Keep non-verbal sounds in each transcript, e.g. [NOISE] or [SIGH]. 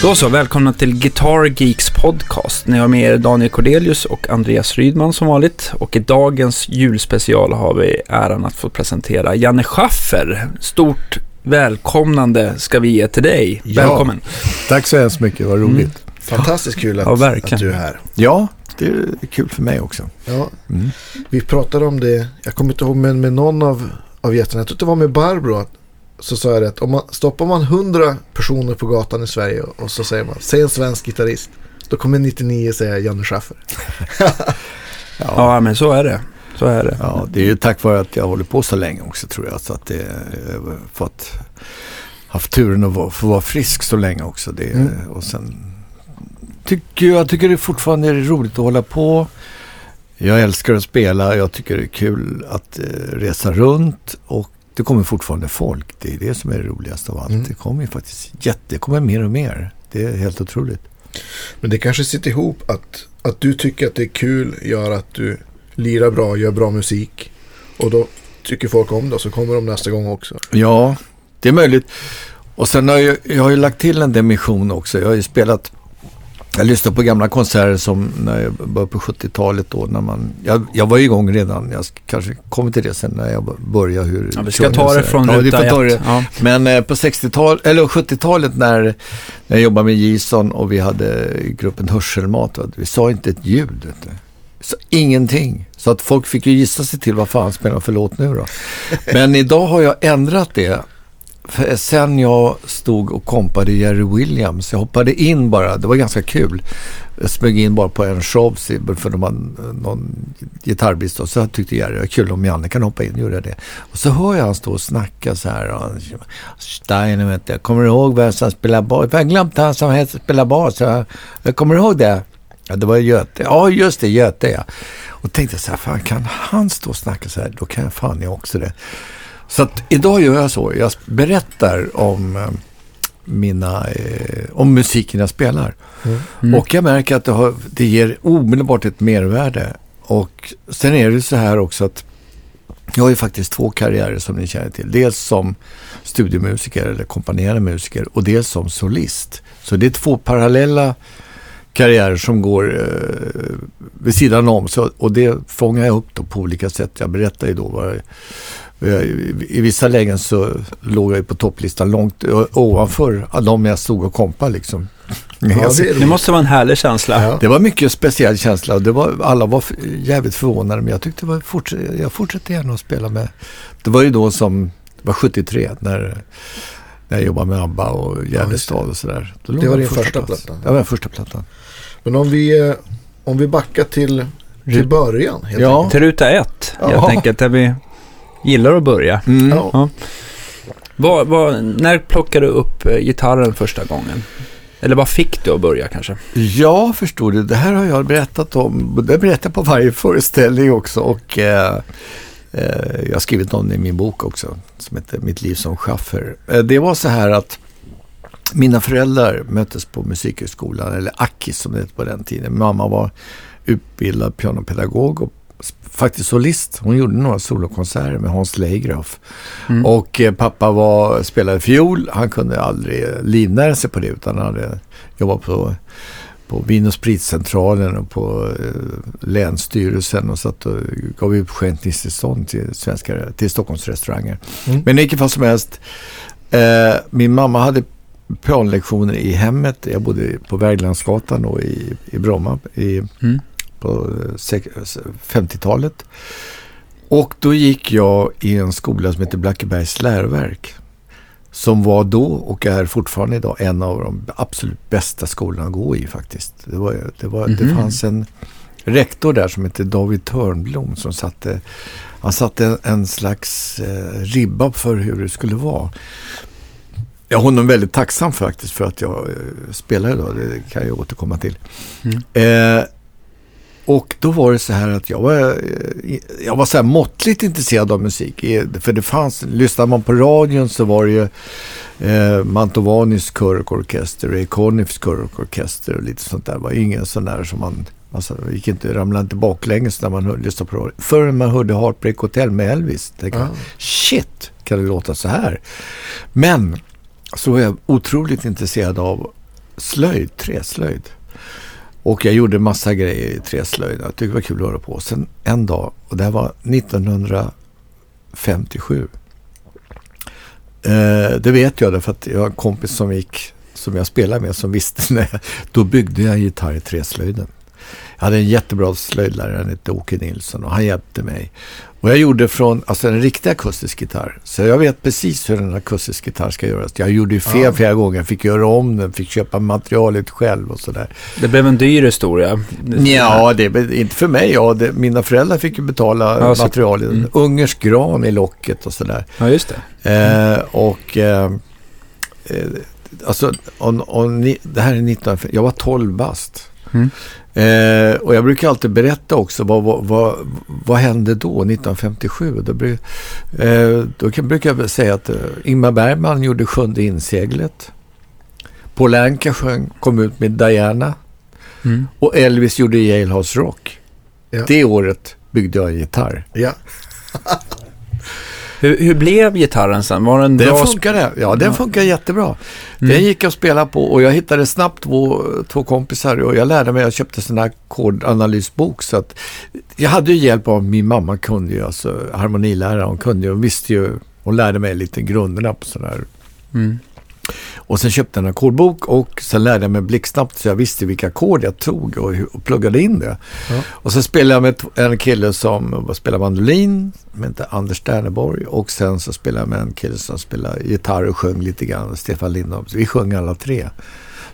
Då så, välkomna till Guitar Geeks podcast. Ni har med er Daniel Cordelius och Andreas Rydman som vanligt. Och i dagens julspecial har vi äran att få presentera Janne Schaffer. Stort välkomnande ska vi ge till dig. Ja. Välkommen. Tack så hemskt mycket, vad roligt. Fantastiskt kul att, Ja, att du är här. Ja, det är kul för mig också. Ja, Mm. vi pratade om det, jag kommer inte ihåg, men med någon av, av gästerna, jag tror det var med Barbro, så sa jag det att om man, stoppar man 100 personer på gatan i Sverige och så säger man, säg en svensk gitarrist, då kommer 99 säga Janne Schaffer. [LAUGHS] Ja, Ja, men så är det. Så är det. ja, det är ju tack vare att jag håller på så länge också tror jag. Så att det jag har fått haft turen att vara, få vara frisk så länge också. Det, Mm. Och sen tycker jag tycker det fortfarande är roligt att hålla på. Jag älskar att spela. Jag tycker det är kul att eh, resa runt. Och det kommer fortfarande folk. Det är det som är det roligaste av allt. Mm. Det kommer ju faktiskt jätte, det kommer mer och mer. Det är helt otroligt. Men det kanske sitter ihop att, att du tycker att det är kul, gör att du lirar bra, gör bra musik. Och då tycker folk om det och så kommer de nästa gång också. Ja, det är möjligt. Och sen har jag, jag har ju lagt till en dimension också. Jag har ju spelat, jag lyssnar på gamla konserter som när jag började på 70-talet då. När man, jag, jag var ju igång redan, jag kanske kommer till det sen när jag började hur... Ja, vi ska ta det från ja, ruta ta det. Ja. Men eh, på 60-talet, eller 70-talet när, när jag jobbade med Jason och vi hade gruppen Hörselmat. Vi sa inte ett ljud. Så ingenting. Så att folk fick ju gissa sig till vad fan spelar för låt nu då. Men idag har jag ändrat det. Sen jag stod och kompade Jerry Williams. Jag hoppade in bara. Det var ganska kul. Jag smög in bara på en show för de hade någon gitarrbrist. Och så tyckte Jerry det var kul om Janne kan hoppa in. Gjorde jag det. Och så hör jag han stå och snacka så här. Och, Steiner vet jag. Kommer du ihåg vem som spelar bas? Jag har glömt han som spelar bas. Jag, jag kommer ihåg det. Ja, det var Göte. Ja, just det. Göte, ja. Och tänkte så här, fan kan han stå och snacka så här, då kan jag fan jag också det. Så att idag gör jag så. Jag berättar om eh, mina, eh, om musiken jag spelar. Mm. Och jag märker att det, har, det ger omedelbart ett mervärde. Och sen är det så här också att jag har ju faktiskt två karriärer som ni känner till. Dels som studiomusiker eller kompanjerande musiker och dels som solist. Så det är två parallella karriärer som går eh, vid sidan om. Så, och det fångar jag upp då på olika sätt. Jag berättar ju då vad jag- i, I vissa lägen så låg jag ju på topplistan långt ovanför de jag stod och kompade liksom. Ja, det Det måste vara en härlig känsla. Ja. det var mycket speciell känsla. och Det var, alla var jävligt förvånade men jag tyckte det var forts- jag fortsatte gärna att spela med. Det var ju då som, det var 73 när, när jag jobbade med ABBA och Gärdestad och sådär. Då Det var din första platta? Det var den första plattan. Men om vi, eh, om vi backar till, till början. Helt Ja. enkelt. Till ruta ett, helt Ja. enkelt, där vi gillar att börja. Mm. Ja. Vad, vad, när plockade du upp eh, gitarren första gången? Eller vad fick du att börja kanske? Ja, förstår du. Det här har jag berättat om. Det berättar jag på varje föreställning också. Och eh, eh, jag har skrivit om det i min bok också. Som heter Mitt liv som schaffer. Eh, det var så här att mina föräldrar möttes på Musikhögskolan. Eller Akis som det hette på den tiden. Mamma var utbildad pianopedagog och faktiskt solist. Hon gjorde några solokonserter med Hans Leigroff. Mm. Och eh, pappa var, spelade fiol. Han kunde aldrig livnära sig på det utan han hade jobbat på, på Vin och spritcentralen och på eh, Länsstyrelsen och satt och gav utskänkningstillstånd till, svenska, till Stockholms restauranger. Mm. Men i vilket fall som helst. Eh, min mamma hade pianolektioner i hemmet. Jag bodde på Wergelandsgatan och i, i Bromma i, Mm. På eh, sek- 50-talet. Och då gick jag i en skola som heter Blackebergs läroverk. Som var då och är fortfarande idag en av de absolut bästa skolorna att gå i faktiskt. Det, var, det, var, det Mhm. fanns en rektor där som hette David Törnblom som satte, han satte en, en slags eh, ribba för hur det skulle vara. Jag är honom väldigt tacksam faktiskt för att jag eh, spelar idag. Det kan jag återkomma till. Mm. Eh, och då var det så här att jag var, eh, jag var så här måttligt intresserad av musik. För det fanns, lyssnar man på radion så var det ju eh, Mantovanis körorkester, Ray Conniffs körorkester och lite sånt där. Det var ingen sån där som man, alltså, gick inte, ramlade inte baklänges när man hör, lyssnade på radio. Förrän man hörde Heartbreak Hotel med Elvis. Tänkte Ja. shit, kan det låta så här? Men så var jag otroligt intresserad av slöjd, träslöjd. Och jag gjorde massa grejer i träslöjd. Jag tyckte det var kul att höra på. Sen en dag, och det här var 1957. Eh, det vet jag därför att jag har en kompis som gick, som jag spelade med, som visste [LAUGHS] när jag, då byggde jag en gitarr i träslöjden. Jag hade en jättebra slöjdlärare, han hette Åke Nilsson och han hjälpte mig. Och jag gjorde från, alltså en riktig akustisk gitarr. Så jag vet precis hur en akustisk gitarr ska göras. Jag gjorde ju fel Ja. flera gånger, fick göra om den, fick köpa materialet själv och sådär. Det blev en dyr historia. Ja, det är inte för mig. Ja, det, mina föräldrar fick ju betala Ja, materialet. mm. Ungersk gran i locket och sådär. Ja, just det. Eh, och eh, eh, alltså, on, on, det här är 19, jag var 12 bast. Mm. Eh, och jag brukar alltid berätta också vad, vad, vad, vad hände då, 1957? Då, bru- eh, då kan, brukar jag säga att eh, Ingmar Bergman gjorde Sjunde inseglet. Paul Anka sjöng, kom ut med Diana. Mm. Och Elvis gjorde Jailhouse Rock. Ja. Det året byggde jag en gitarr. Ja. [LAUGHS] Hur, hur blev gitarren sen? Var den Den bra? sp- funkade. Ja, den funkar jättebra. Mm. Den gick jag att spela på och jag hittade snabbt två, två kompisar och jag lärde mig, jag köpte sån här kodanalysbok så att jag hade ju hjälp av min mamma kunde ju, alltså harmonilärare, hon kunde ju, hon visste ju, hon lärde mig lite grunderna på sån här. Mm. Och sen köpte jag en ackordbok och sen lärde jag mig blixtsnabbt så jag visste vilka ackord jag tog och, och pluggade in det. Ja. Och sen spelade jag med en kille som spelar mandolin, som heter Anders Sterneborg. Och sen så spelade jag med en kille som spelar gitarr och sjöng lite grann, Stefan Lindholm. Så vi sjöng alla tre.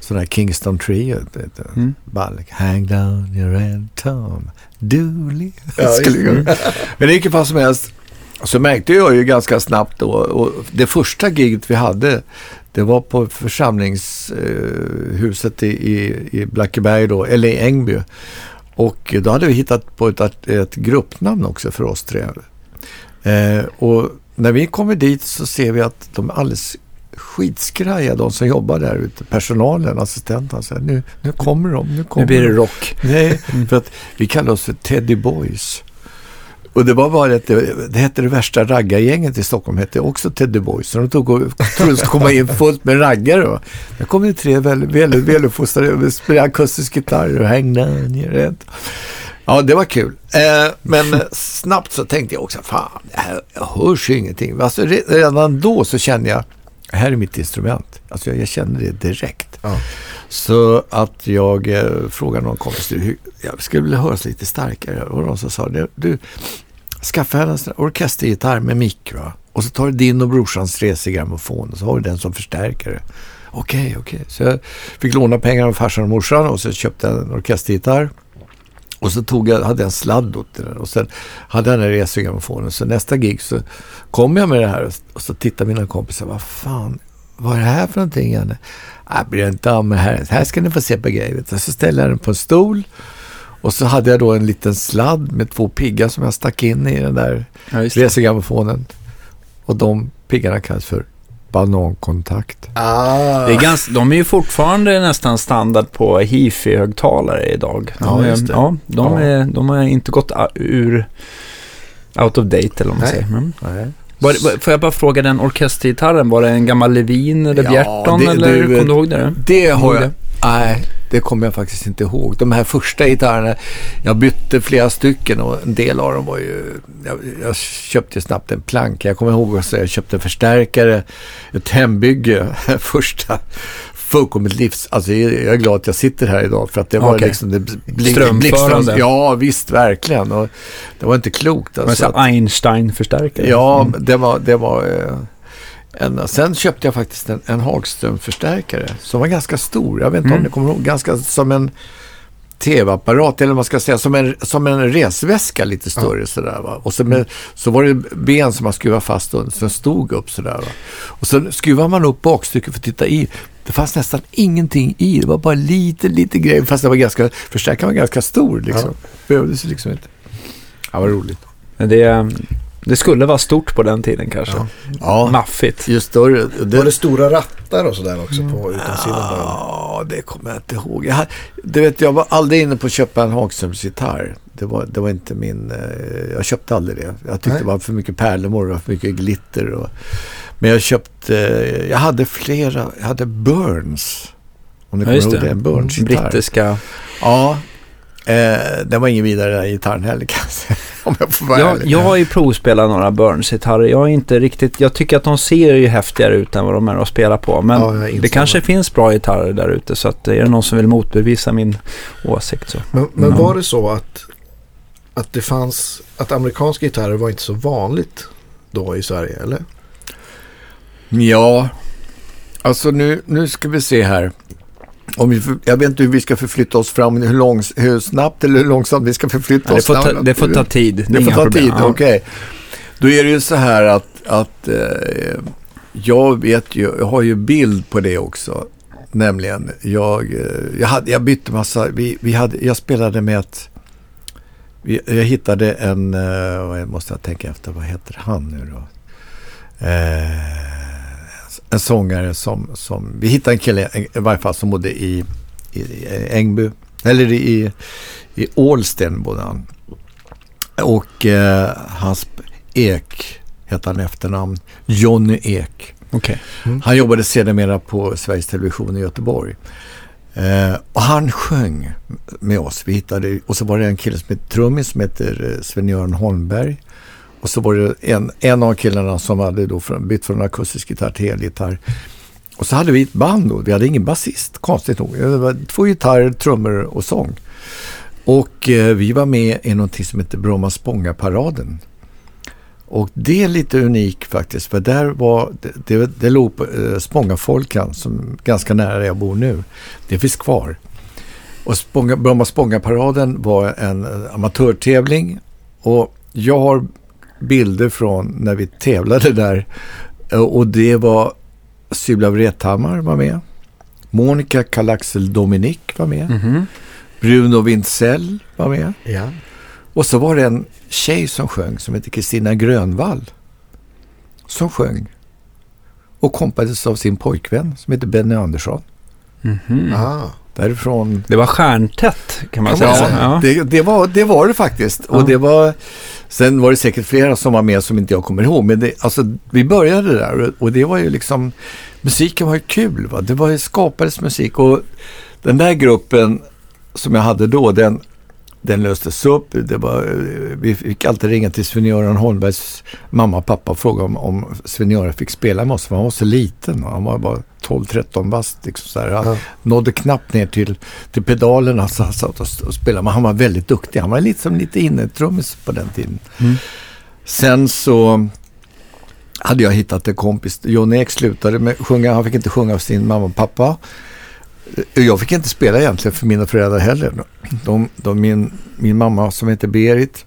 Sån här Kingston Trio. du. Mm. Balk. Hang down your head Tom Dooley. Ja, Men i vilket fall som helst så märkte jag ju ganska snabbt då. Och det första giget vi hade det var på församlingshuset i, i, i Blackeberg då, eller i Ängby. Och då hade vi hittat på ett, ett gruppnamn också för oss tre. Eh, och när vi kommer dit så ser vi att de är alldeles skitskraja, de som jobbar där ute. Personalen, assistenterna. Så här, nu, nu kommer de, nu kommer Nu blir det de. rock. Nej, [LAUGHS] för att vi kallar oss för Teddy Boys. Och det var bara att det, det hette det värsta raggargänget i Stockholm, hette också Teddy Boys. Så de tog och trodde det skulle komma in fullt med raggare. va. Där kom det tre väldigt väl, väluppfostrade, spelade akustisk gitarr och hängde ner. Ja, det var kul. Eh, men snabbt så tänkte jag också, fan, det här, jag hörs ju ingenting. Alltså, redan då så kände jag, här är mitt instrument. Alltså jag, jag kände det direkt. Ja. Så att jag eh, frågade någon kompis, du, jag skulle vilja höras lite starkare. Och de som sa, du, skaffa en sån här orkestergitarr med mick va? Och så tar du din och brorsans resegrammofon och så har du den som förstärkare. Okej, okej. Så jag fick låna pengar av farsan och morsan och så köpte jag en orkestergitarr. Och så tog jag, hade jag en sladd åt den och sen hade jag den här resegrammofonen. Så nästa gig så kom jag med det här och så tittade mina kompisar, vad fan, vad är det här för någonting? Janne? Jag bryr inte om det här. Här ska ni få se på du. Så ställde jag den på en stol. Och så hade jag då en liten sladd med två piggar som jag stack in i den där Ja, resegrammofonen. Och de piggarna kallas för banankontakt. Ah. Det är ganska, de är ju fortfarande nästan standard på hifi-högtalare idag. De Ja, är, just det. Ja, de, Ja. Är, de har inte gått ur out of date eller vad man Nej. säger. Nej. var, var, får jag bara fråga, den orkestergitarren, var det en gammal Levin eller Ja, Bjerton det- eller du, kommer du ihåg det? Det har jag. Nej, det kommer jag faktiskt inte ihåg. De här första gitarrerna, jag bytte flera stycken och en del av dem var ju... Jag, jag köpte snabbt en planka. Jag kommer ihåg att jag köpte en förstärkare, ett hembygge, [LAUGHS] första fullkomligt livs... Alltså jag är glad att jag sitter här idag för att det var Okej. liksom... Det bling, blixtrande. Ja, visst, verkligen. Och det var inte klokt. Alltså, så här Einstein-förstärkare? Ja, Mm. det var... Det var eh, en, sen köpte jag faktiskt en, en Hagström-förstärkare som var ganska stor. Jag vet inte om Mm. ni kommer ihåg. Ganska som en tv-apparat eller vad man ska säga. Som en, som en resväska lite större sådär va. Och så, med, så var det ben som man skruvade fast under. Som stod upp sådär va. Och så skruvade man upp bakstycket för att titta i. Det fanns nästan ingenting i. Det var bara lite, lite grejer. Fast det var ganska, förstärkaren var ganska stor liksom. Behövdes ju liksom inte. Ja, vad roligt. Det, det skulle vara stort på den tiden kanske. Ja. Ja, Maffigt. ju större. Var det stora rattar och sådär också på utansidan? bara? Ja, det kommer jag inte ihåg. Jag, du vet, jag var aldrig inne på att köpa en Hagströms-gitarr. Det var, det var inte min... Eh, jag köpte aldrig det. Jag tyckte Nej. det var för mycket pärlemor och för mycket glitter. Och, men jag köpte... Eh, jag hade flera... Jag hade Burns. Om ni Ja, kommer ihåg det. det. En Burns-gitarr. Brittiska. Ja, eh, den var ingen vidare den gitarren heller kan jag säga. [LAUGHS] Om jag får vara Jag, ärlig. jag har ju provspelat några Burns-gitarrer. Jag är inte riktigt... Jag tycker att de ser ju häftigare ut än vad de är att spela på. Men Ja, det kanske finns bra gitarrer där ute. Så att, är det någon som vill motbevisa min åsikt så. Men, men Ja. var det så att, att det fanns, att amerikanska gitarrer var inte så vanligt då i Sverige, eller? Ja, alltså nu, nu ska vi se här. Om vi, jag vet inte hur vi ska förflytta oss fram, hur, långs, hur snabbt eller hur långsamt vi ska förflytta Ja, det, oss. får ta, det får ta tid. är Det får ta problem. tid, Ja. okej. Då är det ju så här att, att eh, jag vet ju, jag har ju bild på det också. Nämligen, jag, eh, jag, hade, jag bytte massa, vi, vi hade, jag spelade med ett, vi, jag hittade en, eh, måste jag tänka efter, vad heter han nu då? Eh, en sångare som, som, vi hittade en kille i varje fall som bodde i, i, i Ängby, eller i, i Ålsten bodde han. Och eh, hans Ek hette han efternamn. Jonny Ek. Okej. Han jobbade sedermera på Sveriges Television i Göteborg. Eh, och han sjöng med oss. Vi hittade, och så var det en kille som heter trummis som heter eh, Sven-Göran Holmberg. Och så var det en, en av killarna som hade då bytt från akustisk gitarr till elgitarr. Och så hade vi ett band då. Vi hade ingen basist, konstigt nog. Det var två gitarrer, trummor och sång. Och eh, vi var med i någonting som heter Bromma Spånga-paraden. Och det är lite unikt faktiskt, för där var, det, det, det låg på eh, Spångafolkan, som ganska nära där jag bor nu. Det finns kvar. Och Spånga, Bromma Spånga-paraden var en eh, amatörtävling och jag har bilder från när vi tävlade där Eh, och det var Sybla Vrethammar var med. Monica Kalaxel Dominic var med. Mhm. Bruno Wintzell var med. Ja. Och så var det en tjej som sjöng som heter Kristina Grönvall. Som sjöng. Och kompades av sin pojkvän som heter Benny Andersson. Mhm. Ah. Därifrån. Det var stjärntätt kan man Kan säga. Ja. Det, det, var, det var det faktiskt. Ja. Och det var, sen var det säkert flera som var med som inte jag kommer ihåg. Men det, alltså, vi började där och- och det var ju liksom, musiken var ju kul. Va? Det var ju, skapades musik och den där gruppen som jag hade då, den, den löstes upp. Det var, vi fick alltid ringa till Sven-Göran Holmbergs mamma och pappa och fråga om, om Sven-Göran fick spela med oss. För han var så liten. Han var bara 12-13 bast. Liksom så här. Han Ja. nådde knappt ner till, till pedalerna så han satt och, och spelade. Men han var väldigt duktig. Han var lite som lite innetrummis på den tiden. Mm. Sen så hade jag hittat en kompis. John Ek slutade med sjunga. Han fick inte sjunga av sin mamma och pappa. Jag fick inte spela egentligen för mina föräldrar heller. De, de, min, min mamma som heter Berit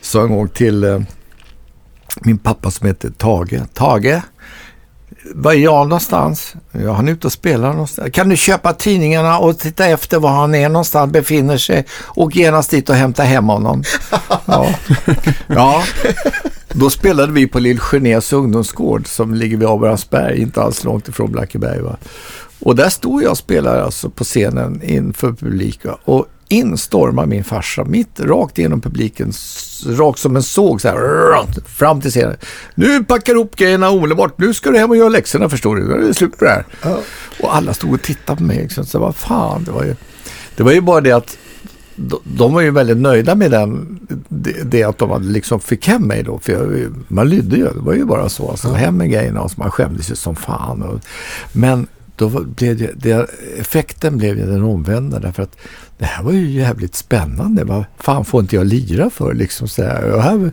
sa en gång till eh, min pappa som heter Tage. Tage, var är jag någonstans? Ja, han är ute och spelar någonstans. Kan du köpa tidningarna och titta efter var han är någonstans, befinner sig och genast dit och hämta hem honom? [LAUGHS] Ja, ja. då spelade vi på Lill Genés ungdomsgård som ligger vid Abrahamsberg, inte alls långt ifrån Blackeberg. Va? Och där stod jag och spelade alltså på scenen inför publik. Va? Och in stormar min farsa mitt rakt genom publiken, rakt som en såg så här, fram till scenen. Nu packar du upp grejerna omedelbart, nu ska du hem och göra läxorna förstår du, nu är det slut på det här. Ja. Och alla stod och tittade på mig. Liksom. Så vad fan, det var ju, det var ju bara det att de, de var ju väldigt nöjda med den, det, det att de hade liksom fick hem mig då. För jag, man lydde ju, det var ju bara så. Alltså, Hem med grejerna och så man skämdes ju som fan. Och, men då blev det, det, effekten blev ju den omvända därför att det här var ju jävligt spännande. Vad fan får inte jag lira för liksom så här? Här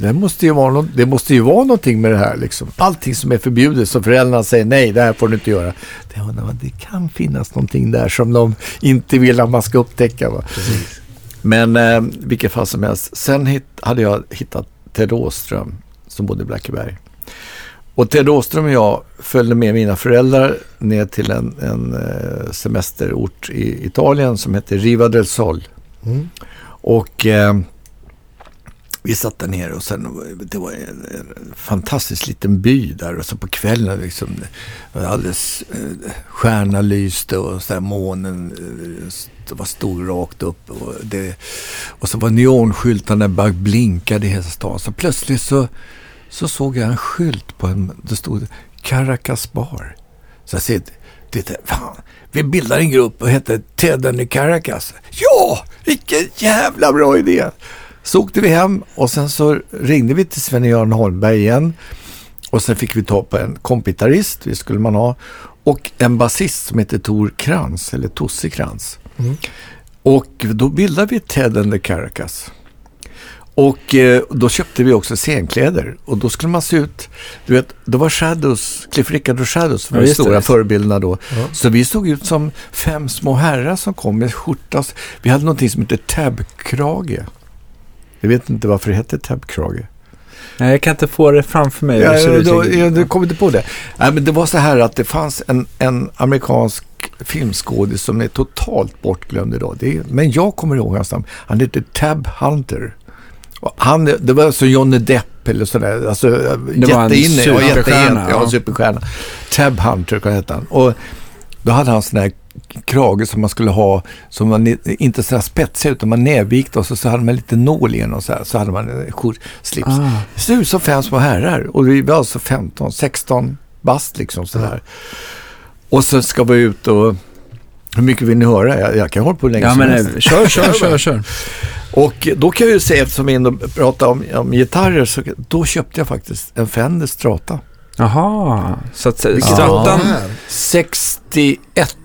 det, måste ju vara något, det måste ju vara någonting med det här liksom. Allting som är förbjudet som föräldrarna säger nej, det här får du inte göra. Det, det kan finnas någonting där som de inte vill att man ska upptäcka. Va? Men eh, vilket fall som helst. Sen hit, hade jag hittat Ted Åström som bodde i Blackeberg. Och Ted Åström och jag följde med mina föräldrar ner till en, en eh, semesterort i Italien som heter Riva del Sol. Mm. Och eh, vi satt där nere och sen, det var en, en fantastisk liten by där och så på kvällen liksom, var alldeles, eh, stjärna lyste och så här, månen eh, var stor rakt upp och, det, och så var neonskyltarna bara blinkade i hela stan. Så plötsligt så, så såg jag en skylt på en, det stod Caracas bar. Så jag ser, vi tänkte, fan, vi bildar en grupp och heter Ted and the Caracas. Ja, vilken jävla bra idé! Så åkte vi hem och sen så ringde vi till Sven-Göran Holmberg igen. Och sen fick vi ta på en kompitarist, det skulle man ha. Och en basist som heter Tor Krantz, eller Tosse Krantz. Mm. Och då bildade vi Ted and the Caracas. Och eh, då köpte vi också scenkläder. Och då skulle man se ut, du vet, det var Shadows, Cliff Richard och Shadows var Ja, de stora det. förebilderna då. Ja. Så vi såg ut som fem små herrar som kom med skjorta. Vi hade någonting som heter tab-krage. Jag vet inte varför det hette tab-krage. Nej, jag kan inte få det framför mig. Ja, ser ja, ut då, riktigt. ja, du kom inte på det. Nej, men det var så här att det fanns en, en amerikansk filmskådis som är totalt bortglömd idag. Är, men jag kommer ihåg hans namn. Han heter Tab Hunter. Han, det var alltså Johnny Depp eller sådär. Alltså, Det var en superstjärna. Ja, ja. superstjärna. Tab Hunter hette han. Och då hade han sån här krage som man skulle ha, som var inte så här spetsig utan man nävvikt och så, så hade man lite nål i och så här. Så hade man en skjort, slips. Ah. Det ser ut som fem små herrar och vi var alltså 15, 16 bast liksom sådär. Och så ska vi ut och hur mycket vill ni höra? Jag, jag kan hålla på hur länge Ja, som men helst. eh, kör, kör, kör, kör. [LAUGHS] Och då kan jag ju säga, eftersom vi ändå pratar om, om gitarrer, så då köpte jag faktiskt en Fender Strata. Jaha, så att här? 61.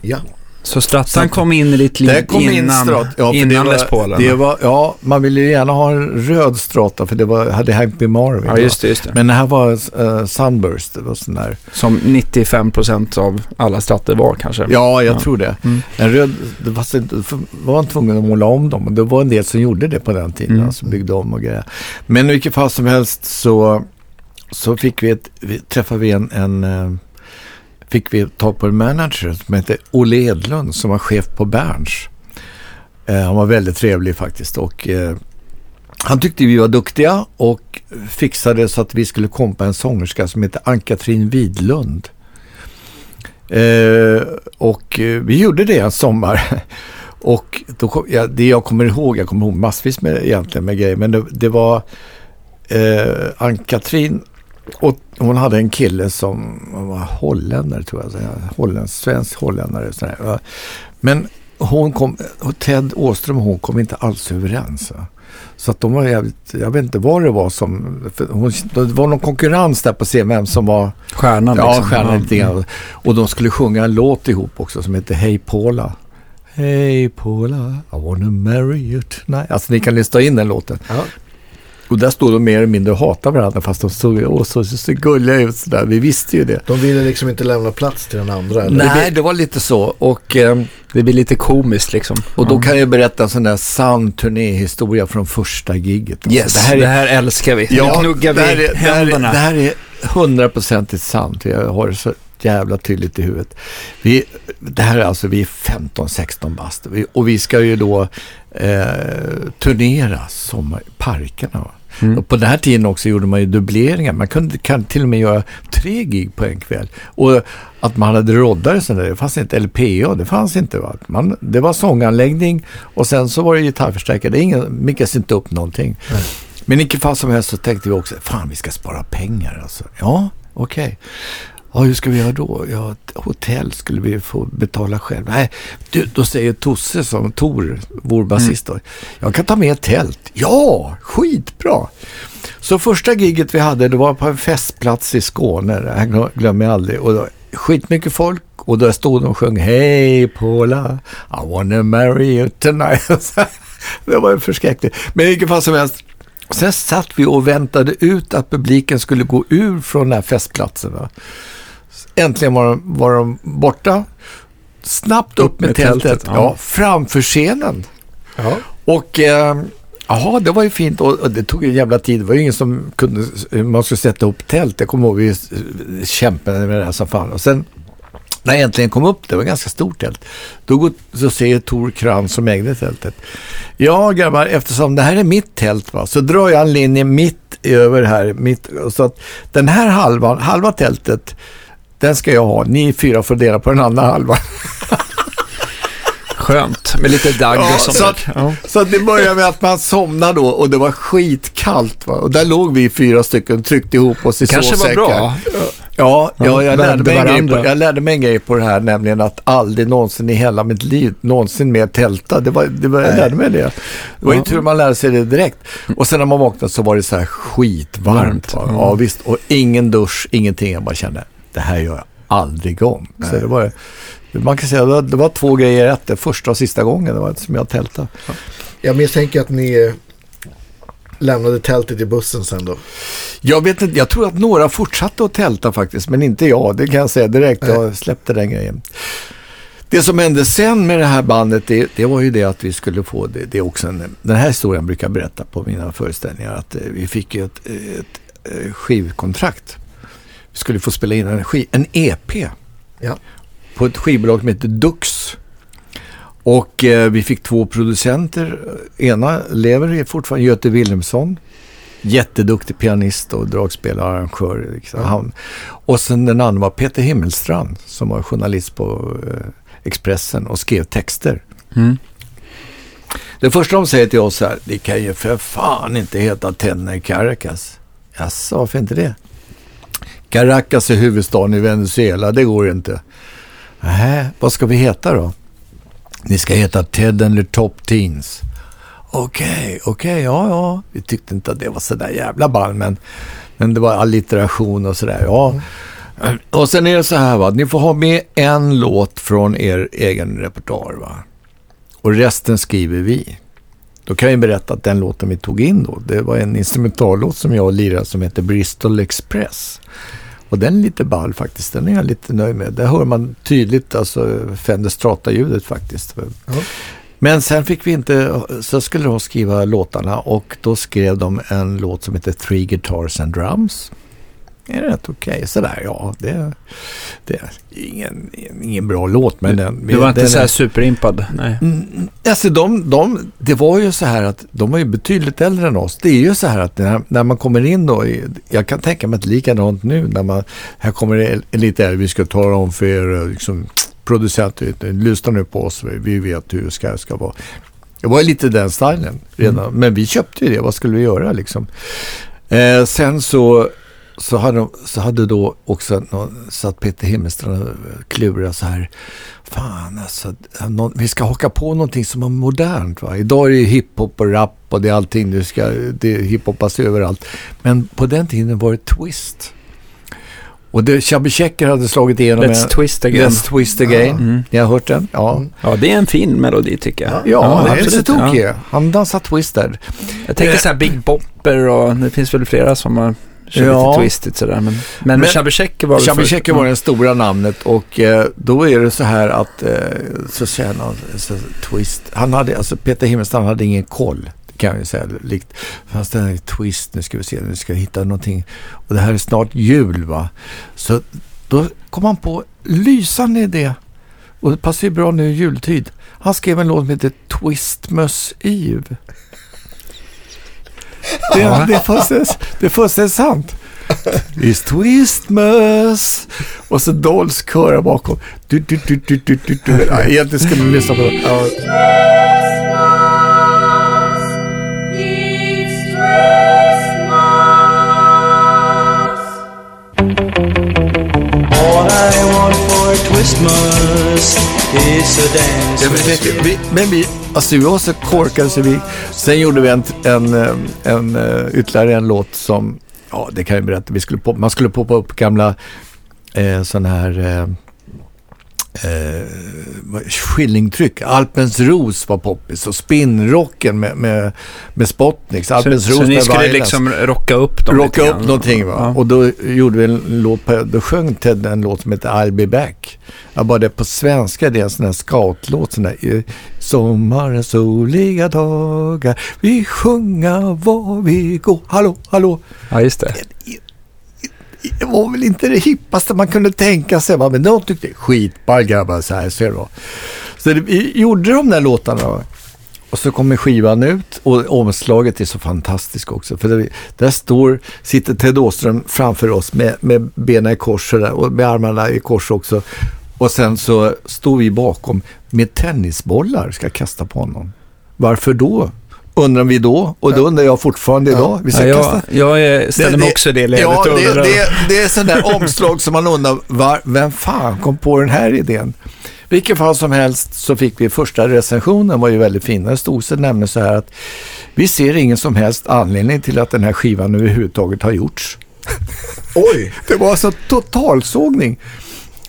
Ja. Så Strattan kom in i ditt liv kom in innan, Strat. Ja, innan det var, Les Paulen. det var, Ja, man ville ju gärna ha en röd Strata för det var, hade hängt med Marvin. Ja, just det, just det. Men det här var uh, Sunburst, det var sån där. Som 95% av alla stratter var kanske. Ja, jag Ja. tror det. Mm. En röd, det var, var man tvungen att måla om dem. Och det var en del som gjorde det på den tiden. Mm. Alltså byggde om och grejer. Men i vilket fall som helst så, så fick vi, ett, vi träffade vi en, en eh, fick vi tag på en manager som hette Olle Edlund som var chef på Berns. Eh, han var väldigt trevlig faktiskt och eh, han tyckte vi var duktiga och fixade så att vi skulle kompa en sångerska som hette Ann-Katrin Widlund. Eh, och eh, vi gjorde det en sommar. [LAUGHS] Och då kom, ja, det jag kommer ihåg, jag kommer ihåg massvis med, egentligen med grejer, men det, det var eh, Ann-Katrin och hon hade en kille som var holländare tror jag, holländsk, svensk holländare. Så här, va. Men hon kom, och Ted Åström och hon kom inte alls överens. Så att de var jävligt, jag vet inte vad det var som, hon, det var någon konkurrens där på scen vem som var Stjärnan Ja, liksom. stjärnan lite grann. Och de skulle sjunga en låt ihop också som heter Hej Paula. Hej Paula, I wanna marry you tonight. Alltså ni kan lyssna in den låten. Ja. Och där står de mer eller mindre och hatar varandra fast de såg åh, så, så, så gulliga ut sådär. Vi visste ju det. De ville liksom inte lämna plats till den andra. Eller? Nej, det var lite så. Och, eh, Det blir lite komiskt liksom. och då kan jag berätta en sån där sann turnéhistoria från första giget. Alltså, Yes, det här, älskar vi. Nu knuggar det här vi är, det här är- händerna. Det här är hundraprocentigt sant. Jag har det så jävla tydligt i huvudet. Vi, det här är alltså, vi är 15-16 bast. Vi, och vi ska ju då eh, turnera sommar, parkerna. Mm. Och på den här tiden också gjorde man ju dubbleringar. Man kunde kan till och med göra tre gig på en kväll. Och att man hade roddare sen där, det fanns inte, eller PA, det fanns inte. Va? Man, det var sånganläggning och sen så var det gitarrförstärkare. Det ingen, mickas inte upp någonting. Nej. Men i vilket fall som helst så tänkte vi också, fan vi ska spara pengar alltså. Ja, okej. Ja, hur ska vi göra då? Ja, hotell skulle vi få betala själv. Nej, du, då säger Tosse som Tor, vår basist då. Jag kan ta med ett tält. Ja, skitbra. Så första giget vi hade, det var på en festplats i Skåne. Det här glö- glömmer jag aldrig. Och då, skitmycket folk. Och där stod de och sjöng Hej Paula, I wanna marry you tonight. [LAUGHS] det var ju förskräckligt. Men i vilket fall som helst. Sen satt vi och väntade ut att publiken skulle gå ur från den här festplatsen. Va? Äntligen var de, var de borta. Snabbt upp, Upp med, med tältet. tältet, ja. framför scenen. Ja. Och eh, jaha, det var ju fint och, det tog en jävla tid. Det var ju ingen som kunde, man skulle sätta upp tält. Jag kommer ihåg vi kämpade med det här som fan. Och sen när jag äntligen kom upp, det var ett ganska stort tält, då går, så säger Tor Krantz som ägde tältet. Ja grabbar, eftersom det här är mitt tält va, så drar jag en linje mitt över här. Mitt, så att den här halvan, halva tältet, den ska jag ha. Ni fyra får dela på den andra halvan. Skönt, med lite dagg Ja, och sånt. så att- Ja. Så det började med att man somnade då och det var skitkallt. Va? Och där låg vi fyra stycken och tryckte ihop oss i Kanske var sovsäckar. bra. Ja, ja Ja, jag, lärde mig en på, jag lärde mig en grej på det här, nämligen att aldrig någonsin i hela mitt liv någonsin mer tälta. Det var, det var, jag Nej. lärde mig det. Det var ju Ja. tur man lärde sig det direkt. Och sen när man vaknade så var det så här skitvarmt. Varmt, va? ja. Ja, visst. Och ingen dusch, ingenting. Jag bara kände, det här gör jag aldrig om. Så det var, man kan säga att det var, det var två grejer i ett. Det första och sista gången det var som jag tältade. Jag misstänker att ni eh, lämnade tältet i bussen sen då. Jag vet inte, jag tror att några fortsatte att tälta faktiskt, men inte jag. Det kan jag säga direkt. Jag släppte den grejen. Det som hände sen med det här bandet, det, det var ju det att vi skulle få, det, det är också en, den här historien brukar jag berätta på mina föreställningar, att eh, vi fick ju ett, ett, eh, skivkontrakt. Skulle få spela in en, en EP Ja. på ett skivbolag som heter Dux. Och eh, vi fick två producenter. Ena lever fortfarande, Göte Wilhelmsson. Jätteduktig pianist och dragspelare, arrangör. Liksom. Ja. Han, och sen den andra var Peter Himmelstrand som var journalist på eh, Expressen och skrev texter. Mm. Det första de säger till oss här, det kan ju för fan inte heta Tenna i Caracas. Jaså, varför inte det? Caracas är huvudstaden i Venezuela, det går inte. Nej, vad ska vi heta då? Ni ska heta Ted eller Top Teens. Okej, okej, ja, ja. Vi tyckte inte att det var sådär jävla ball, men, men det var allitteration och sådär. Ja. Och sen är det så här, va. Ni får ha med en låt från er egen repertoar, va. Och resten skriver vi. Då kan jag berätta att den låten vi tog in då, det var en instrumentallåt som jag lirade som heter Bristol Express. Och den är lite ball faktiskt, den är jag lite nöjd med. Där hör man tydligt alltså Fender Strata-ljudet faktiskt. Ja. Men sen fick vi inte, så skulle de skriva låtarna och då skrev de en låt som heter Three Guitars and Drums. Det är rätt okej, sådär ja. Det, det är ingen, ingen bra låt men den... Du var inte den så är- här superimpad? Nej. Mm, Alltså de, de, det var ju så här att de var ju betydligt äldre än oss. Det är ju så här att när, när man kommer in då, jag kan tänka mig att likadant nu när man, här kommer det lite äldre, vi ska tala om för er eh, liksom, producenter, du, lyssna nu på oss, vi vet hur det ska, ska vara. Det var lite den stilen redan, men vi köpte ju det, vad skulle vi göra liksom? Eh, sen så, så, hade de, så hade då också någon, satt Peter Himmelstrand och klurade så här, fan alltså, någon, vi ska haka på någonting som är modernt. Va? Idag är det ju hiphop och rap och det är allting, du ska, det hiphopas överallt. Men på den tiden var det twist. Och det, Chubby Checker hade slagit igenom Let's en- twist again. Let's twist again. Mm. Ni har hört den? Ja. Ja, det är en fin melodi tycker jag. Ja, det är absolut. så tokig. Han dansar twist där. Jag tänker så här Big Bopper och det finns väl flera som har kört Ja. lite twistigt sådär. Men, men, Men- Checker var. Checker var det stora namnet och eh, då är det så här att eh, så han så, twist. Han hade, alltså Peter Himmelstrand hade ingen koll. Kan jag ju säga. Likt, fast det är twist, nu ska vi se, nu ska vi hitta någonting. Och det här är snart jul va. Så då kom han på lysande idé. Och det passar ju bra nu i jultid. Han skrev en låt som heter Twistmus Eve. Det, Ja. det, är fullständigt, det är fullständigt sant. Is Twistmus. Och så Dolls körar bakom. Du, du, du, du, du, du, du. Ja, egentligen ska man lyssna på det. Ja. All I want for Christmas is a dance Ja, men, vet du, vi, men vi, alltså vi var så korkade så vi, sen gjorde vi en, en, eh, en, eh, ytterligare en låt som, ja det kan jag berätta, vi skulle man skulle poppa upp gamla eh, sådana här eh, eh, skillingtryck. Alpens ros var poppis och spinnrocken med, med, med Spotniks. Så, Alpens så ros ni med skulle Violence. liksom rocka upp dem Rocka upp någonting va. Ja. Och då gjorde vi en låt på, då sjöng Ted en låt som heter I'll be back. Ja, bara det på svenska det är en sån här scoutlåt. Sån där, i sommarens soliga dagar vi sjunga var vi går. Hallå, hallå. ja, just det. Det var väl inte det hippaste man kunde tänka sig. Men de tyckte skitball grabbar, så här ser det. Så det, vi gjorde de där låtarna. Och så kommer skivan ut och omslaget är så fantastiskt också. För där, där står, sitter Ted Åström framför oss med, med benen i kors och, där, och med armarna i kors också. Och sen så står vi bakom med tennisbollar ska kasta på honom. Varför då? Undrar vi då och då undrar jag fortfarande idag. Vi Ja, ska jag, kasta jag är, ställer mig också i det ledet. Ja, det, det, det är sådana där omslag som man undrar, var, vem fan kom på den här idén? Vilken fall som helst så fick vi första recensionen var ju väldigt fin. Det stod så nämligen så här att vi ser ingen som helst anledning till att den här skivan överhuvudtaget har gjorts. Oj! [LAUGHS] Det var alltså totalsågning.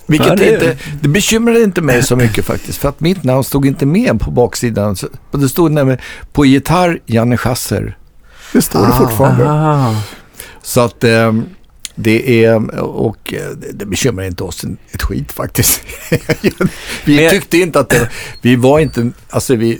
Vilket Ja, det- inte, det bekymrade inte mig så mycket faktiskt. För att mitt namn stod inte med på baksidan. Det stod nämligen på gitarr Janne Schasser. Det står det Ah. fortfarande. Ah. Så att eh, det är, och eh, det- det bekymrar inte oss en- ett skit faktiskt. [LAUGHS] vi tyckte inte att det, vi var inte, alltså vi,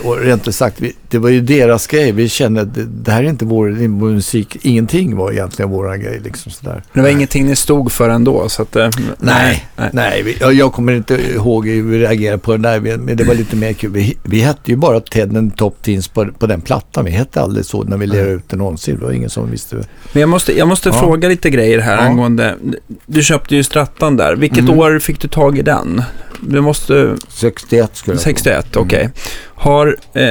eh, och rent ut sagt, vi, det var ju deras grej. Vi kände att det, här är inte vår, vår musik, ingenting var egentligen våran grej liksom sådär. Det var ingenting ni stod för ändå, så att... eh, Nej, nej vi, jag, jag kommer inte ihåg hur vi reagerade på det där, men det var lite mer kul. Vi, vi hette ju bara Ted and Top Teens på, på den plattan. Vi hette aldrig så när vi lirade ut det någonsin. Det var ingen som visste. Men jag måste, jag måste Ja. fråga lite grejer här Ja. angående... Du köpte ju Strattan där. Vilket Mm. år fick du tag i den? Du måste... 61 skulle jag tro. 61, Mm. okej. Har, eh,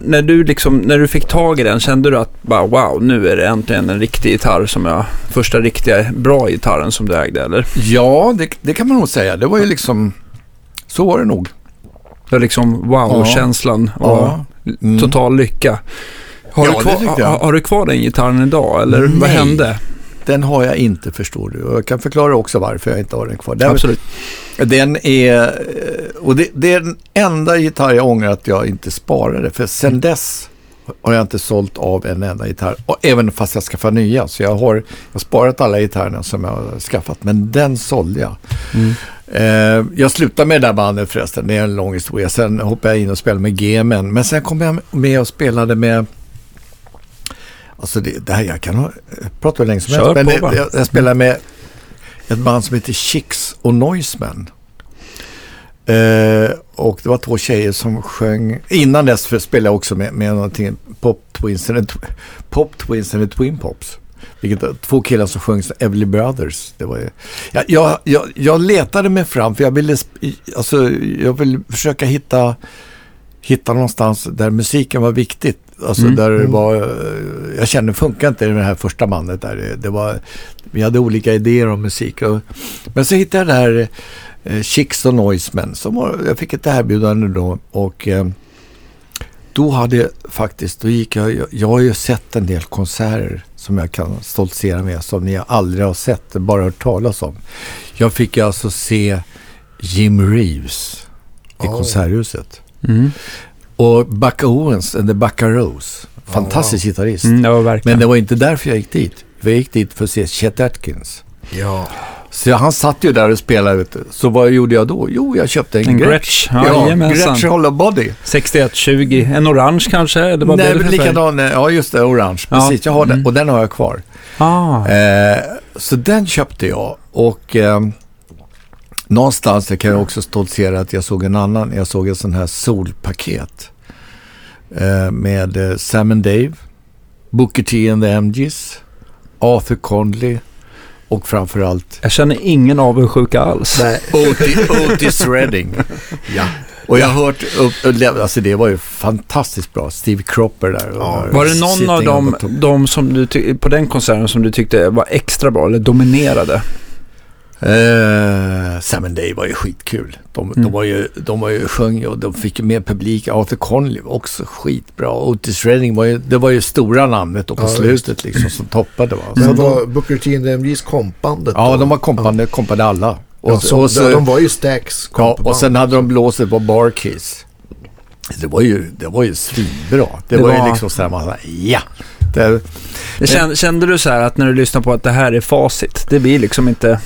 när du liksom, när du fick tag i den, kände du att bara wow, nu är det äntligen en riktig gitarr som jag, första riktiga bra gitarren som du ägde eller? Ja, det, det kan man nog säga. Det var ju liksom, så var det nog. Det var liksom wow-känslan och Ja. Mm. total lycka. Har, Ja, du kvar, har, har du kvar den gitarren idag eller vad Nej. hände? Den har jag inte förstår du. Och jag kan förklara också varför jag inte har den kvar. Den, Absolut. den är, eh, och det, det är den enda gitarr jag ångrar att jag inte sparade. För sen dess har jag inte sålt av en enda gitarr. Och även fast jag skaffar nya. Så jag har, jag har sparat alla gitarrerna som jag har skaffat. Men den sålde jag. Mm. Eh, jag slutade med det där bandet förresten. Det är en lång historia. Sen hoppade jag in och spelade med GMN. Men sen kom jag med och spelade med Alltså det, det här, jag kan ha, jag pratar hur länge som Kör helst. Men jag, jag spelar med ett band som heter Chicks och Noiseman. Eh, och det var två tjejer som sjöng. Innan dess för spelade jag också med, med någonting. Pop Twins and, Pop Twins the Twin Pops. Vilket var två killar som sjöng Everly Brothers. Det var jag, jag, jag, jag letade mig fram för jag ville, alltså, jag vill försöka hitta, hitta någonstans där musiken var viktigt. Alltså Mm, där det mm. var, eh, jag kände funkar inte i det här första bandet där. Det, det var, vi hade olika idéer om musik. Och, men så hittade jag det här eh, Chicks och Noisemen. Som var, jag fick ett erbjudande då och eh, då hade jag faktiskt, då gick jag, jag, jag har ju sett en del konserter som jag kan stoltsera med som ni aldrig har sett, bara hört talas om. Jag fick alltså se Jim Reeves i Oh. Konserthuset. Mm. Och Buck Owens and the Buckaroos. Fantastisk gitarrist. Mm, det var verkligen. Men det var inte därför jag gick dit. För jag gick dit för att se Chet Atkins. Ja. Så han satt ju där och spelade. Vet du. Så vad gjorde jag då? Jo, jag köpte en, En Gretsch. Gretsch, ja, Ja. Gretsch Hollow Body. 6120, en orange kanske? Eller vad Nej, men likadan. Ja, just det. Orange. Ja. Precis, jag har den. Mm. Och den har jag kvar. Ah. Eh, så den köpte jag. Och eh, någonstans jag kan jag också stoltsera att jag såg en annan. Jag såg en sån här solpaket. Eh, med eh, Sam and Dave. Booker T and the MGs. Arthur Conley. Och framförallt Jag känner ingen avundsjuka alls. Nej. [LAUGHS] Otis, Otis Redding. Ja. Och jag har hört upp, alltså det var ju fantastiskt bra. Steve Cropper där. Ja, Var det någon av dem, de som du på den konserten som du tyckte var extra bra eller dominerade? Eh, Sam and Dave var ju skitkul. De, Mm. de, var ju, de var ju, sjöng och de fick ju mer publik. Arthur Conley var också skitbra. Otis Redding var ju, det var ju stora namnet då på Ja, slutet liksom som toppade. Va? Så Men de, var Booker T and MGs kompandet ja, då? de var kompade, kompade alla. Och, Ja, så, och så, de var ju Stax ja, kompband. och sen hade de blåset på Barkeys. Det var ju, det var ju svinbra. Det, Det var, var- ju liksom så här, man, sa, ja. Det, Kände, kände du så här att när du lyssnar på att det här är facit, det blir liksom inte...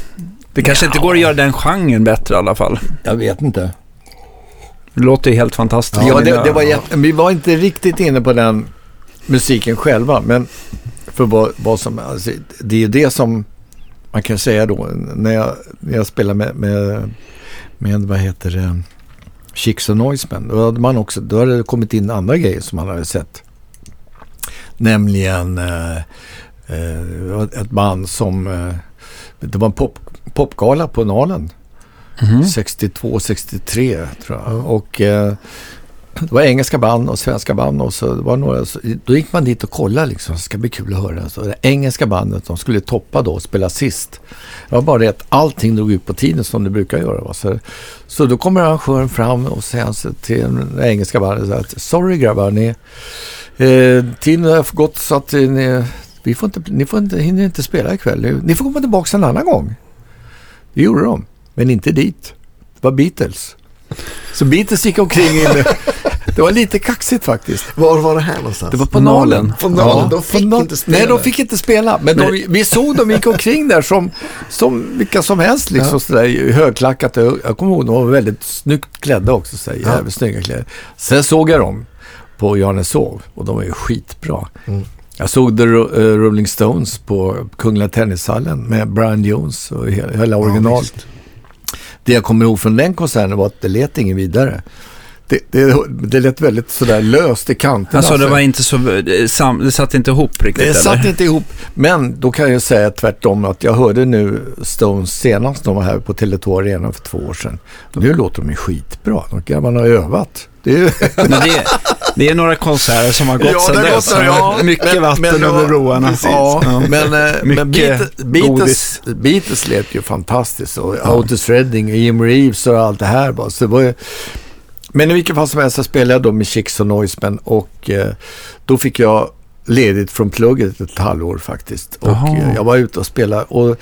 Det kanske inte Ja. går att göra den genren bättre i alla fall. jag vet inte. Det låter ju helt fantastiskt. Ja, det, det var jätte, vi var inte riktigt inne på den musiken själva. Men för vad, vad som, alltså, det är ju det som man kan säga då. När jag, när jag spelade med, med, med, vad heter det, Chicks och Noisemen. Då hade man också, då hade det kommit in andra grejer som man hade sett. Nämligen eh, eh, ett band som, eh, det var en pop, popgala på Nalen. Mhm. 62, 63 tror jag. Ja. Och eh, det var engelska band och svenska band och så var några, så, då gick man dit och kollade liksom, det ska bli kul att höra. Så det engelska bandet, de skulle toppa då och spela sist. Det var bara det att allting drog ut på tiden som det brukar göra. Va? Så, så då kommer arrangören fram och säger till det engelska bandet att sorry grabbar, ni, eh, tiden har gått så att eh, ni, vi får inte, ni får inte, hinner inte spela ikväll. Ni får komma tillbaka en annan gång. Det gjorde de, men inte dit. Det var Beatles. Så Beatles gick omkring inne. [LAUGHS] Det var lite kaxigt faktiskt. Var var det här någonstans? Det var på Nalen. På Nalen. De fick Nalen. inte spela. Nej, de fick inte spela. Men de, vi såg dem gick omkring där som, som vilka som helst. Liksom, Ja. sådär, högklackat. Jag kommer ihåg de var väldigt snyggt klädda också. Så Ja. jävligt snygga kläder. Sen såg jag dem på Johanneshov och de var ju skitbra. Mm. Jag såg The eh, Rolling Stones på Kungliga Tennishallen med Brian Jones och hela, hela original. visst. det jag kommer ihåg från den konserten var att det lät ingen vidare. Det, det, det lät väldigt sådär löst i kanterna. Alltså det Så- var inte så, det, sam, det satt inte ihop riktigt det eller? satt inte ihop. Men då kan jag säga tvärtom att jag hörde nu Stones senast de var här på Tele2 Arena för två år sedan. Nu låter de ju skitbra. De grabbarna har övat. Det är det, det är några konserter som har gått Ja, sedan dess. ja. Mycket Men- vatten men under broarna. Precis. Ja, men, eh, men Beatles, Beatles. Beatles lät ju fantastiskt. Och Otis Redding och Jim Reeves och allt det här. Bara. Så det var ju... Men i vilket fall som helst så spelade jag då med Chicks och Noisemen och eh, då fick jag ledigt från plugget ett halvår faktiskt. Och Jaha. eh, jag var ute och spelade och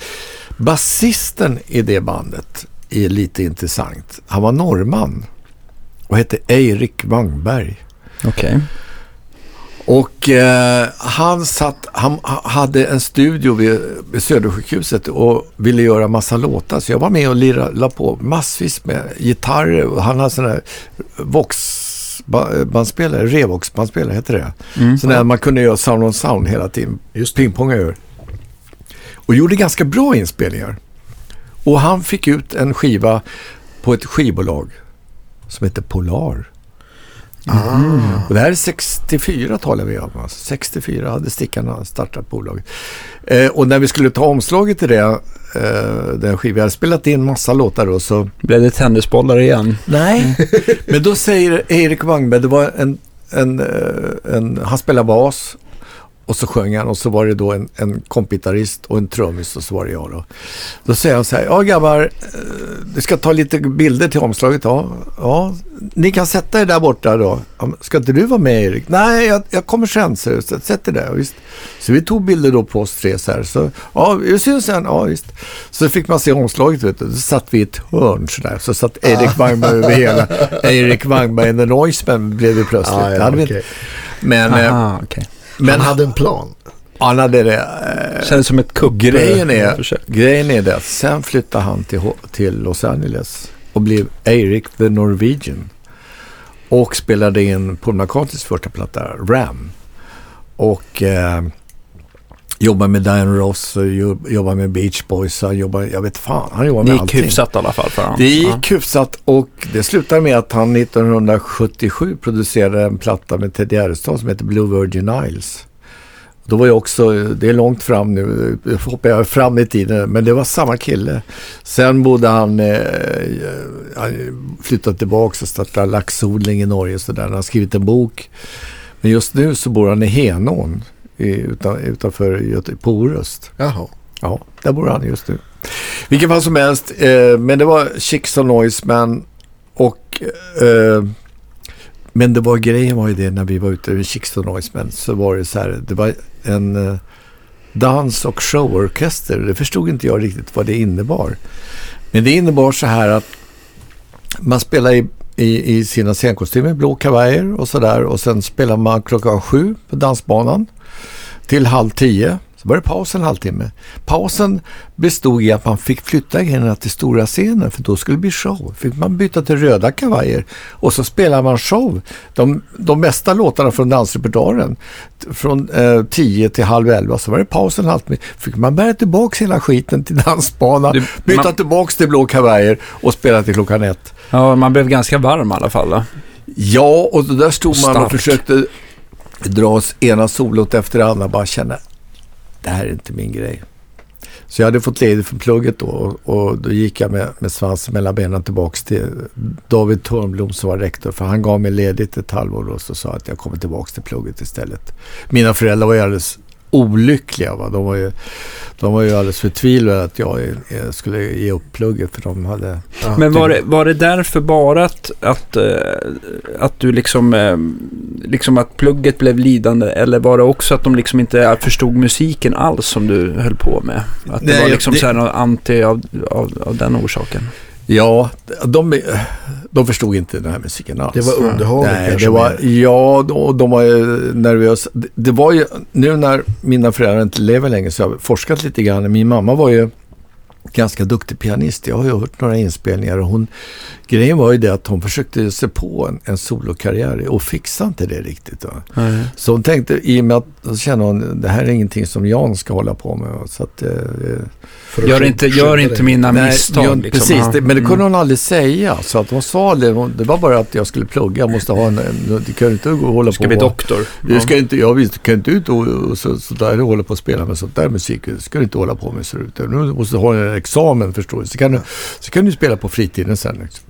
basisten i det bandet är lite intressant. Han var norrman och hette Eirik Wangberg. Okej. Och eh, han, satt, han ha- hade en studio vid, vid Södersjukhuset och ville göra massa låtar. Så jag var med och lirade, la på massvis med gitarrer. Och han hade sån där Vox-bandspelare, Revox-bandspelare heter det. Mm. Så där man kunde göra sound on sound hela tiden. Just Pingponga över. Och gjorde ganska bra inspelningar. Och han fick ut en skiva på ett skivbolag som heter Polar. Ah. Och det här är 64 talar vi om. Alltså 64 hade Stickarna startat bolaget. Eh, och när vi skulle ta omslaget till det, eh, den skivan, jag hade spelat in massa låtar då, så... Blev det tennisbollar igen? Nej. [LAUGHS] Men då säger Erik Wangberg, det var en, en, eh, en, han spelade bas och så sjöng han och så var det då en, en kompgitarrist och en trummis och så var det jag då. Då säger han så här, ja grabbar, eh, du ska ta lite bilder till omslaget. Ja, ja. ni kan sätta er där borta då. Ska inte du vara med Erik? Nej, jag, jag kommer sen. Så, sätt er där. Ja, Visst. Så vi tog bilder då på oss tre så här. Så, ja, vi syns sen. Ja, visst. Så fick man se omslaget. Vet du. Så satt vi i ett hörn så där. Så satt Erik Wangberg över hela. [LAUGHS] Erik Wangberg and the Noisemen blev det plötsligt. Ah, ja, vi inte. Men, eh, Aha, okej. Men han hade en plan. han hade det. eh, Kändes som ett kupp. Grejen är, grejen är det att sen flyttade han till, till Los Angeles och blev Eric the Norwegian. Och spelade in Paul McCartneys första platta, Ram. Och eh, jobbade med Diane Ross och jo- jobbade med Beach Boys. Han jobbade, jag vet fan, han jobbade Det med gick allting. hyfsat i alla fall för honom. Det gick hyfsat och det slutade med att han 1977 producerade en platta med Ted Gärdestad som heter Blue Virgin Isles. Då var jag också, det är långt fram nu, hoppar jag fram i tiden, men det var samma kille. Sen bodde han, eh, han flyttade tillbaka och startade laxodling i Norge och sådär. Han har skrivit en bok. Men just nu så bor han i Henån utan, utanför Göte, på Orust. Jaha. Ja, där bor han just nu. Vilken fall som helst, eh, men det var Chicks och Noiseman och eh, men det var grejen var ju det när vi var ute med Chicks och Noiseman så var det så här, det var en eh, dans och showorkester. Det förstod inte jag riktigt vad det innebar. Men det innebar så här att man spelar i, i, i sina scenkostymer, blå kavajer och sådär och sen spelar man klockan sju på dansbanan till halv tio. Så var det paus en halvtimme. Pausen bestod i att man fick flytta grejerna till stora scenen för då skulle det bli show. Fick man byta till röda kavajer och så spelar man show. De, de mesta låtarna från dansrepertoaren från eh, 10 till halv 11 så var det paus en halvtimme. Fick man bära tillbaka hela skiten till dansbanan, Du- byta man- tillbaka till blå kavajer och spela till klockan ett. Ja, man blev ganska varm i alla fall. Då. Ja, och där stod man och försökte dras ena solot efter det andra. Bara känna, det här är inte min grej. Så jag hade fått ledigt från plugget då och, och då gick jag med, med svansen mellan benen tillbaks till David Törnblom som var rektor. För han gav mig ledigt ett halvår och så sa att jag kommer tillbaks till plugget istället. Mina föräldrar var ju alldeles olyckliga. Va? De, var ju, de var ju alldeles förtvivlade att jag eh, skulle ge upp plugget för de hade... Men var det, var det därför bara att, att, eh, att du liksom, eh, liksom att plugget blev lidande eller var det också att de liksom inte förstod musiken alls som du höll på med? Att det Nej, var liksom det- så här något anti av, av, av den orsaken? Ja, de, de förstod inte den här musiken alls. Det var underhållning Nej, det var, ja, de, de var ju nervösa. Det, det var ju, nu när mina föräldrar inte lever längre så har jag forskat lite grann. Min mamma var ju ganska duktig pianist. Jag har ju hört några inspelningar och hon, grejen var ju det att hon försökte se på en, en solokarriär och fixade inte det riktigt. Va? Så hon tänkte, i och med att, så kände hon, det här är ingenting som Jan ska hålla på med. Så att, eh, Gör inte, gör inte mina Nej, misstag. ja, liksom. Precis, Ja. det, men det kunde Mm. hon aldrig säga. Så att hon sa det, det var bara att jag skulle plugga. Jag måste ha en, en det kan inte gå och hålla Ska på bli och- doktor. Du ska inte, jag visst, du kan inte ut och, och så, så där och hålla på och spela med sånt där musik. Det ska du inte hålla på med. Så, utan nu måste du ha en examen förstår du. Så kan du, så kan du spela på fritiden sen. Liksom.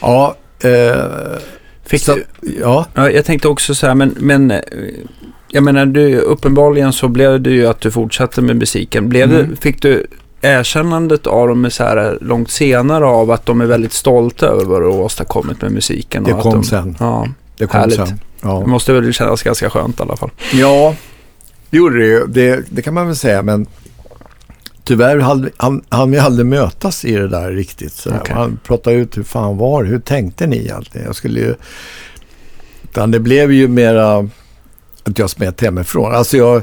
Ja, eh, Fick så, du, ja. ja, jag tänkte också så här, men, men eh, jag menar, du, uppenbarligen så blev det ju att du fortsatte med musiken. Blev Mm. det, fick du erkännandet av dem så här långt senare av att de är väldigt stolta över vad du har åstadkommit med musiken? Det kom de, sen. Ja, Det kom Härligt. sen. Ja. det måste väl kännas ganska skönt i alla fall. Ja, det gjorde det ju. Det, det kan man väl säga, men tyvärr hann han, han vi aldrig mötas i det där riktigt. Så Okej. Han pratade ut hur fan var? Hur tänkte ni egentligen? Jag skulle ju... Utan det blev ju mera att jag smet hemifrån. Alltså jag,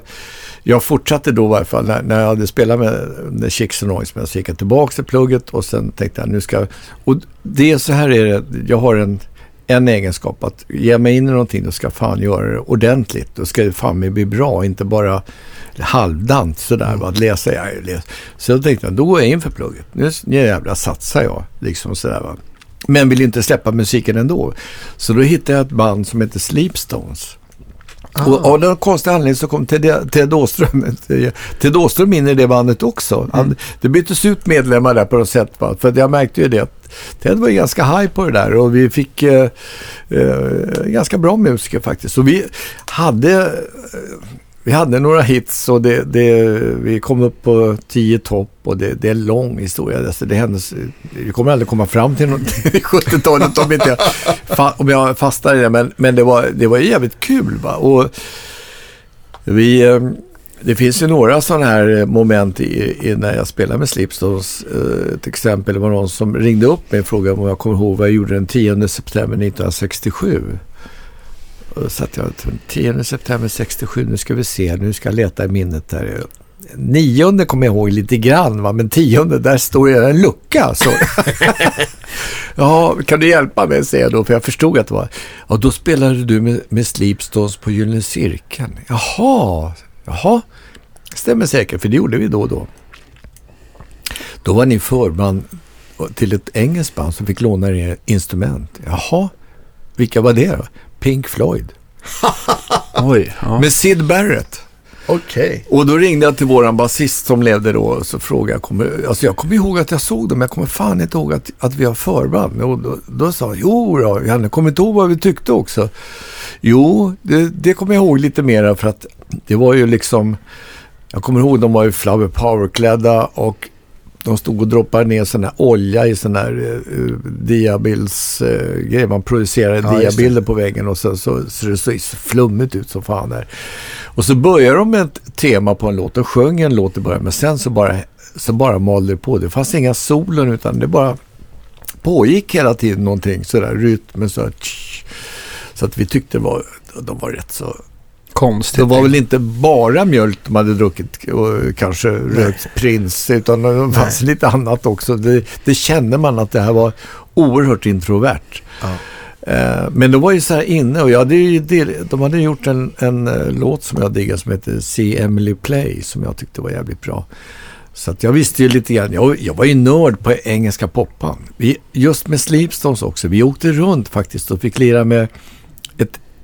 jag fortsatte då i varje fall när, när jag hade spelat med, Chicks and Noise. Men så gick jag tillbaka till plugget och sen tänkte jag nu ska... Och det är så här är det. Jag har en, en egenskap att ge mig in i någonting då ska jag fan göra det ordentligt. Då ska det fan mig bli bra, inte bara halvdant sådär. va, Att läsa, jag läser. Så jag tänkte då går jag in för plugget. Nu, nu jävlar satsar jag. Liksom sådär va. Men vill inte släppa musiken ändå. Så då hittade jag ett band som heter Sleepstones. Och av någon konstig anledning så kom Ted, Ted Åström, [LAUGHS] Ted Åström in i det bandet också. Han, Det byttes ut medlemmar där på något sätt. För jag märkte ju det att Ted var ganska high på det där och vi fick eh, eh, ganska bra musiker faktiskt. Så vi hade, vi hade några hits och det, det, vi kom upp på 10 topp och det, det är en lång historia. Alltså det hände, vi kommer aldrig komma fram till något i 70-talet om, inte jag, om jag fastnar i det. Men, men det, var, det var jävligt kul. Va? Och vi, eh, det finns ju några sådana här eh, moment i, i när jag spelar med Slipstones. Eh, till exempel det var någon som ringde upp mig och frågade om jag kommer ihåg vad jag gjorde den 10 september 1967. Då satt jag 10 september 67, nu ska vi se, nu ska jag leta i minnet där. Nionde kommer jag ihåg lite grann, va? men tionde, där står det en lucka. Så. [LAUGHS] ja, kan du hjälpa mig, säger jag då, för jag förstod att det var... Ja, då spelade du med, med Sleepstones på Gyllene Cirkeln. Jaha, jaha. Stämmer säkert, för det gjorde vi då och då. Då var ni förband till ett engelskt band som fick låna er instrument. Jaha, vilka var det då? Pink Floyd. [LAUGHS] Oj, ja. Med Sid Barrett. Okej. Och då ringde jag till våran basist som levde då och så frågade jag, kommer, alltså jag kommer ihåg att jag såg dem, men jag kommer fan inte ihåg att, att vi har förband. Och då, då sa jag, jo då, Janne, kommer inte ihåg vad vi tyckte också? Jo, det, det kommer jag ihåg lite mera för att det var ju liksom, jag kommer ihåg de var ju Flower Power-klädda och de stod och droppade ner sån här olja i sån här uh, diabilds uh, grej. Man producerade Ja, diabilder på väggen och så, så, så det såg så flummigt ut som fan där. Och så började de med ett tema på en låt och sjöng en låt i början. Men sen så bara, så bara malde det på. Det fanns inga solon utan det bara pågick hela tiden någonting sådär. Rytmen så här. Så att vi tyckte var, de var rätt så Konstigt. det var väl inte bara mjölk de hade druckit och kanske rökt prins utan det fanns lite annat också. Det, det kände man att det här var oerhört introvert. Ja. Eh, men de var ju så här inne och jag hade ju del, de hade gjort en, en eh, låt som jag diggade som heter See Emily Play som jag tyckte var jävligt bra. Så att jag visste ju lite grann, jag, jag var ju nörd på engelska poppan. Vi, just med Sleepstones också, vi åkte runt faktiskt och fick lira med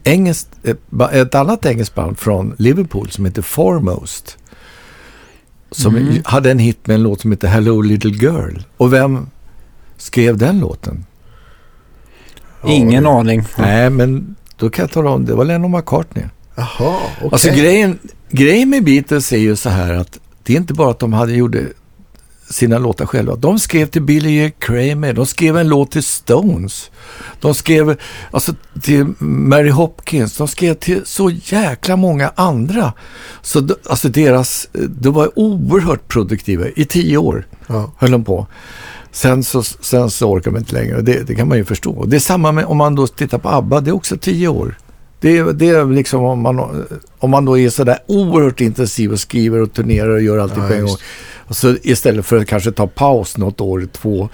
engelskt, ett, ba- ett annat engelskt band från Liverpool som heter Foremost. som Mm. hade en hit med en låt som heter Hello Little Girl. Och vem skrev den låten? Ingen aning. Nej, men då kan jag tala om, det var Lennon McCartney. Jaha, okej. Alltså grejen, grejen med Beatles är ju så här att det är inte bara att de hade gjorde sina låtar själva. De skrev till Billy. Kramer, de skrev en låt till Stones. De skrev alltså, till Mary Hopkins, de skrev till så jäkla många andra. Så alltså deras, de var oerhört produktiva i tio år Ja. höll de på. Sen så, sen så orkar de inte längre det, det kan man ju förstå. Det är samma med om man då tittar på ABBA, det är också tio år. Det är, det är liksom om man, om man då är sådär oerhört intensiv och skriver och turnerar och gör allting Ja, på en gång. så istället för att kanske ta paus något år, två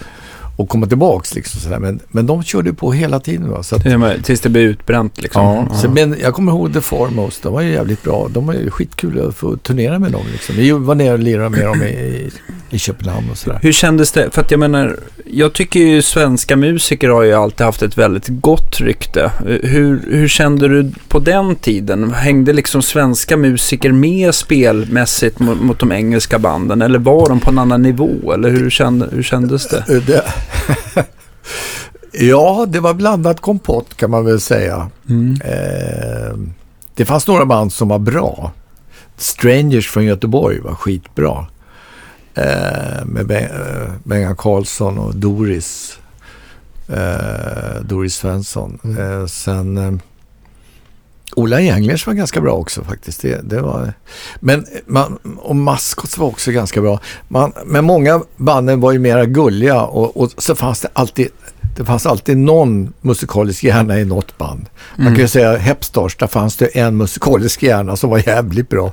och komma tillbaks liksom sådär. Men, men de körde på hela tiden va. Så att, med- Tills det blir utbränt liksom. Ja, så, men jag kommer ihåg The Foremost, de var ju jävligt bra. De var ju skitkul att få turnera med dem. Liksom. Vi var nere och lirade med dem i, i, Köpenhamn och sådär. Hur kändes det? För att jag menar, jag tycker ju svenska musiker har ju alltid haft ett väldigt gott rykte. Hur, hur kände du på den tiden? Hängde liksom svenska musiker med spelmässigt mot, mot de engelska banden? Eller var de på en annan nivå? Eller hur, kände, hur kändes det? Eh, det [LAUGHS] ja, det var blandat kompott kan man väl säga. Mm. Eh, det fanns några band som var bra. Strangers från Göteborg var skitbra. Eh, med eh, Bengan Karlsson och Doris. Eh, Doris Svensson. Mm. Sen Ola Englers var ganska bra också faktiskt. Det, det var, men man, och Maskots var också ganska bra. Man, men många banden var ju mera gulliga och, och så fanns det alltid det fanns alltid någon musikalisk hjärna i något band. Man kan ju säga Hepstars, där fanns det en musikalisk hjärna som var jävligt bra.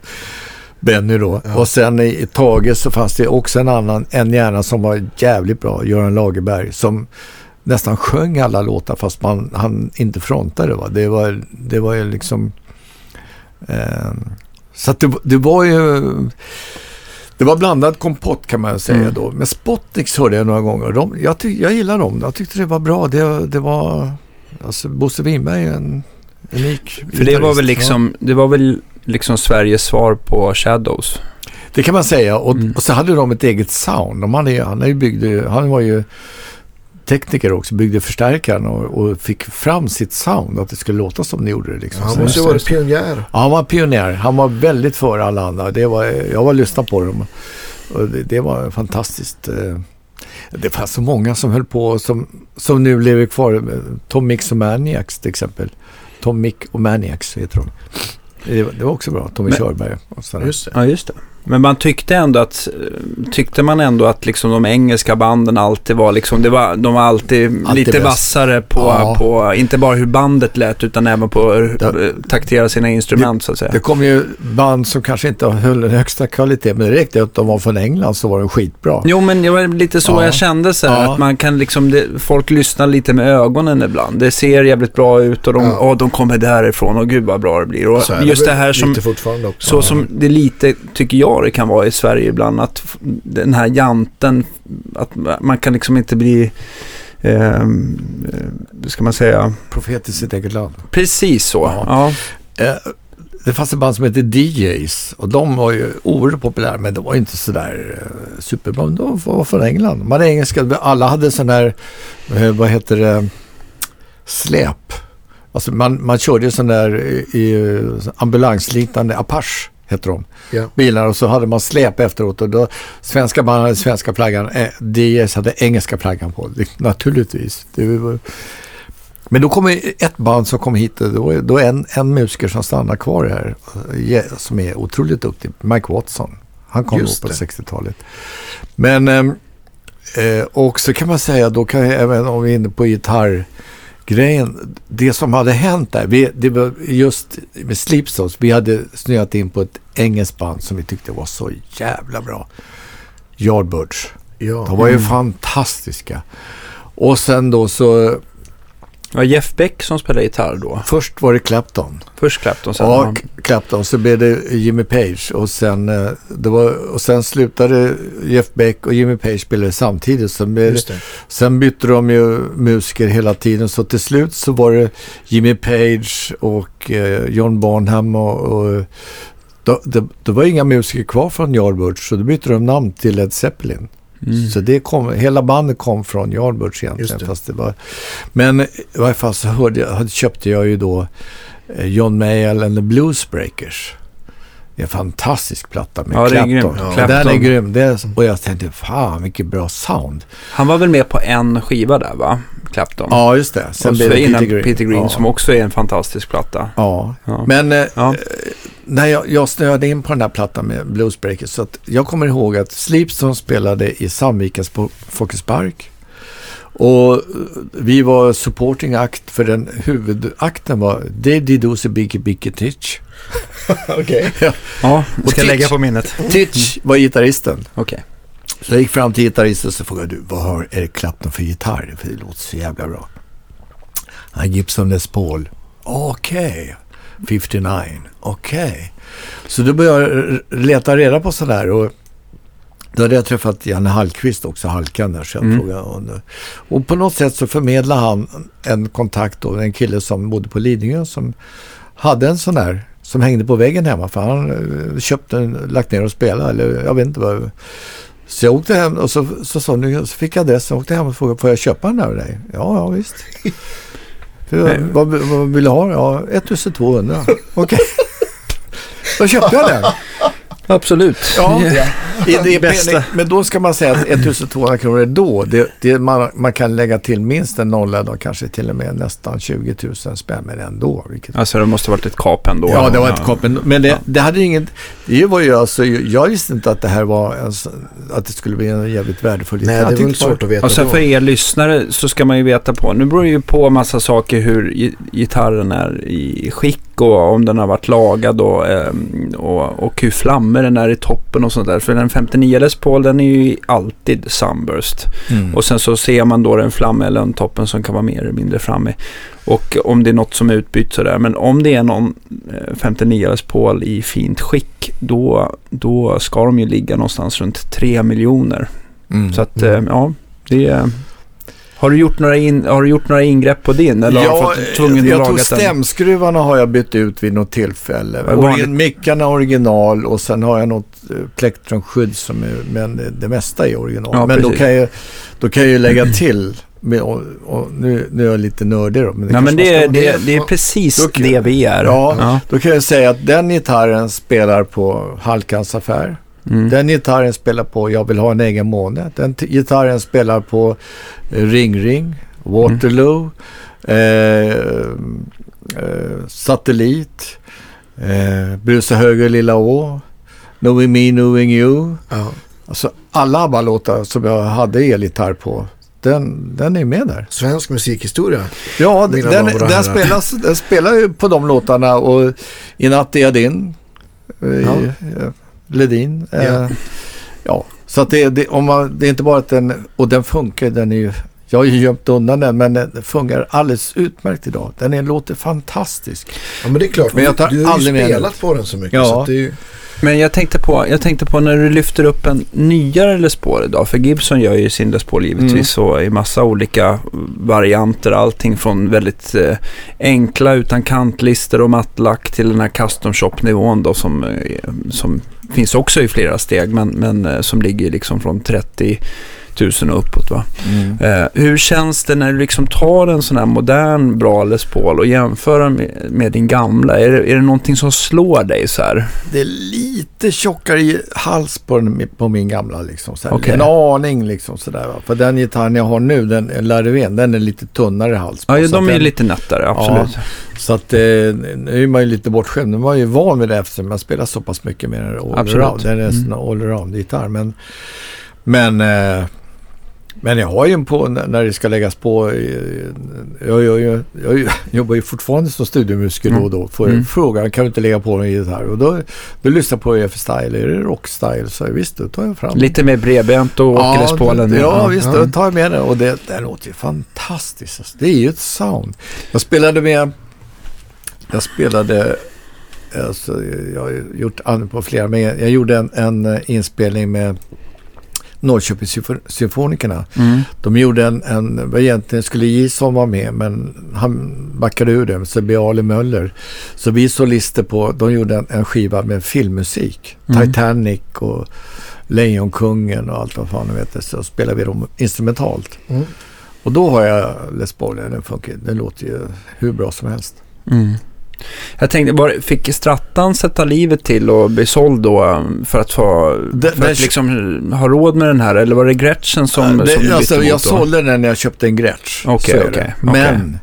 Benny då. Ja. Och sen i, Tage så fanns det också en annan, en hjärna som var jävligt bra, Göran Lagerberg, som nästan sjöng alla låtar fast man, han inte frontade. Va? Det, var, det var ju liksom... Eh, så att det, det var ju... Det var blandad kompott kan man säga Mm. då. Men Spotnix hörde jag några gånger. De, jag, ty, jag gillar dem. Jag tyckte det var bra. Det, det var... Alltså Bosse Winberg är en unik För det var väl liksom, det var väl liksom Sveriges svar på Shadows. Det kan man säga. Och, Mm. och så hade de ett eget sound. De hade, han, är ju byggde, han var ju tekniker också, byggde förstärkaren och, och fick fram sitt sound. Att det skulle låta som det gjorde det. Liksom. Han måste så- varit pionjär. Ja, han var pionjär. Han var väldigt före alla andra. Det var, jag var och lyssnade på dem. Och det, det var fantastiskt. eh. Det fanns så många som höll på som, som nu lever kvar. Tom Mix och Maniacs till exempel. Tom Mick och Maniacs heter de. Det, var- också bra. Tommy Men- Körberg och sådär. Just det. Ja, just det. Men man tyckte ändå att, tyckte man ändå att liksom de engelska banden alltid var liksom, det var, de var alltid, Alltid lite bäst. vassare på, Ja. på, inte bara hur bandet lät utan även på Det- eh, taktera sina instrument så att säga. Det kom ju band som kanske inte höll den högsta kvalitet. Men det räckte att de var från England så var de skitbra. Jo, men det var lite så Ja. jag kände så här, Ja. att man kan liksom, det, folk lyssnar lite med ögonen ibland. Det ser jävligt bra ut och de, Ja. åh, de kommer därifrån och gud vad bra det blir. Och Så just det väl här som. Så som det lite, tycker jag det kan vara i Sverige ibland, att den här janten, att man kan liksom inte bli, ehm, eh, ska man säga, Profet i sitt eget land. precis så. Ja. Ja. Eh, det fanns ett band som hette DJs och de var ju oerhört populära men de var inte sådär eh, superbra. De var från England. De hade engelska, alla hade sån där, eh, vad heter det, släp. Alltså man, man körde sån där i, i ambulansliknande Apache hette de. Ja. Bilar och så hade man släp efteråt och då svenska band hade svenska flaggan, eh, DJs hade engelska flaggan på. Naturligtvis. Var, men då kom ett band som kom hit då, är- då är en, en musiker som stannar kvar här eh, som är otroligt duktig, Mike Watson. Han kom Just då på det. 60-talet. Men, ehm, eh, och så kan man säga, då kan jag, även om vi är inne på gitarrgrejen, det som hade hänt där, vi, det var just med Sleepstones, vi hade snöat in på ett engelskt band som vi tyckte var så jävla bra. Yardbirds. Ja. De var ju Mm. fantastiska. Och sen då så, Var Jeff Beck som spelade gitarr då. först var det Clapton. Först Clapton, sen Ja, han. Clapton. Så blev det Jimmy Page och sen, eh, det var, och sen slutade Jeff Beck och Jimmy Page spelade samtidigt. Sen, blev, Just det. sen bytte de ju musiker hela tiden så till slut så var det Jimmy Page och eh, John Bonham och, och det, det var inga musiker kvar från Yardbirds så då bytte de namn till Led Zeppelin. Mm. Så det kom, hela bandet kom från Yardbirds egentligen. Det. Fast det var, men i varje fall så hörde jag, köpte jag ju då eh, John Mayall and the Bluesbreakers. En fantastisk platta med Ja, det är Clapton. grymt. Ja. Clapton. Den är grym. Det och jag tänkte, fan vilket bra sound. Han var väl med på en skiva där va? Clapton. Ja, just det. och Sen så blev det innan Peter Green. Peter Green ja. som också är en fantastisk platta. Ja, Ja. men eh, Ja. när jag, jag snöade in på den här plattan med Bluesbreakers så att jag kommer ihåg att Sleepstone spelade i Sandvikens på Folkets Park. Och eh, vi var supporting act för den huvudakten var Dave Didosi Biggie Biggie Titch. [LAUGHS] Okej. [LAUGHS] Ja, Och ska Titch. lägga på minnet. Titch var gitarristen. Okej. Så jag gick fram till gitarristen och så frågade du, vad har Eric Clapton för gitarr? För det låter så jävla bra. Han Gibson Les Paul. Okej. 59. Okej. Så då började jag leta reda på sådär och då hade jag träffat Janne Hallqvist också, Halkan där, så jag Mm. frågade honom. Och på något sätt så förmedlade han en kontakt då, en kille som bodde på Lidingö som hade en sån där som hängde på väggen hemma för han eh, köpte en, lagt ner och spelade eller jag vet inte vad. Så jag åkte hem och så, så, så, så fick jag adressen och åkte hem och frågade får jag köpa den där av dig? Ja, ja visst. [LAUGHS] För, vad, vad vill du ha? Ja, 1200. [LAUGHS] Okej. Då köpte jag den. Absolut. Ja, i det Bästa. men, men då ska man säga att 1200 kronor då, det, det, man, man kan lägga till minst en nolla då, kanske till och med nästan 20 000 spänn, men ändå. Vilket, Alltså det måste ha varit ett kap ändå. ja, det var ett kap, men, men det, Ja. det hade inget, det var ju alltså, jag visste inte att det här var, sån- att det skulle bli en jävligt värdefull Nej, gitarr. det är väl tyckte bara- svårt att veta Och sen för er lyssnare så ska man ju veta på, nu beror det ju på massa saker hur gi- gitarren är i skick och om den har varit lagad och, ehm, och, och hur flammor den är i toppen och sånt där. För den 59 Les Paul den är ju alltid sunburst. Mm. Och sen så ser man då den flammiga lönntoppen som kan vara mer eller mindre framme. Och om det är något som är utbytt sådär. Men om det är någon eh, 59 Les Paul i fint skick då, då ska de ju ligga någonstans runt 3 miljoner. Mm. Så att Mm. eh, ja, det är... Har du, gjort några in, har du gjort några ingrepp på din? Eller har du Ja, fått tvungen jag att tror stämskruvarna har jag bytt ut vid något tillfälle. Origin, mickarna original och sen har jag något eh, plektrumskydd som är, men det, det mesta är original. Ja, men då kan, jag, då kan jag ju lägga till, med, och, och nu, nu är jag lite nördig då. Men Nej, kanske men det, är- det, det är precis Då det vi är. Ja, ja. Då kan jag säga att den gitarren spelar på Halkans affär. Mm. Den gitarren spelar på Jag vill ha en egen måne. Den gitarren spelar på eh, Ring Ring, Waterloo, eh, eh, Satellit, eh, Brusa höger Lilla Å, Knowing Me, Knowing You. Ja. Alltså alla ABBA-låtar som jag hade elgitarr på, den, den är med där. Svensk musikhistoria. Ja, den, den, herrar. spelas, den spelar ju på de låtarna och I natt är jag din, eh, Ja. Ledin. eh, Ja. Ja, så att det, det, om man, det är inte bara att den, och den funkar, den är ju, jag har ju gömt undan den, men den fungerar alldeles utmärkt idag. Den är, låter fantastisk. Ja men det är klart. Men jag tar du har ju spelat på den så mycket. Ja. Så att det är ju, Men jag tänkte, på, jag tänkte på när du lyfter upp en nyare Les Paul idag. För Gibson gör ju sin Les Paul givetvis så i massa olika varianter. Allting från väldigt eh, enkla utan kantlister och mattlack till den här custom shop-nivån då som, eh, som finns också i flera steg. Men, men eh, som ligger liksom från 30 000 och uppåt va. Eh, hur känns det när du liksom tar en sån här modern bra Les Paul och jämför den med, med din gamla? Är det, är det någonting som slår dig så här? Det är lite tjockare i hals på, den, på min gamla liksom. Så. Okej. En aning liksom sådär. För den gitarren jag har nu, den Lariven, den är lite tunnare i hals på. Ja, de är den, lite nättare, absolut. Så att eh, nu är man ju lite bortskämd. Nu är man ju van vid det eftersom man spelar så pass mycket med den all Absolut. around. Den är Mm. en allround-gitarr. Men, men, eh, men jag har ju en på när det ska läggas på. Jag, jag, jag, jag jobbar ju fortfarande som studiomusiker då och då. Får Mm. jag frågan, kan du inte lägga på en gitarr? Och då, då lyssnar jag på EF Style. Är det rockstyle? Så visst, då tar jag fram Lite mer bredbent och åker Les Paulen. Ja, ja, visst. Ja. Då tar jag med den. Och det, det låter ju fantastiskt. Alltså. Det är ju ett sound. Jag spelade med... Jag spelade... Alltså, jag har gjort på flera, men jag gjorde en, en eh, inspelning med Norrköpingssymfonikerna. Mm. De gjorde en, en vad egentligen skulle Gison vara med men han backade ur det. Så blev Ali Möller. Så vi solister på, de gjorde en, en skiva med filmmusik. Mm. Titanic och Lejonkungen och allt vad fan du vet. Så spelade vi dem instrumentalt. Mm. Och då har jag Les Paul, den funkar, det låter ju hur bra som helst. Mm. Jag tänkte, var, fick Strattan sätta livet till och bli såld då um, för att, få, Det- för det- att liksom ha råd med den här? Eller var det Gretchen som, det, som du alltså, bytte jag mot då? sålde den när jag köpte en Gretsch. Okej, det. okej. Men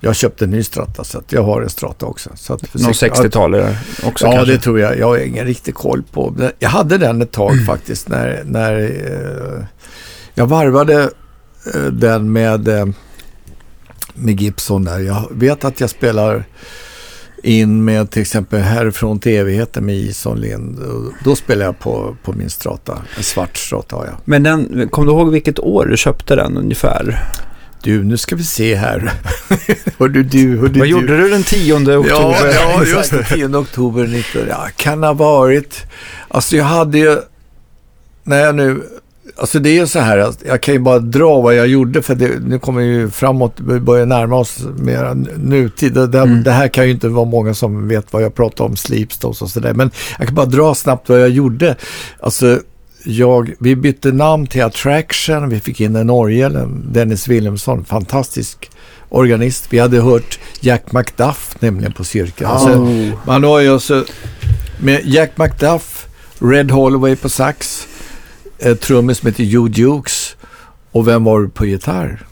jag köpte en ny Strata så jag har en Strata också. Så att Någon sex- 60-talare också Ja, kanske? det tror jag. Jag har ingen riktig koll på. Jag hade den ett tag faktiskt när, när eh, jag varvade eh, den med, eh, med Gibson där. Jag vet att jag spelar in med till exempel Härifrån till evigheten med Ison Lind. Då spelar jag på, på min strata. En svart strata har jag. Men den, kom du ihåg vilket år du köpte den ungefär? Du, nu ska vi se här. [LAUGHS] hördu du, hördu Vad du. gjorde du den 10 oktober? Ja, ja [LAUGHS] just det. 10 oktober 19. Ja, kan ha varit. Alltså jag hade ju, när jag nu, alltså det är ju så här att jag kan ju bara dra vad jag gjorde för det, nu kommer ju framåt, vi börjar närma oss mer nutid. Det, Mm. det här kan ju inte vara många som vet vad jag pratar om, sleepstalls och sådär. Men jag kan bara dra snabbt vad jag gjorde. Alltså jag, vi bytte namn till Attraction, vi fick in en orgel, en Dennis Wilhelmsson, fantastisk organist. Vi hade hört Jack McDuff nämligen på Cirkeln. Ah. Så man har ju alltså med Jack McDuff, Red Holloway på sax, eh, trummis som heter Joe Dukes och vem var det på gitarr?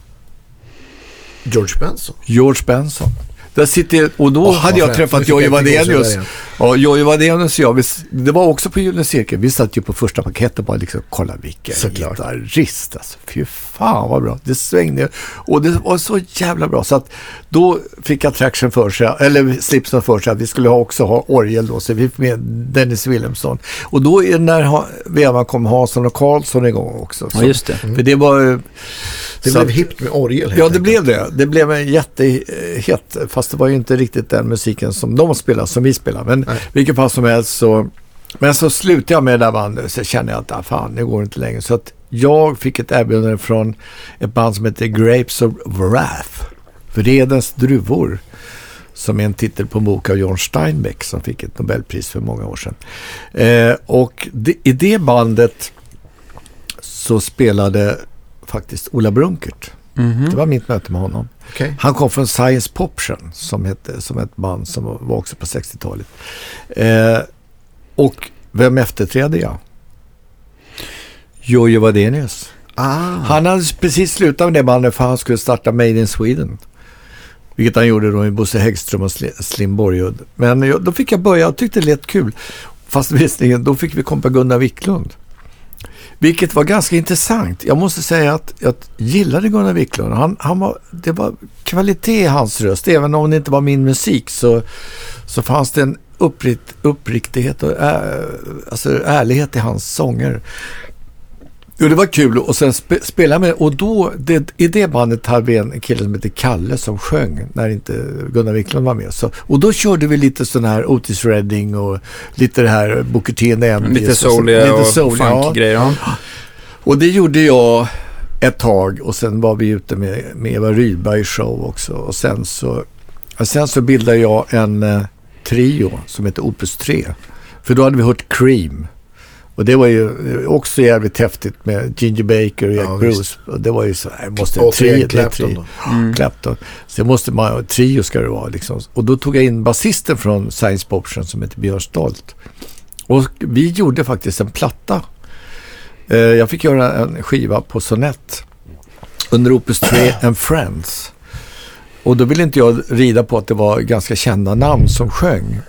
George Benson. George Benson. Där sitter, och då Åh, hade jag träffat Jojje Wadenius. Ja, Jojje Wadenius och jag, vi, det var också på Gyllene Cirkel. Vi satt ju på första paketet och bara liksom, kolla vilken Såklart. gitarrist alltså. Fy fan vad bra. Det svängde och det var så jävla bra. Så att då fick Attraction för sig, eller Slipston för sig att vi skulle också ha orgel då. Så vi fick med Dennis Wilhelmsson. Och då är när ha- vevan kom Hansson och Karlsson igång också. Ja, Så, just det. För det var Det blev hippt med orgel Ja, det enkelt. blev det. Det blev en jättehet, fast det var ju inte riktigt den musiken som de spelar, som vi spelar. Men Nej. Vilket pass som helst så... Men så slutade jag med det där bandet, så kände jag att ah, fan, det går inte längre. Så att jag fick ett erbjudande från ett band som heter Grapes of Wrath. Vredens druvor. Som är en titel på en bok av John Steinbeck som fick ett Nobelpris för många år sedan. Eh, och det, i det bandet så spelade faktiskt Ola Brunkert. Mhm. Det var mitt möte med honom. Okej. Han kom från Science Poption som, hette, som ett band som var också på 60-talet. Eh, och vem efterträdde jag? Jojje Wadenius. Ah. Han hade precis slutat med det bandet för han skulle starta Made in Sweden. Vilket han gjorde då med Bosse Häggström och Sli- Slim Borgud. Men jag, då fick jag börja och tyckte det lät kul. Fast visserligen, då fick vi kompa Gunnar Wiklund. Vilket var ganska intressant. Jag måste säga att jag gillade Gunnar Wiklund. Han, han var, det var kvalitet i hans röst. Även om det inte var min musik så, så fanns det en upprikt, uppriktighet och ä, alltså ärlighet i hans sånger. Jo, det var kul och sen spe, spela med och då, det, i det bandet hade vi en kille som heter Kalle som sjöng när inte Gunnar Wiklund var med. Så, och då körde vi lite sån här Otis Redding och lite det här Booker T Lite och souliga och soul, ja. funk-grejer. Ja. Och det gjorde jag ett tag och sen var vi ute med, med Eva Rydberg show också. Och sen så, och sen så bildade jag en eh, trio som heter Opus 3. För då hade vi hört Cream. Och det var ju också jävligt häftigt med Ginger Baker och Jack Ja, Bruce. Och det var ju så här, måste Återigen trio, Clapton trio. då. Mm. Clapton. Så måste man, trio ska det vara liksom. Och då tog jag in basisten från Science Poption som heter Björn Stolt. Och vi gjorde faktiskt en platta. Eh, jag fick göra en skiva på Sonett under Opus 3 and Friends. Och då ville inte jag rida på att det var ganska kända namn som sjöng.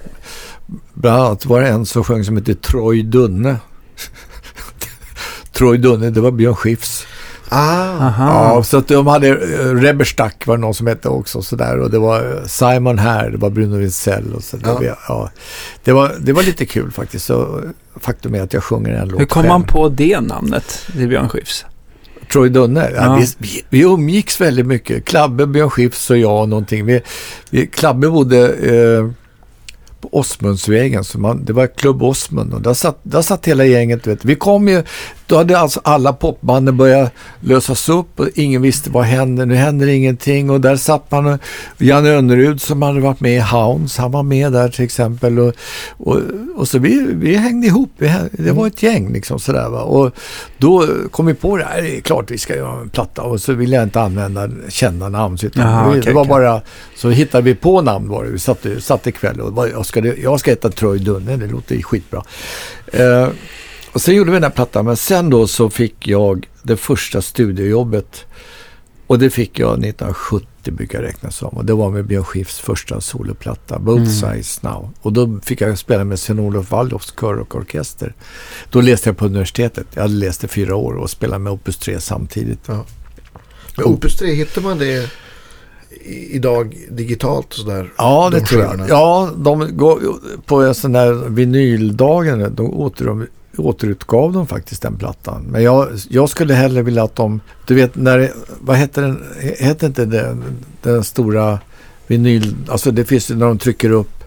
Bland annat var det en som sjöng som hette Troy Dunne. [LAUGHS] Troy Dunne, det var Björn Skifs. Ah. Aha. Ja, så att de hade, uh, Rebberstack var det någon som hette också sådär. Och det var eh, Simon här, det var Bruno Winsell och så. Ja. Det, ja. det, var, det var lite kul faktiskt. Så, eh, faktum är att jag sjunger en låt Hur kom själv. man på det namnet till Björn Skifs? Troy Dunne. Ja. Ja. vi, vi, vi umgicks väldigt mycket. Klabbe, Björn Skifs och jag och någonting. Vi, vi, Klabbe bodde eh, på Osmundsvägen. Så man, det var Klubb Osmund och där satt, där satt hela gänget. Vet. Vi kom ju, då hade alltså alla popbanden börjat lösas upp och ingen visste vad händer. Nu händer ingenting och där satt man Janne Önnerud som hade varit med i Hounds, han var med där till exempel och, och, och så vi, vi hängde ihop. Vi, det var ett gäng liksom sådär va. Och då kom vi på det här, det är klart vi ska göra en platta och så ville jag inte använda kända namn. Så vi, okej, det var okej. bara, så hittade vi på namn var det. Vi satt, satt ikväll och bara, jag, ska, jag ska heta Troy Dunne, det låter skitbra. Eh, och sen gjorde vi den här plattan, men sen då så fick jag det första studiojobbet. Och det fick jag 1970 brukar jag räkna som. Och det var med Björn Skifs första soloplatta, Both Mm. Sides Now. Och då fick jag spela med Sven-Olof Waldorfs kör och orkester. Då läste jag på universitetet. Jag hade läst i fyra år och spelade med Opus 3 samtidigt. Men Opus 3, hittar man det idag digitalt sådär? Ja, det De tror jag. Ja, de går, på en sån där vinyldagen, de åter, återutgav de faktiskt den plattan. Men jag, jag skulle hellre vilja att de, du vet, när, vad heter den, heter inte den, den stora vinyl, alltså det finns ju när de trycker upp,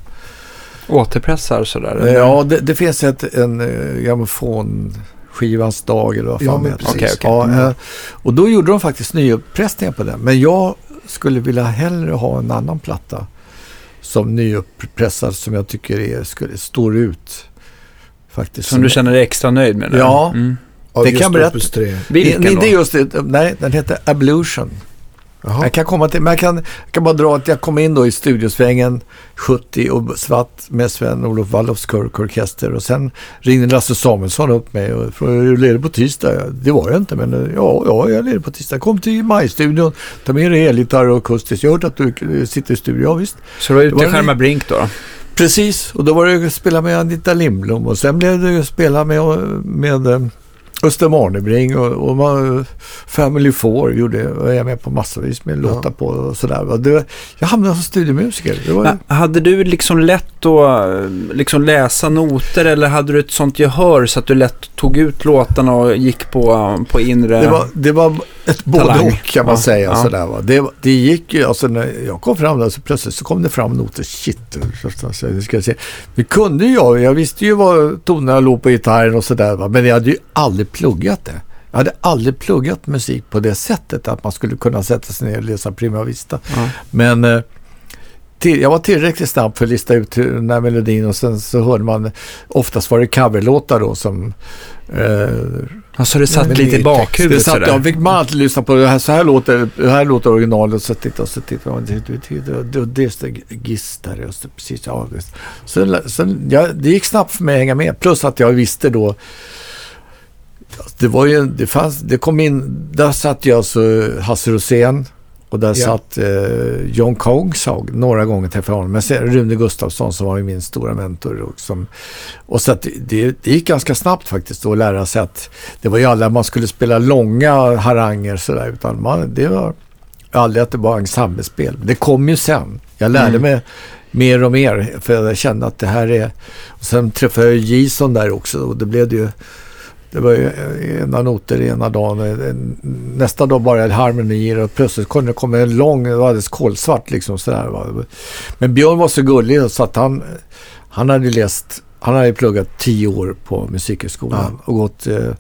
Återpressar sådär? eller? ja det, det finns ett, en uh, grammofon skivans dag eller vad fan Ja, men heter. precis. Okej, okej. Ja, Mm. eh, och då gjorde de faktiskt nyuppressningar på den. Men jag skulle vilja hellre ha en annan platta som nyuppressad som jag tycker är, skulle, står ut. Faktiskt. Som du känner dig extra nöjd med? där? Ja. Mm. Det kan berätta- Opus 3. Vilken det, det är just det, nej, den heter Ablution. Jag kan komma till, men jag kan, jag kan bara dra att jag kom in då i studiosvängen 70 och svart med Sven-Olof Waldorfs körorkester och sen ringde Lasse Samuelsson upp mig och frågade är du ledig på tisdag? Det var jag inte, men ja, ja jag är ledig på tisdag. Kom till majstudion, ta med dig elgitarr och akustiskt. Jag har hört att du sitter i studion. Ja, visst. Så du var Det ute i Brink då? Precis, och då var det att spela med Anita Lindblom och sen blev det ju att spela med, med eh, Östermalmebring och, och man, Family Four gjorde, var jag med på massvis med låtar på och sådär. Det, jag hamnade som studiomusiker. Det var, Men hade du liksom lätt att liksom läsa noter eller hade du ett sånt gehör så att du lätt tog ut låtarna och gick på, på inre... det, var, det var ett både Talang. och kan man Ja, säga. ja. Sådär, va. Det, det gick ju, alltså när jag kom fram där så plötsligt så kom det fram noter. Shit, så det ska jag se. Det kunde jag, jag visste ju vad tonerna låg på gitarren och sådär. va. Men jag hade ju aldrig pluggat det. Jag hade aldrig pluggat musik på det sättet att man skulle kunna sätta sig ner och läsa Prima Vista. Ja. Men eh, till, jag var tillräckligt snabb för att lista ut hur- den här melodin och sen så hörde man, oftast var det coverlåtar då som eh, Alltså det satt lite i bakhuvudet det satt, sådär. jag fick man alltid lyssna på det här, så här låter, det här låter originalet. Så titta och så titta. och det- är Gistare och så precis. Ja. Sen, sen, ja, det gick snabbt för mig att hänga med. Plus att jag visste då det var ju, det fanns, det kom in, där satt jag alltså Hasse Rosén och där Ja. satt eh, John Kongshaug några gånger träffade honom. Men sen Rune Gustafsson som var ju min stora mentor. Och, som, och så att det, det, det gick ganska snabbt faktiskt då att lära sig att det var ju aldrig att man skulle spela långa haranger sådär utan man, det var aldrig att det var ensemblespel. Det kom ju sen. Jag lärde Mm. mig mer och mer för jag kände att det här är... Och sen träffade jag Jason där också och det blev det ju... Det var ju ena noter ena dagen. en- Nästa dag bara harmonier och plötsligt kom det kom en lång, det var alldeles kolsvart liksom sådär. va. Men Björn var så gullig så att han, han hade läst, han hade pluggat tio år på musikhögskolan och gått eh,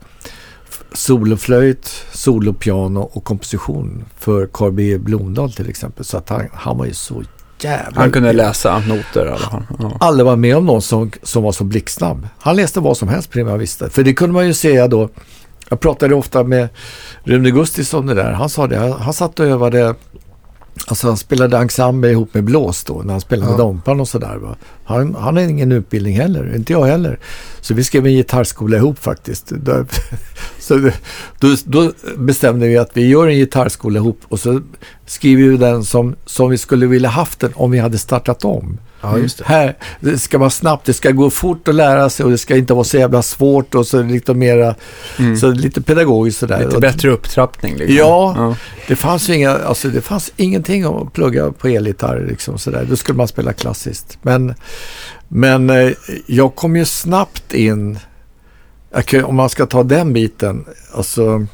soloflöjt, solopiano och komposition för Carl B Blomdahl till exempel. Så att han, han var ju så jävla... Han kunde läsa noter i alla fall. Ja. Aldrig var med om någon som, som var så blixtsnabb. Han läste vad som helst prima vista. För det kunde man ju säga då. Jag pratade ofta med Rune Gustis om det där. Han sa det. Han, han satt och övade. Alltså han spelade ensemble ihop med blås då. När han spelade Ja. Dompan och sådär. Han, han har ingen utbildning heller. Inte jag heller. Så vi skrev en gitarrskola ihop faktiskt. [LAUGHS] Där- Så då, då bestämde vi att vi gör en gitarrskola ihop och så skriver vi den som, som vi skulle vilja haft den om vi hade startat om. Ja, just det. Här, det ska vara snabbt, det ska gå fort att lära sig och det ska inte vara så jävla svårt och så lite mera, Mm. så lite pedagogiskt sådär. Lite bättre upptrappning. Liksom. Ja. Det fanns ju inga, alltså det fanns ingenting att plugga på elgitarr liksom sådär. Då skulle man spela klassiskt. Men, men eh, jag kom ju snabbt in, om man ska ta den biten, alltså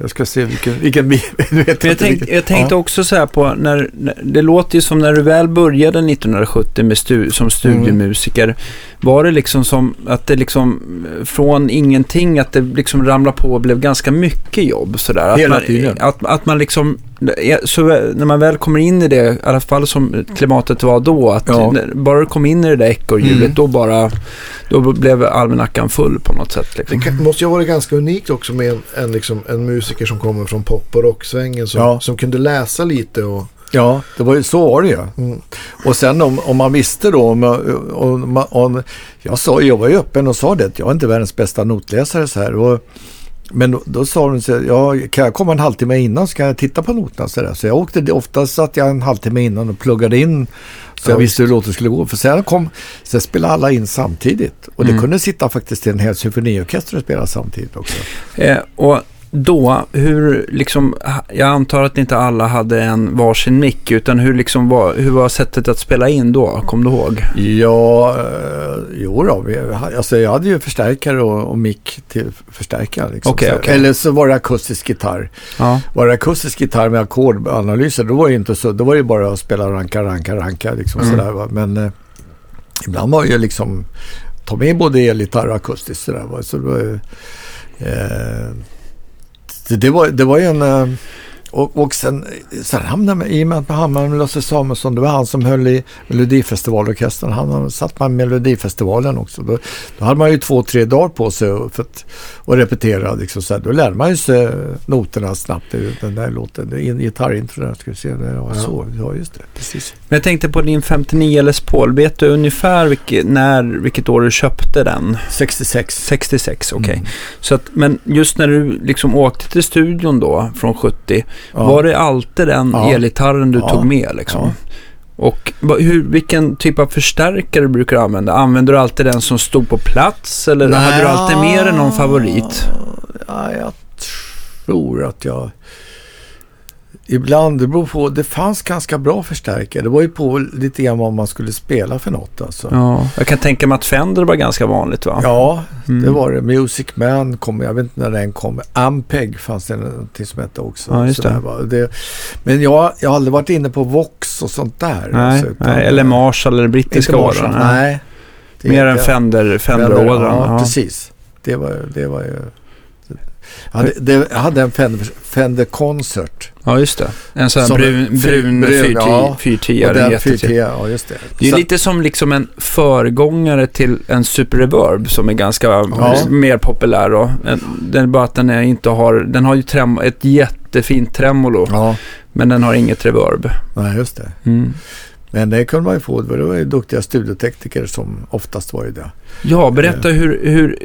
Jag ska se vilken... vilken Men [LAUGHS] jag, tänk, vilken- jag tänkte ja. också så här på, när, när, det låter ju som när du väl började 1970 med stu, som studiemusiker. Var det liksom som att det liksom från ingenting att det liksom ramlade på och blev ganska mycket jobb sådär? Att Hela man, tiden. Att, att man liksom, så när man väl kommer in i det, i alla fall som klimatet var då, att Ja. när, bara du kom in i det där ekorrhjulet Mm. då bara, då blev almanackan full på något sätt. Det Liksom. kan, måste ju ha varit ganska unikt också med en, en, liksom, en musiker som kommer från pop och rocksvängen som, Ja. som kunde läsa lite och... Ja, det var ju, så var det ju. Mm. Och sen om, om man visste då, om, om, om, jag, sa, jag var ju öppen och sa det, jag är inte världens bästa notläsare så här. Och, men då, då sa de så här, ja, kan jag komma en halvtimme innan så kan jag titta på noterna så där. Så jag åkte, ofta satt jag en halvtimme innan och pluggade in så jag Ja, visste hur låten skulle gå. För sen kom, sen spelade alla in samtidigt. Och det Mm. kunde sitta faktiskt en hel symfoniorkester och spela samtidigt också. Eh, och då, hur liksom, jag antar att inte alla hade en varsin mick, utan hur liksom var, hur var sättet att spela in då? Kom du ihåg? Ja, eh, jo då. Vi, alltså jag hade ju förstärkare och, och mick till förstärkare. Liksom. Så- okej. Eller så var det akustisk gitarr. Ja. Var det akustisk gitarr med ackordanalyser, då var det inte så. Då var det ju bara att spela ranka, ranka, ranka. Liksom, Mm. sådär, va? Men eh, ibland var det ju liksom ta med både elgitarr och akustiskt. Sådär, va? Så ju, eh, det, det, var, det var ju en... Eh, och, och sen, sen hamnade man, i och med att man hamnade med Lasse Samuelsson, det var han som höll i Melodifestivalorkestern. Han satt man med Melodifestivalen också. Då, då hade man ju två, tre dagar på sig för att, att repetera. Liksom, så här. Då lärde man ju sig noterna snabbt. Den där låten, det är en gitarrintro där, ska vi se. Det var Ja. så, ja just det, precis. Men jag tänkte på din 59 Les Paul, vet du ungefär vilket, när, vilket år du köpte den? 66. 66, okej. Mm. Så att, men just när du liksom åkte till studion då, från 70, Ja. var det alltid den Ja. elgitarren du Ja. tog med liksom? Och hur, vilken typ av förstärkare brukar du använda? Använder du alltid den som stod på plats eller hade du alltid med dig någon favorit? Ja, jag tror att jag... Ibland, det beror på. Det fanns ganska bra förstärkare. Det var ju på lite grann vad man skulle spela för något. Alltså. Ja, jag kan tänka mig att Fender var ganska vanligt va? Ja, Mm. det var det. Music Man kom, jag vet inte när den kom. Ampeg fanns det någonting som hette också. Ja, just det. det. Men jag, jag har aldrig varit inne på Vox och sånt där. Nej, alltså, nej, eller Marshall eller brittiska ådran. nej. Det- Mer än det- Fender, Fender, Fender-ådran. Ja, ja. precis. Det var, det var ju... Jag hade, det, jag hade en Fender, Fender Concert. ja, just det. En sån här Som brun, brun brun, ja. 410 och den den jättetrevlig. 410, ja just det. Det är Så- lite som liksom en föregångare till en Super Reverb som är ganska Ja. mer populär. Och en- det är bara att den är inte har, den har ju trem, ett jättefint tremolo, Ja, men den har inget reverb. nej just det. Mm. Men det kunde man ju få. Det var ju duktiga studiotekniker som oftast var ju det. Ja, berätta hur, hur,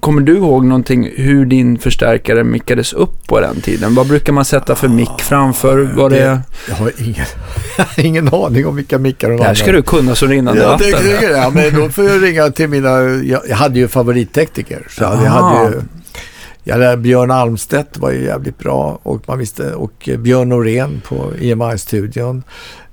kommer du ihåg någonting hur din förstärkare mickades upp på den tiden? Vad brukar man sätta för mick framför? Var det, Jag har ingen, [LAUGHS] ingen aning om vilka mickar de det här ska du kunna som rinnande Ja, vatten. det, det, ja, men då får jag ringa till mina... Jag, jag hade ju favorittekniker. Så jag, jag Aha. hade ju... Jag lärde, Björn Almstedt var ju jävligt bra och man visste och eh, Björn Norén på EMI-studion.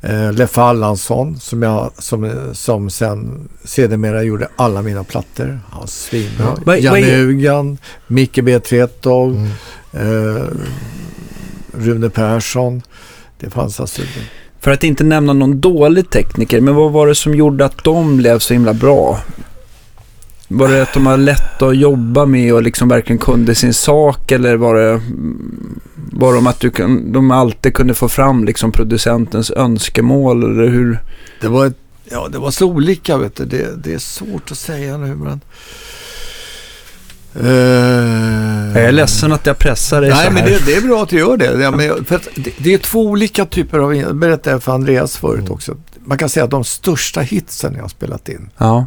Eh, Leffe Allansson som, jag, som, som sen sedermera gjorde alla mina plattor. Han svinbra. Vad Janne är- Ugan, Micke B. Tretov, Mm. eh, Rune Persson. Det fanns alltså... För att inte nämna någon dålig tekniker, men vad var det som gjorde att de blev så himla bra? Var det att de var lätta att jobba med och liksom verkligen kunde sin sak eller var det var det om att du de alltid kunde få fram liksom producentens önskemål eller hur? Det var, ett, ja, det var så olika, vet du. Det, det är svårt att säga nu, men... Eh, Jag är ledsen att jag pressar dig Nej, så men det, det är bra att du gör det. Ja, men, för att det, det är två olika typer av... Jag berättade för Andreas förut Mm. också. Man kan säga att de största hitsen jag har spelat in, Ja,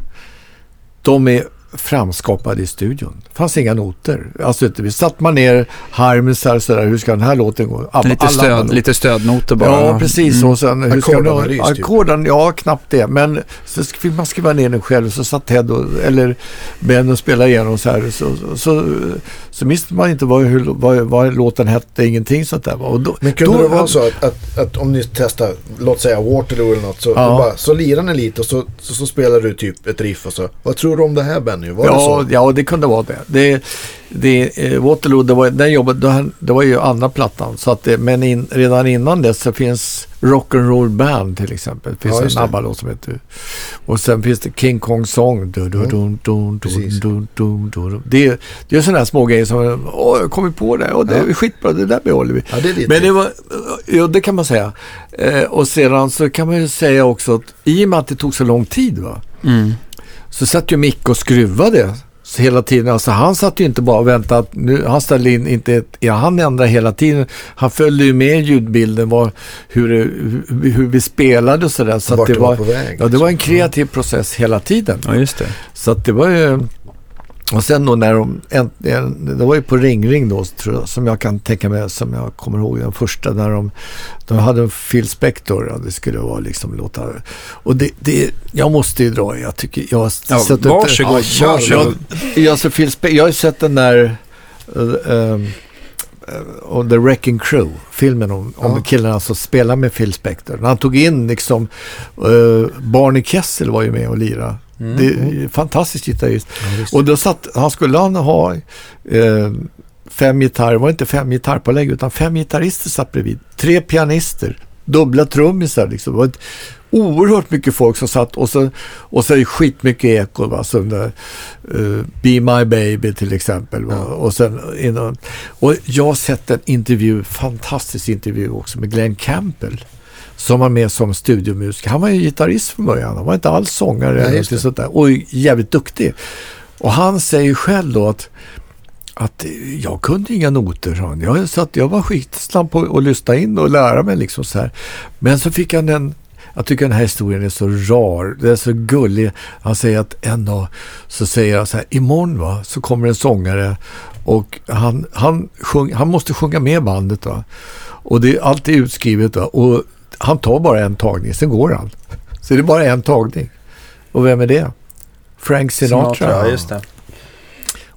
är framskapade i studion. Det fanns inga noter. Alltså, vi satt man ner harmisar sådär, hur ska den här låten gå? Alla- lite, stöd, lite stödnoter bara. Ja, precis. Mm. Och sen, hur ska Ackordanalys, du- typ. Ackorden, ja, knappt det. Men så fick man skriva ner den själv. Så satt Ted och, eller Ben och spelade igenom så här. Så, så, så, så visste man inte vad, hur, vad, vad låten hette, ingenting sånt där. Och då, Men kunde då, det vara så att, att, att om ni testar, låt säga Waterloo eller något, så, Ja. bara, så lirar ni lite och så, så, så spelar du typ ett riff och så, vad tror du om det här Ben? Ju. Var det Ja, så? ja, det kunde vara det. det, det eh, Waterloo, det var, den jobbet, det, det var ju andra plattan. Så att det, men in, redan innan det så finns Rock'n'Roll Band till exempel. Det finns Ja, en det. ABBA-låt som heter... Och sen finns det King Kong Song. Du, du, dun, dun, Precis. dun, dun, dun, dun. Det, det är sådana här små grejer som... Åh, jag kom på det. Och det är Ja. skitbra. Det där behåller vi. Ja, det är ditt. Men det var, ja det kan man säga. Eh, och sedan så kan man ju säga också att i och med att det tog så lång tid va. Mm. Så satt ju Micke och skruvade så hela tiden. Alltså han satt ju inte bara och väntade nu, han ställde in inte ett, ja, han ändrade hela tiden. Han följde ju med ljudbilden, var, hur, hur, hur vi spelade och sådär. Så att Vart det var var, väg. ja, det var en kreativ process hela tiden. Ja, just det. Så att det var ju... Och sen då när de, det var ju på Ring Ring då tror jag, som jag kan tänka mig, som jag kommer ihåg den första, när de, de hade en Phil Spector, ja, det skulle vara liksom låta, och det, det, jag måste ju dra, jag tycker, jag har Ja, sett upp varsågod, det. Ja, varsågod. Jag, jag, alltså Phil Spe- jag har ju sett den där, uh, um, om The Wrecking Crew, filmen om, om Ja. killarna som spelar med Phil Spector. När han tog in liksom, uh, Barney Kessel var ju med och lirade. Mm. Det är fantastisk gitarrist. Ja. Och då satt, han skulle han ha eh, fem gitarrer, det var inte fem gitarrpålägg utan fem gitarrister satt bredvid. Tre pianister, dubbla trummisar liksom. Det var ett, oerhört mycket folk som satt och så, och så är det skitmycket eko. Va? Som där, eh, Be My Baby till exempel. Va? Och, sen, innan, och jag har sett en intervju, fantastisk intervju också med Glenn Campbell. Som var med som studiomusiker. Han var ju gitarrist från början. Han var inte alls sångare eller sånt där. Och jävligt duktig. Och han säger själv då att, att jag kunde inga noter. sa han. Jag, så att jag var skitsnabb på att lyssna in och lära mig liksom så här. Men så fick han en jag tycker den här historien är så rar. Det är så gullig. Han säger att en dag så säger han så här. Imorgon va, så kommer en sångare och han, han, sjung, han måste sjunga med bandet. Va? Och det är alltid utskrivet. Va? Och han tar bara en tagning, sen går han. Så det är bara en tagning. Och vem är det? Frank Sinatra. ja, just det.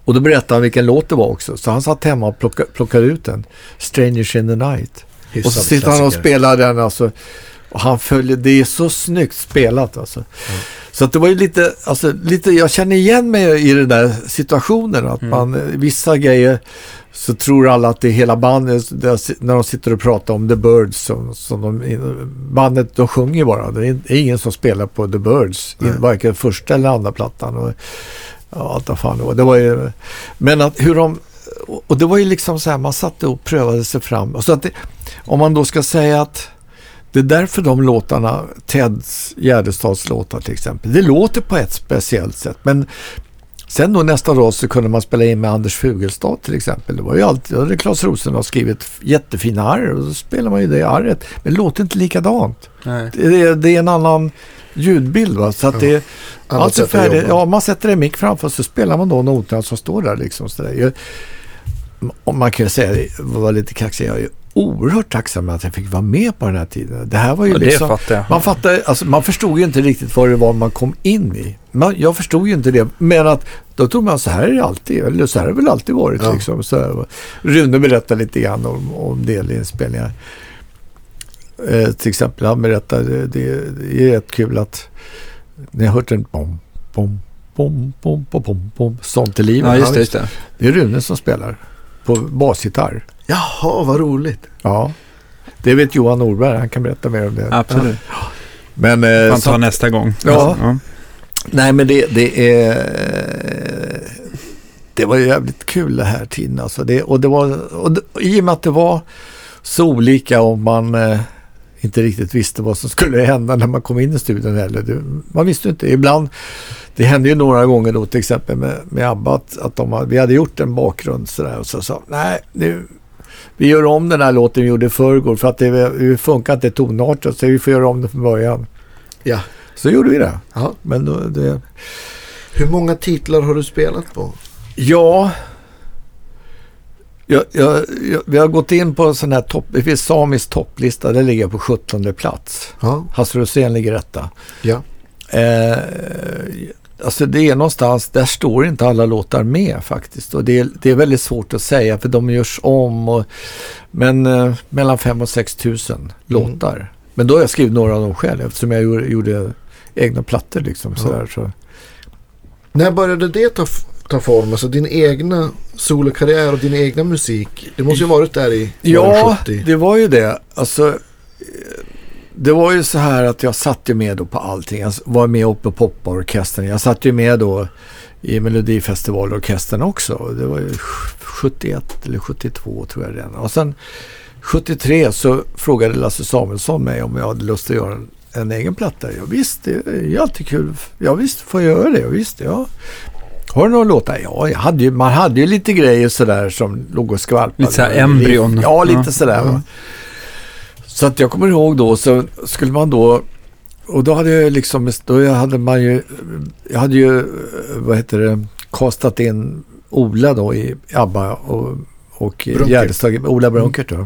Och då berättade han vilken låt det var också. Så han satt hemma och plockade, plockade ut den. Strangers in the night. Hyfsad Och så sitter han och spelar den alltså. Och han följer, det är så snyggt spelat alltså. Så att det var ju lite, alltså lite, jag känner igen mig i den där situationen. Att Mm. man, eh, vissa grejer så tror alla att det är hela bandet, när de sitter och pratar om The Birds. Som, som de, bandet, de sjunger ju bara. Det är det är ingen som spelar på The Birds. Nej. Varken första eller andra plattan. Och, ja, allt vad fan det var. Det var ju, men att hur de, och det var ju liksom så här, man satt och prövade sig fram. Och så att det, om man då ska säga att det är därför de låtarna, Teds Gärdestads låtar till exempel, det låter på ett speciellt sätt. Men sen då nästa dag så kunde man spela in med Anders Fugelstad till exempel. Det var ju alltid, då hade Claes Rosendahl skrivit jättefina arr och då spelar man ju det arret. Men det låter inte likadant. Nej. Det är, det är en annan ljudbild va. Så att Ja. det, Annat allt är färdigt. Ja, man sätter en mick framför så spelar man då noterna som står där liksom. Så där. Om man kan säga det, var lite kaxig, jag är oerhört tacksam att jag fick vara med på den här tiden. Det här var ju Ja, liksom... fattar jag. Man, fattar, alltså, man förstod ju inte riktigt vad det var man kom in i. Man, jag förstod ju inte det. Men att då tror man så här är det alltid. Eller så här har det väl alltid varit. Ja. Liksom, så här. Rune berättade lite grann om, om delinspelningar. Eh, till exempel han berättade, det, det är rätt kul att ni har hört en bom, bom, bom, bom, bom, bom, bom, sånt i livet. Ja, just det. Just det. Det är Rune som spelar på basgitarr. Jaha, vad roligt. Ja. Det vet Johan Norberg, han kan berätta mer om det. Absolut. Men, eh, Man så- tar nästa gång. Ja. ja. Nej, men det, det är... Det var ju jävligt kul det här tiden alltså. Det, och det var, och det, I och med att det var så olika om man eh, inte riktigt visste vad som skulle hända när man kom in i studion heller. Det, man visste ju inte. Ibland, det hände ju några gånger då till exempel med, med ABBA att, att de, vi hade gjort en bakgrund sådär och så sa nej, nu, vi gör om den här låten vi gjorde i förrgår för att det, det funkar inte tonartat så vi får göra om det från början. Ja. Så gjorde vi det. ja. Men då, det, Hur många titlar har du spelat på? Ja, jag, jag, jag, vi har gått in på en sån här topp, det finns samisk topplista, där ligger jag på 17 plats. Ja. Hasse Rosén ligger etta. Ja. Eh, alltså det är någonstans, där står inte alla låtar med faktiskt. Och det, är- det är väldigt svårt att säga för de görs om. Och, men eh, mellan 5 och 6 tusen låtar. Men då har jag skrivit några av dem själv eftersom jag gjorde, gjorde egna plattor liksom. Ja. Sådär, så. När började det ta, ta form? Alltså din egna solokarriär och din egna musik. Det måste ju ha varit där i Ja, början 70. det var ju det. Alltså, eh, det var ju så här att jag satt ju med då på allting. Jag var med uppe på poporkestern. Jag satt ju med då i Melodifestivalorkestern också. Det var ju 71 eller 72 tror jag redan. Och sen 73 så frågade Lasse Samuelsson mig om jag hade lust att göra en, en egen platta. Ja, visst, det är ju alltid kul. Ja, visst, får jag göra det? Ja, visst, ja. Har du några låtar? Ja, jag hade ju, man hade ju lite grejer sådär som låg och skvalpade. Lite så här embryon. Ja, lite Ja. sådär. Ja. Så att jag kommer ihåg då så skulle man då och då hade jag liksom, då hade man ju, jag hade ju, vad heter det, kastat in Ola då i ABBA och, och Ola Brunkert då.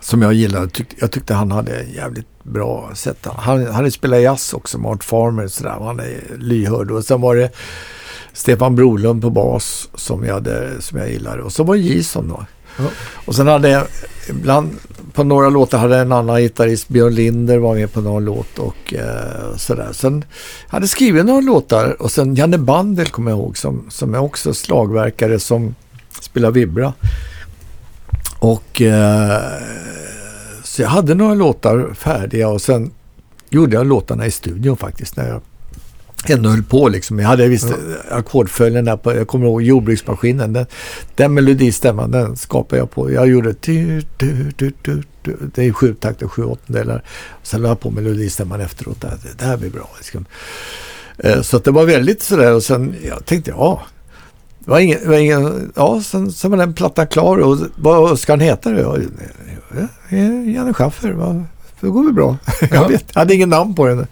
Som jag gillade. Tyck, jag tyckte han hade en jävligt bra sätt. Han, han spelat jazz också med Art Farmer och sådär. Han är lyhörd. Och sen var det Stefan Brolund på bas som jag, hade, som jag gillade. Och så var det Jason då. Ja. Och sen hade jag ibland på några låtar hade en annan gitarrist, Björn Linder var med på någon låt och eh, sådär. Sen hade skrivit några låtar och sen Janne Bandel kommer jag ihåg som, som är också slagverkare som spelar vibra. Och eh, så jag hade några låtar färdiga och sen gjorde jag låtarna i studion faktiskt när jag ändå höll på liksom. Jag hade visst ja. ackordföljden där på, jag kommer ihåg jordbruksmaskinen. Den, den melodistämman den skapade jag på. Jag gjorde du, du, du, du, du. Det är sju takter, sju åttondelar. Sen la jag på melodistämman efteråt. Det, det här blir bra. Liksom. Eh, Så att det var väldigt sådär och sen jag tänkte ja. Det var ingen, det var ingen, ja, sen, sen var den plattan klar och vad ska han heta då? Ja, ja, Janne Schaffer, va? det går väl bra. [LAUGHS] Jag, vet, jag hade ingen namn på den.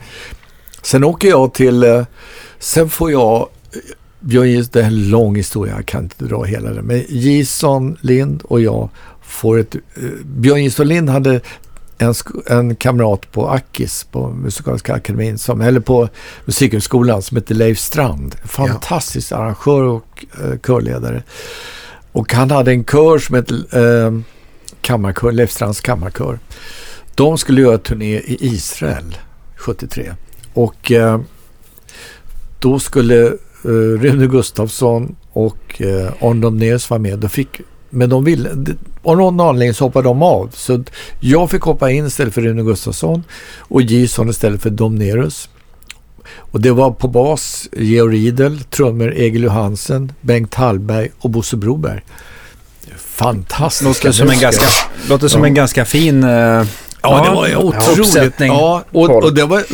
Sen åker jag till, eh, sen får jag, Björn det är en lång historia, jag kan inte dra hela den. Men Jason Lind och jag får ett, eh, Björn Gison Lind hade en, en kamrat på Akis, på Musikaliska akademin, som, eller på Musikhögskolan som heter Leif Strand. Fantastisk arrangör och eh, körledare. Och han hade en kör som hette eh, Kammarkör, Leif Strands kammarkör. De skulle göra turné i Israel 73. Och eh, då skulle eh, Rune Gustafsson och eh, Arne Domnéus vara med. Då fick, men de ville, av någon anledning så hoppade de av. Så jag fick hoppa in istället för Rune Gustafsson och Jason istället för Domnerus. Och det var på bas Georg Riedel, trummor Egil Johansen, Bengt Hallberg och Bosse Broberg. Fantastiska Låter som en ganska, låter som Ja. en ganska fin... eh, Ja, det var otroligt. Ja, och, och det var,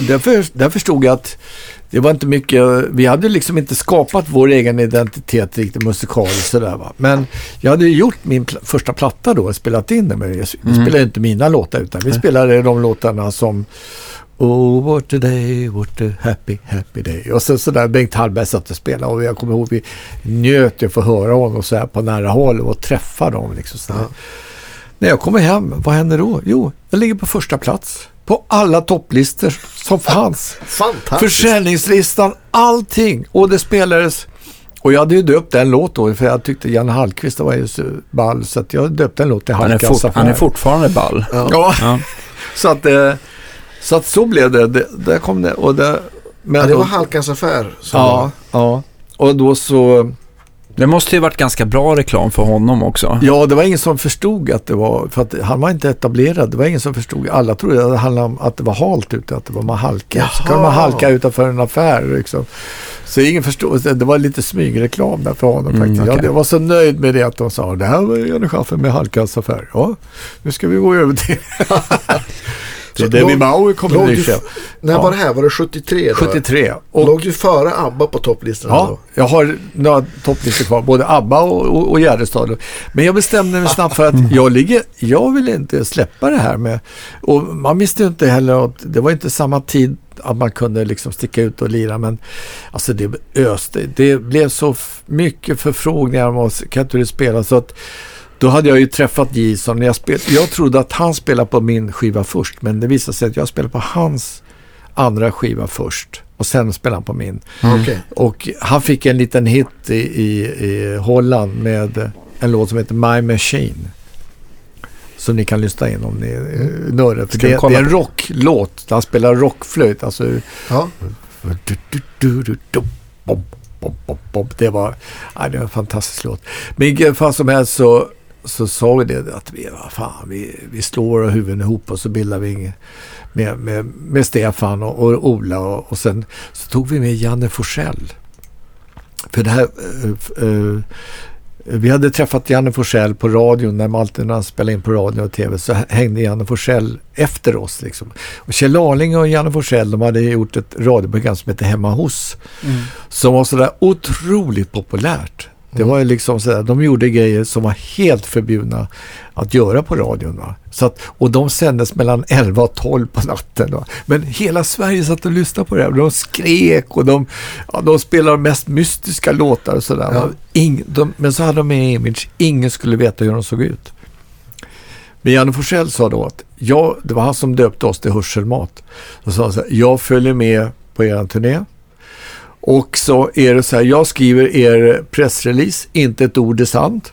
där förstod jag att det var inte mycket, vi hade liksom inte skapat vår egen identitet riktigt musikaliskt sådär va. Men jag hade gjort min pl- första platta då och spelat in den. Men jag vi Mm. spelade inte mina låtar utan vi spelade de låtarna som Oh what a day, what a happy, happy day. Och så, så där Bengt Hallberg satt och spelade och jag kommer ihåg vi njöt ju att få höra honom så här på nära håll och träffa dem. Liksom så där. Ja. När jag kommer hem, vad händer då? Jo, jag ligger på första plats. På alla topplistor som fanns. Fantastiskt. Försäljningslistan, allting. Och det spelades. Och jag hade ju döpt en låt då, för jag tyckte Janne Hallqvist var ju så ball. Så att jag döpte en låt till Han är, Hallqvists fort, han är fortfarande ball. Ja. Ja, Ja. [LAUGHS] så att, eh, så att så blev det. det där kom det. Och det men, Ja, det var Halkans affär. Som Ja, ja. Och då så... Det måste ju varit ganska bra reklam för honom också. Ja, det var ingen som förstod att det var, för att han var inte etablerad. Det var ingen som förstod. Alla trodde att det handlade om att det var halt ute, att det var man halka. Så kan man halka utanför en affär liksom. Så ingen förstod. Det var lite smygreklam där för honom Mm, faktiskt. okej. Jag, jag var så nöjd med det att de sa det här var Janne Schaffer med Halkans affär. Ja, nu ska vi gå över till... [LAUGHS] Så Mauer kommer låg ny du- chef. När Ja. var det här? Var det 73 då? 73. Och Låg du före ABBA på topplistan Ja, då? jag har några topplistor kvar, både ABBA och, och, och Gärdestad. Men jag bestämde mig snabbt för att jag, ligger, jag vill inte släppa det här med... Och man visste inte heller att det var inte samma tid att man kunde liksom sticka ut och lira. Men alltså det öste. Det blev så mycket förfrågningar om oss. Kan inte du spela? Så att då hade jag ju träffat Jason. Jag, spel, jag trodde att han spelade på min skiva först. Men det visade sig att jag spelade på hans andra skiva först. Och sen spelade han på min. Okej. Och han fick en liten hit i, i, i Holland med en låt som heter My Machine. Som ni kan lyssna in om ni är. För Ska vi det, det är en rocklåt. Han spelar rockflöjt. Alltså, Ja. Det var, ja, det var en fantastisk låt. Men i vilket fall som helst så, så sa vi det att vi, vad fan, vi, vi slår våra huvuden ihop och så bildar vi med, med, med Stefan och, och Ola och, och sen så tog vi med Janne Forsell. För det här, eh, eh, vi hade träffat Janne Forsell på radion när han spelade in på radio och tv så hängde Janne Forsell efter oss. Liksom. Och Kjell Arling och Janne Forsell de hade gjort ett radioprogram som hette Hemma hos. Som var sådär otroligt populärt. Det var ju liksom sådär, de gjorde grejer som var helt förbjudna att göra på radion. Va? Så att, och de sändes mellan 11 och 12 på natten. Va? Men hela Sverige satt och lyssnade på det här. De skrek och de, ja, de spelade de mest mystiska låtar och sådär. Ja. va. Ing, de, men så hade de en image, ingen skulle veta hur de såg ut. Men Janne Forsell sa då att jag, det var han som döpte oss till Hörselmat. Då sa han så här, jag följer med på er turné. Och så är det så här, jag skriver er pressrelease, inte ett ord är sant.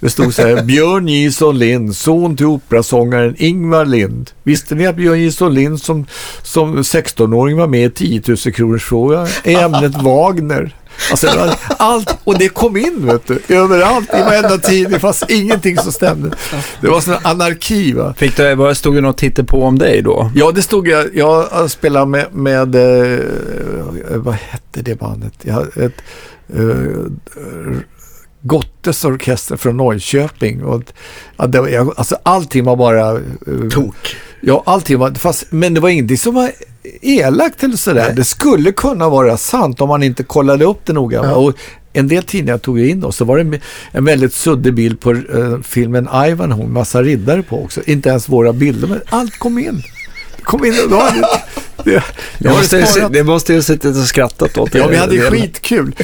Det stod så här, [LAUGHS] Björn Gison Lind, son till operasångaren Ingvar Lind. Visste ni att Björn Gison Lind som, som 16-åring var med i 10 000 kronors fråga ämnet [LAUGHS] Wagner? Alltså, allt, och det kom in vet du, överallt i varenda tid. Det fanns ingenting som stämde. Det var sån anarki va. Fick du, stod det något titel på om dig då? Ja, det stod jag. Jag spelade med, med eh, vad hette det bandet? Jag ett eh, Gottes orkester från Norrköping. Och, ja, det alltså allting var bara... eh, Tok. Ja, allting var... Fast, men det var ingenting som var elakt eller sådär. Nej. Det skulle kunna vara sant om man inte kollade upp det noga. Ja. Och en del tidningar tog in och så var det en, väldigt suddig bild på eh, filmen Ivanhoe, massa riddare på också. Inte ens våra bilder, men allt kom in. Kom in och då hade, [LAUGHS] det, Det måste, det måste ju suttit och skrattat åt Ja, vi hade Det- skitkul.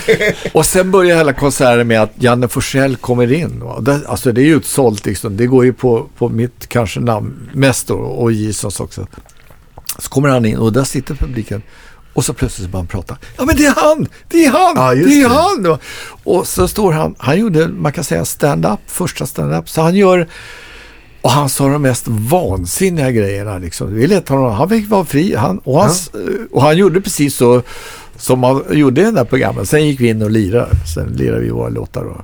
Och sen börjar hela konserten med att Janne Forsell kommer in. Det, alltså det är ju utsålt liksom. Det går ju på, på mitt kanske namn mest då och Gisons också. Så kommer han in och där sitter publiken. Och så plötsligt börjar han prata. Ja men det är han! Det är han! Ja, det är det. han! Och så står han, han gjorde, man kan säga stand-up, första stand-up. Så han gör, och han sa de mest vansinniga grejerna liksom. Vi lät honom, han fick vara fri. Han, och, han, och han gjorde precis så som man gjorde i den där programmet. Sen gick vi in och lirade. Sen lirade vi våra låtar då.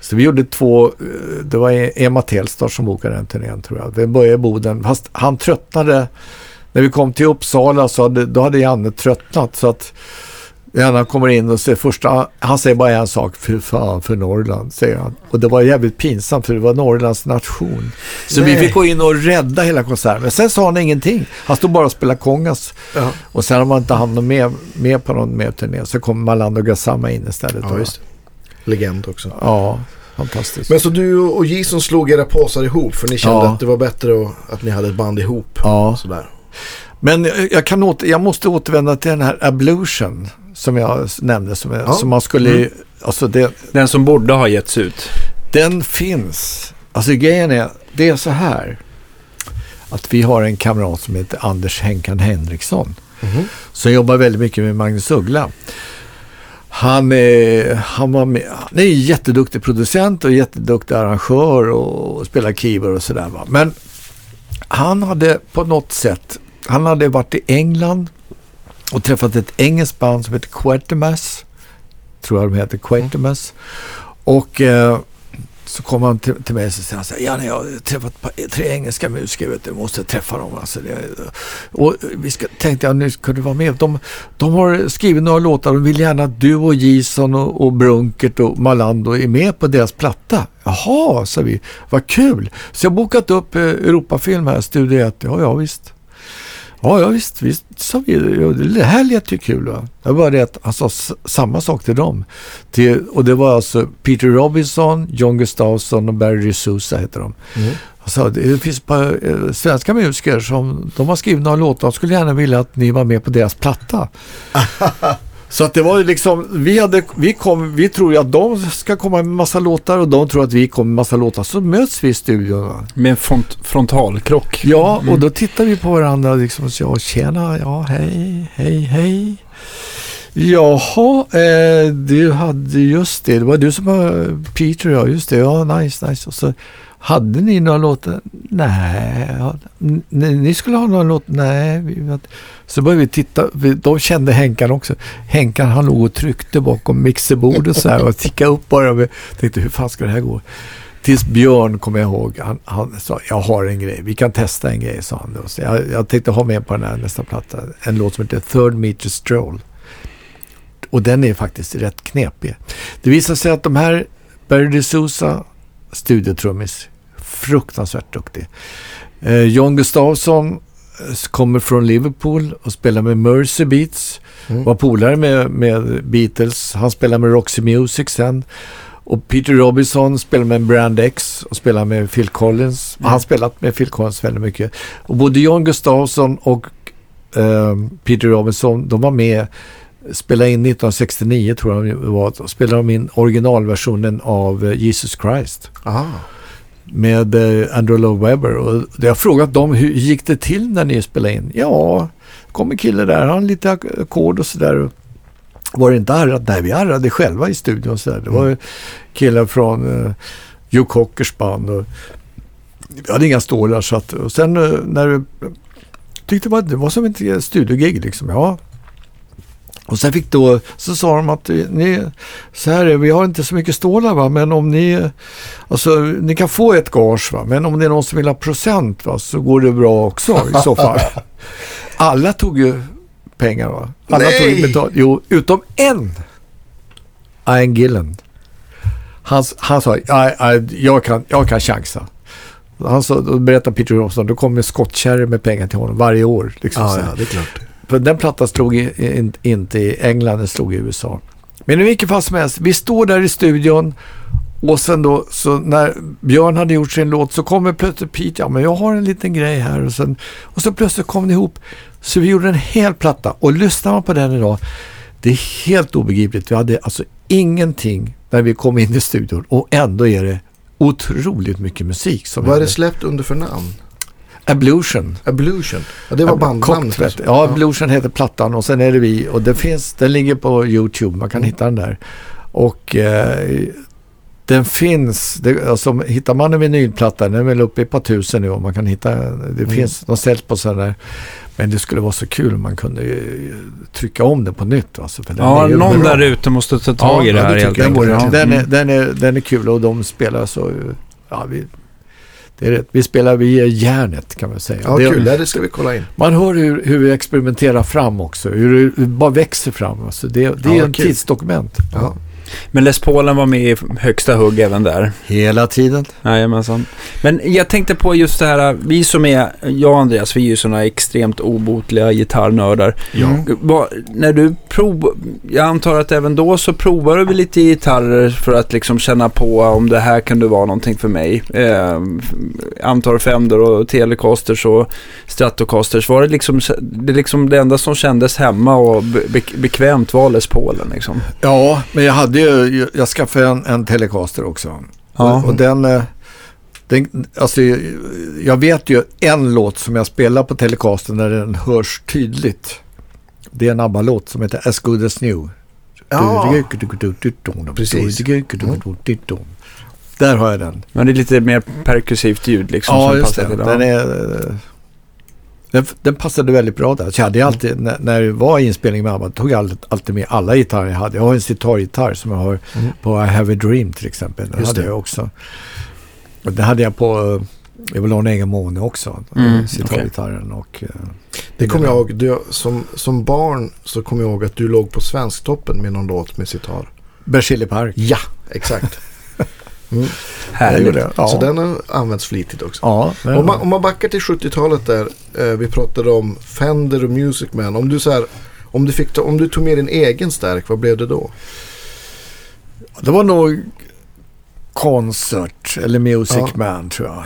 Så vi gjorde två, eh, det var Emma Telstar som bokade den turnén tror jag. Vi började i Boden, fast han tröttnade. När vi kom till Uppsala så hade, då hade Janne tröttnat så att han kommer in och säger första, han säger bara en sak, för fan för Norrland, säger han. Och det var jävligt pinsamt för det var Norrlands nation. Så vi Nej. fick gå in och rädda hela konserten. Men sen sa han ingenting. Han stod bara och spelade kongas. Ja, Och sen har man inte han med, med på någon mer turné så kom Malando Gassama in istället. ja just det. Legend också. Ja, fantastiskt. Men så du och Jason slog era påsar ihop för ni kände Ja. att det var bättre att, att ni hade ett band ihop. Ja. Sådär. Men jag, kan åter, jag måste återvända till den här Ablution som jag nämnde. Som, Ja. som man skulle... Mm. Alltså det, Den som borde ha getts ut. den finns. Alltså grejen är, det är så här. Att vi har en kamrat som heter Anders Henkan Henriksson. Mhm. Som jobbar väldigt mycket med Magnus Uggla. Han är, han, var med, han är jätteduktig producent och jätteduktig arrangör och spelar keyboard och sådär. Men han hade på något sätt, han hade varit i England och träffat ett engelskt band som heter Quatermass. Tror jag de heter Quatermass. Och eh, så kom han till, till mig och sa han så här, Janne jag har träffat tre engelska musiker, vet du, jag måste träffa dem. Alltså, det, och vi ska, tänkte jag nu ska du vara med. De, de har skrivit några låtar och vill gärna att du och Jason och, och Brunkert och Malando är med på deras platta. Jaha, sa vi. Vad kul. Så jag har bokat upp eh, Europafilm här, Studio 1. Ja, ja visst. Ja, ja visst, visst sa vi. Det här lät ju kul. Va? Det var bara det att han sa samma sak till dem. Till, och det var alltså Peter Robinson, John Gustafsson och Barry Sousa heter de. Mm. Sa, det finns ett par eh, svenska musiker som de har skrivit några låtar och skulle gärna vilja att ni var med på deras platta. [LAUGHS] Så att det var ju liksom, vi, hade, vi, kom, vi tror ju att de ska komma med massa låtar och de tror att vi kommer med massa låtar. Så möts vi i studion. Med en front, frontalkrock. Ja, och då tittar vi på varandra liksom och säger, tjena, ja, hej, hej, hej. Jaha, eh, du hade just det, det var du som var Peter, ja, just det, ja, nice, nice. Och så, hade ni några låtar? Nej. Ni, ni skulle ha några låtar? Nej. Så började vi titta. De kände Henkan också. Henkan han låg och tryckte bakom mixerbordet så här och tickade upp bara. Jag tänkte hur fan ska det här gå? Tills Björn, kommer jag ihåg, han, han sa jag har en grej, vi kan testa en grej, sa han då. Så jag, jag tänkte ha med på den här nästa platta en låt som heter Third Meter Stroll. Och den är faktiskt rätt knepig. Det visar sig att de här Barry DeSouza, studiotrummis, fruktansvärt duktig. Eh, John Gustafsson eh, kommer från Liverpool och spelar med Mercy Beats. Mm. Var polare med, med Beatles. Han spelar med Roxy Music sen. Och Peter Robinson spelar med Brand X och spelar med Phil Collins. Han har spelat med Phil Collins väldigt mycket. Och både John Gustafsson och eh, Peter Robinson, de var med spelade in 1969 tror jag det var. Och spelade de in originalversionen av eh, Jesus Christ Aha. med eh, Andrew Lloyd Webber. Och jag har frågat dem hur gick det till när ni spelade in? Ja, kom en kille där, han lite ackord och sådär. Var det inte arrat? Nej, vi arrade själva i studion. Så där. Det var ju killar från uh, Joe Cockers band. Och, vi hade inga stålar. Så att, och sen eh, när tyckte det var, det var som ett studiogig liksom. Ja. Och sen fick då, så sa de att eh, ni, så här är, vi har inte så mycket stålar va, men om ni, alltså ni kan få ett gage va, men om det är någon som vill ha procent va, så går det bra också i så fall. [LAUGHS] Alla tog ju pengar va. Alla Nej! tog ju betalt. Jo, utom en. Ian Gillen. Han, han sa, "Ja, ja, jag, kan, jag kan chansa. Han sa, då berättade Peter Robson, då kommer skottkärror med pengar till honom varje år. Liksom, Ja, ja, det är klart. Den plattan slog i, in, inte i England, den slog i USA. Men i vilket fall som helst, vi står där i studion och sen då, så när Björn hade gjort sin låt så kommer plötsligt Pete, ja men jag har en liten grej här och, sen, och så plötsligt kom det ihop. Så vi gjorde en hel platta och lyssnar man på den idag, det är helt obegripligt. Vi hade alltså ingenting när vi kom in i studion och ändå är det otroligt mycket musik. Som Vad är det släppt under för namn? Ablution. Ablution. Ja, det var bandnamnet. Alltså. Ja, Ablution heter plattan och sen är det vi. Och det finns, den ligger på YouTube, man kan hitta den där. Och eh, den finns, det, alltså, hittar man en vinylplatta, den är väl uppe i ett par tusen nu och man kan hitta, det finns, de säljs på sådana där. Men det skulle vara så kul om man kunde eh, trycka om den på nytt. Alltså, för den Ja, någon bra. där ute måste ta tag i det ja, här det helt tycker jag enkelt. Ja. Den, är, Mm. den, är, den är kul och de spelar så, ja, vi, det är rätt. Vi spelar via järnet kan man säga. Ja, det, kul. Det ska vi kolla in. man hör hur, hur vi experimenterar fram också. Hur det bara växer fram. Alltså det, det är Ja, en kul. tidsdokument. Ja. Men Les Paulen var med i högsta hugg även där. Hela tiden. Jajamensan. Men jag tänkte på just det här, vi som är, jag och Andreas, vi är ju sådana extremt obotliga gitarrnördar. Ja. Vad- när du prov, jag antar att även då så provar du lite gitarrer för att liksom känna på om det här kan du vara någonting för mig. Eh, antar Fender och Telecasters och Stratocasters. Var det liksom det, liksom det enda som kändes hemma och be- bekvämt var Les Paulen liksom? Ja, men jag hade ju, jag skaffade en, en Telecaster också. Ja. Och, och den, eh, den, alltså jag vet ju en låt som jag spelar på Telecaster när den hörs tydligt. Det är en ABBA-låt som heter As Good As New. Ja. Precis. Där har jag den. Men det är lite mer perkussivt ljud liksom. Ja, som just det. Den, är, eh, den, den passade väldigt bra där. Så jag hade alltid, när, när det var inspelning med ABBA, tog jag alltid, alltid med alla gitarrer jag hade. Jag har en sitargitarr som jag har Mm. på I Have A Dream till exempel. Den Just hade det. jag också. Den hade jag på eh, Jag vill ha en egen måne också. Mm, Sitargitarren och... eh, Det kommer jag ihåg. Du, som, som barn så kommer jag ihåg att du låg på Svensktoppen med någon låt med sitar. Berzelii Park. Ja, exakt. [LAUGHS] Mm. Härligt. gjorde det. Ja. Så den har använts flitigt också. Ja, Om man, om man backar till 70-talet där. Eh, vi pratade om Fender och Music Man. Om du, så här, om, du fick ta, om du tog med din egen stärk, vad blev det då? det var nog Concert eller Music Ja. Man tror jag.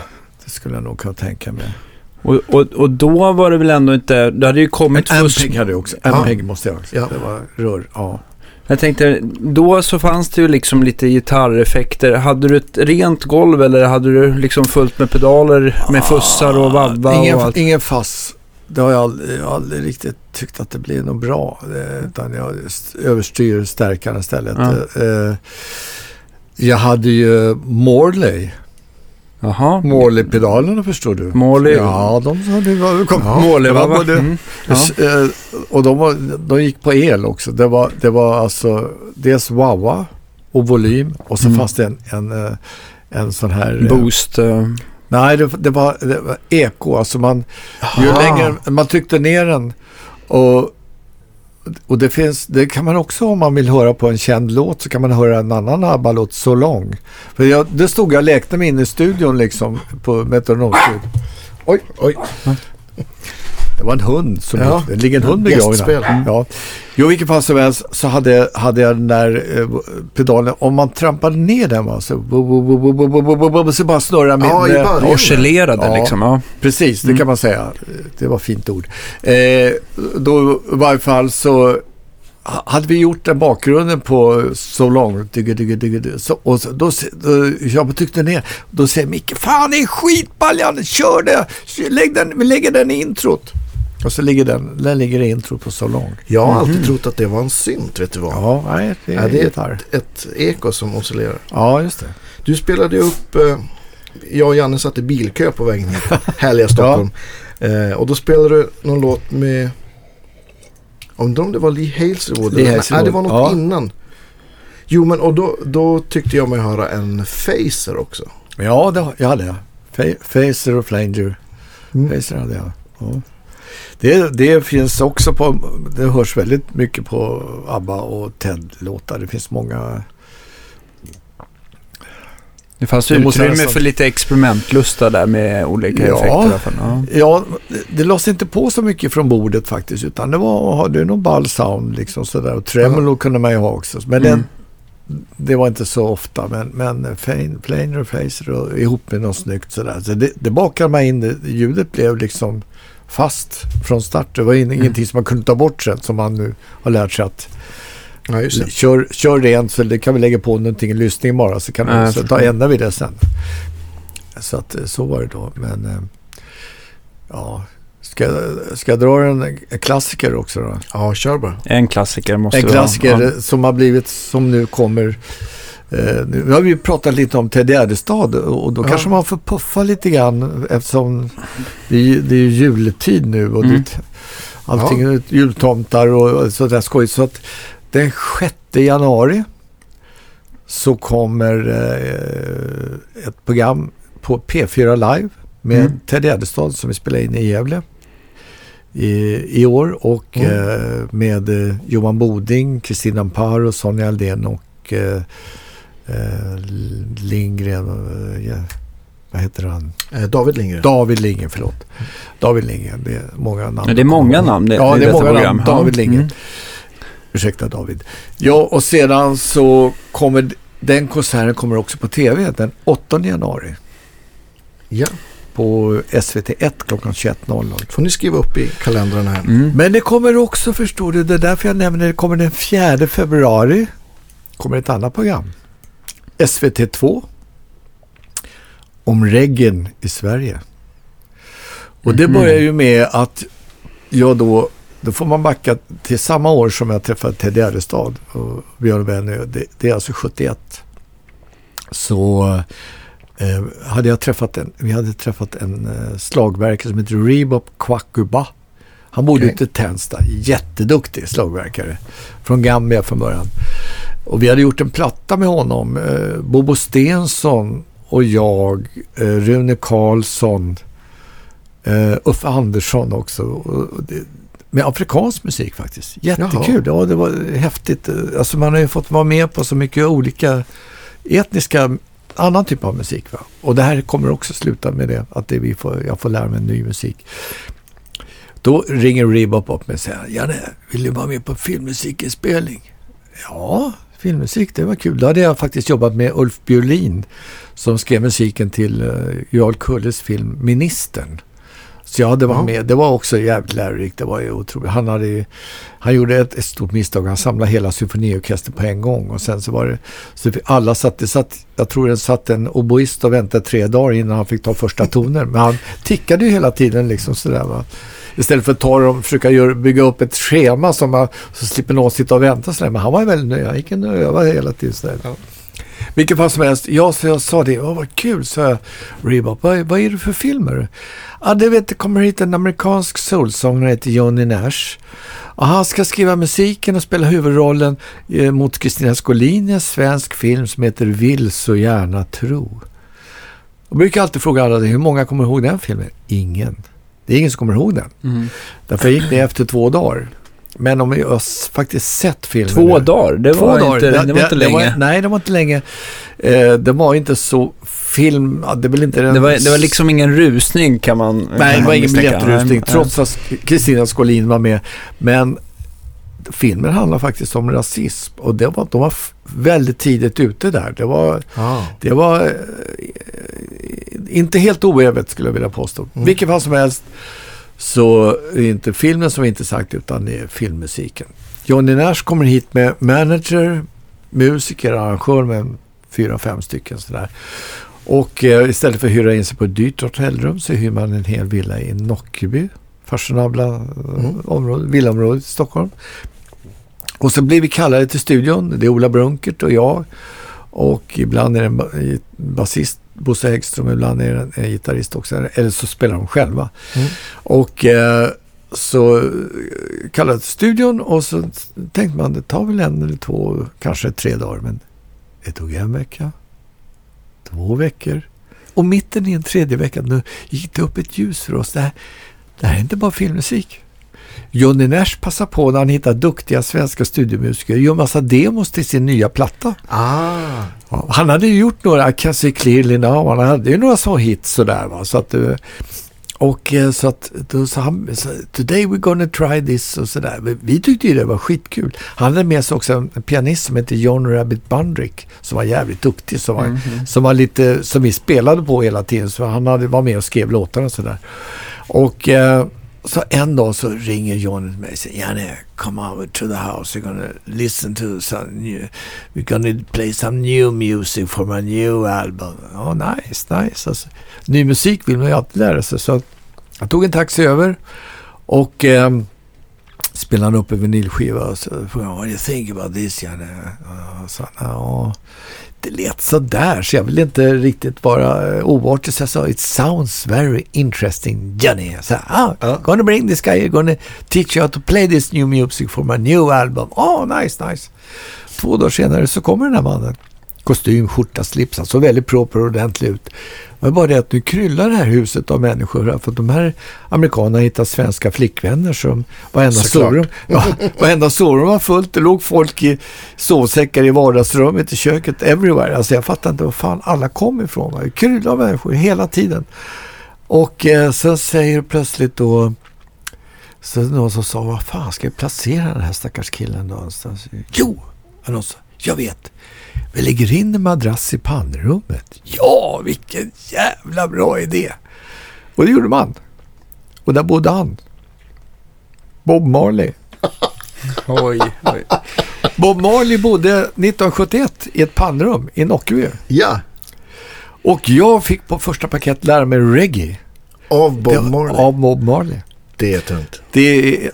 Skulle jag nog kunna tänka mig. Och, och, och då var det väl ändå inte, det hade ju kommit Men fusk. MPEG hade jag också. Ja. MPEG måste jag också. Ja. Det var rör. Ja. Jag tänkte, då så fanns det ju liksom lite gitarreffekter. Hade du ett rent golv eller hade du liksom fullt med pedaler med fussar och vabba Ah, ingen, och allt? ingen fass. Det har jag aldrig, jag har aldrig riktigt tyckt att det blir något bra. Det, utan jag st- överstyr stärkaren istället. Ja. Eh, jag hade ju Morley. Jaha. Morley-pedalerna förstår du. Morley. Ja, de var... Kom, var både, Mm. Ja. Eh, Och de, var, de gick på el också. Det var, det var alltså dels wah och volym och så Mm. fanns det en, en, eh, en sån här... eh, Boost. eh, Nej, det, det, var, det var eko. Alltså man, ju Aha. längre man tryckte ner den och, och det finns, det kan man också om man vill höra på en känd låt så kan man höra en annan ABBA-låt så lång. För jag, det stod jag och lekte mig inne i studion liksom på metronomstudion. Oj, oj. Det var en hund som ja. Det ligger en hund begravd mm. ja. Jo, vilket fall som helst så hade, hade jag den där eh, pedalen. Om man trampade ner den va, så, bo, bo, bo, så bara snurrade min... Ja, eh, Orcelerade ja, liksom. Ja. Precis, det mm. kan man säga. Det var fint ord. Eh, då i varje fall så hade vi gjort den bakgrunden på So long, digga, digga, digga, så, och då, då, jag tryckte ner, då säger Micke, fan det är skitball, Janne, kör det, lägg den, vi lägger den i introt. Och så ligger den, den ligger i introt på So long. Jag har alltid trott att det var en synt, vet du vad? Ja, nej, det är, Ja, det är gitarr. ett, ett eko som oscillerar. Ja, just det. Du spelade ju upp, eh, jag och Janne satt i bilkö på vägen hit, [LAUGHS] härliga Stockholm. Eh, och då spelade du någon låt med, undrar om det var Lee Hazelwood? Lee Hazelwood, Nej, det var något ja. innan. Jo, men och då, då tyckte jag mig höra en Facer också. Ja, det, jag hade jag. Fa- Facer och Flanger. Mm. Facer hade jag. Ja. Det, det finns också på, det hörs väldigt mycket på ABBA och Ted-låtar. Det finns många. Det fanns Det utrymme nästan- för lite experimentlusta där med olika Ja. effekter. Ja. Ja, det- det lades inte på så mycket från bordet faktiskt. Utan det var, hade någon ball sound liksom sådär. Och tremolo kunde man ju ha också. Men Mm. den, det var inte så ofta. Men, men Flanger och Facer och ihop med något snyggt sådär. Så det, det bakade man in. Det, ljudet blev liksom fast från start. Det var in, ingenting som man kunde ta bort sen. Som man nu har lärt sig att Ja, just det. kör, kör rent så det kan vi lägga på någonting i lyssningen bara. Så kan vi ta ändra vid det sen. Så att så var det då. Men eh, ja, ska, ska jag dra en, klassiker också då? Ja, kör bara. En klassiker måste En klassiker Ja. eh, som har blivit, som nu kommer. Eh, nu har vi pratat lite om Ted Gärdestad och då Ja. kanske man får puffa lite grann eftersom det är, det är juletid nu och Mm. det, allting är jultomtar och sådär skoj. Så att den 6 januari så kommer eh, ett program på P4 Live med Mm. Ted Gärdestad som vi spelar in i Gävle i, i år och Mm. eh, med eh, Johan Boding, Kristina Amparo, Sonja Aldén och eh, eh, Lindgren och eh, vad heter han? Eh, David Lindgren. David Lindgren, förlåt. David Lindgren, det är många namn. Det är många namn det, Ja, det är många program. namn. David. Lindgren. Mm. Ursäkta David. Ja, och sedan så kommer den konserten kommer också på tv den 8 januari Ja, på SVT1 klockan 21.00. får ni skriva upp i kalendern här. Mm. Men det kommer också, förstår du, det är därför jag nämner det, kommer den 4 februari kommer ett annat program. SVT2 om reggae i Sverige. Och det Mhm. börjar ju med att jag då, då får man backa till samma år som jag träffade Ted Gärdestad och Björn Benny. Det, det är alltså 71. Så eh, hade jag träffat en, vi hade träffat en eh, slagverkare som heter Rebop Kwakuba. Han bodde Okej. ute i Tensta, jätteduktig slagverkare. Från Gambia från början. Och vi hade gjort en platta med honom. Eh, Bobo Stensson och jag, eh, Rune Karlsson, eh, Uffe Andersson också. Och det, med afrikansk musik faktiskt. Jättekul. Ja, det var häftigt. Eh, Alltså man har ju fått vara med på så mycket olika etniska, annan typ av musik. Va? Och det här kommer också sluta med det, att det vi får, jag får lära mig ny musik. Då ringer Rebop upp mig och säger, Janne, vill du vara med på filmmusikinspelning? Ja, filmmusik, det var kul. Då hade jag faktiskt jobbat med Ulf Björlin som skrev musiken till uh, Jarl Kulles film Ministern. Så jag hade varit Ja. med. Det var också jävligt lärorikt. Det var ju otroligt. Han, hade, ju- han gjorde ett, ett stort misstag. Han samlade hela symfoniorkestern på en gång. Och sen så var det... Så alla satt, det satt, jag tror det satt en oboist och väntade tre dagar innan han fick ta första tonen. Men han tickade ju hela tiden liksom sådär va. Istället för att ta dem, försöka göra, bygga upp ett schema som man, så slipper någon sitta och vänta sådär. Men han var väldigt nöjd. Han gick in och övade hela tiden sådär. Vilket fall som helst, jag, så jag sa det, Åh, vad kul, sa jag. Reebok, vad, vad är det för filmer? Ja, det vet, det kommer hit en amerikansk soulsångare, heter Johnny Nash. Och han ska skriva musiken och spela huvudrollen eh, mot Kristina Skolin i en svensk film som heter Vill så gärna tro. Jag brukar alltid fråga alla, hur många kommer ihåg den filmen? Ingen. Det är ingen som kommer ihåg den. Mm. Därför gick det efter två dagar. Men om jag har faktiskt sett filmen Två nu- dagar, det Två var, dagar. inte, det, var inte länge. var, nej, det var inte länge. Eh, det var inte så film... Det, väl inte det, var, det var liksom ingen rusning kan man Nej, det var ingen biljettrusning trots att Kristina Skolin var med. Men filmen handlar faktiskt om rasism och det var, de var väldigt tidigt ute där. Det var, Ja. det var eh, inte helt oävet skulle jag vilja påstå. Mm. Vilket fall som helst så är det inte filmen som är intressant utan det är filmmusiken. Johnny Nash kommer hit med manager, musiker, arrangör med fyra, fem stycken sådär. Och eh, istället för att hyra in sig på ett dyrt hotellrum så hyr man en hel villa i Nockeby. Fashionabla eh, Mm. område, villaområdet i Stockholm. Och så blir vi kallade till studion. Det är Ola Brunkert och jag. Och ibland är det en ba- en basist, Bosse Häggström, ibland är det en, en gitarrist också. Eller så spelar de själva. Mm. Och eh, så eh, kallade till studion och så tänkte man det tar väl en eller två, kanske tre dagar. Men det tog en vecka, två veckor. Och mitten i en tredje vecka nu gick det upp ett ljus för oss. Det här, det här är inte bara filmmusik. Johnny Nash passar på när han hittar duktiga svenska studiomusiker gör massa demos till sin nya platta. Ah. Ja, han hade ju gjort några, see clearly now, han hade ju några små hits sådär va. Så att, eh, och eh, så att då sa han, så, today we're gonna try this och sådär. Vi- tyckte ju det var skitkul. Han hade med sig också en pianist som heter John Rabbit Bundrick som var jävligt duktig. Som var, Mhm. som var lite, som vi spelade på hela tiden. Så han hade, var med och skrev låtar och sådär. Och eh, så en dag så ringer Johnny till mig och säger Janne, come over to the house. We're gonna listen to some new, we're gonna play some new music for my new album. Oh, nice, nice. Alltså, ny musik vill man ju alltid lära sig. Så jag tog en taxi över och eh, spelade upp en vinylskiva och så frågade han what do you think about this Janne? Och så, ja, det lät sådär så jag vill inte riktigt vara eh, oartig så jag sa, it sounds very interesting Johnny. Så, ah, Ja. gonna bring this guy, gonna teach you how to play this new music for my new album. Oh, nice, nice. Två dagar senare så kommer den här mannen. Kostym, skjorta, slips. Han såg väldigt proper och ordentlig ut. Det var bara det att nu kryllar det här huset av människor. För att de här amerikanerna hittat svenska flickvänner som varenda sovrum, [LAUGHS] ja, varenda sovrum var fullt. Det låg folk i sovsäckar i vardagsrummet, i köket, everywhere. Alltså jag fattar inte var fan alla kom ifrån. Det kryllar av människor hela tiden. Och eh, sen säger plötsligt då så någon som sa, vad fan ska vi placera den här stackars killen då någonstans? Jo, sa, jag vet. Vi lägger in en madrass i pannrummet. Ja, vilken jävla bra idé. Och det gjorde man. Och där bodde han. Bob Marley. [LAUGHS] Oj, oj. Bob Marley bodde 1971 i ett pannrum i Nockeby. Ja, Och jag fick på första paket lära mig reggae. av Bob Det- Marley. Av Bob Marley. Det är tungt. Det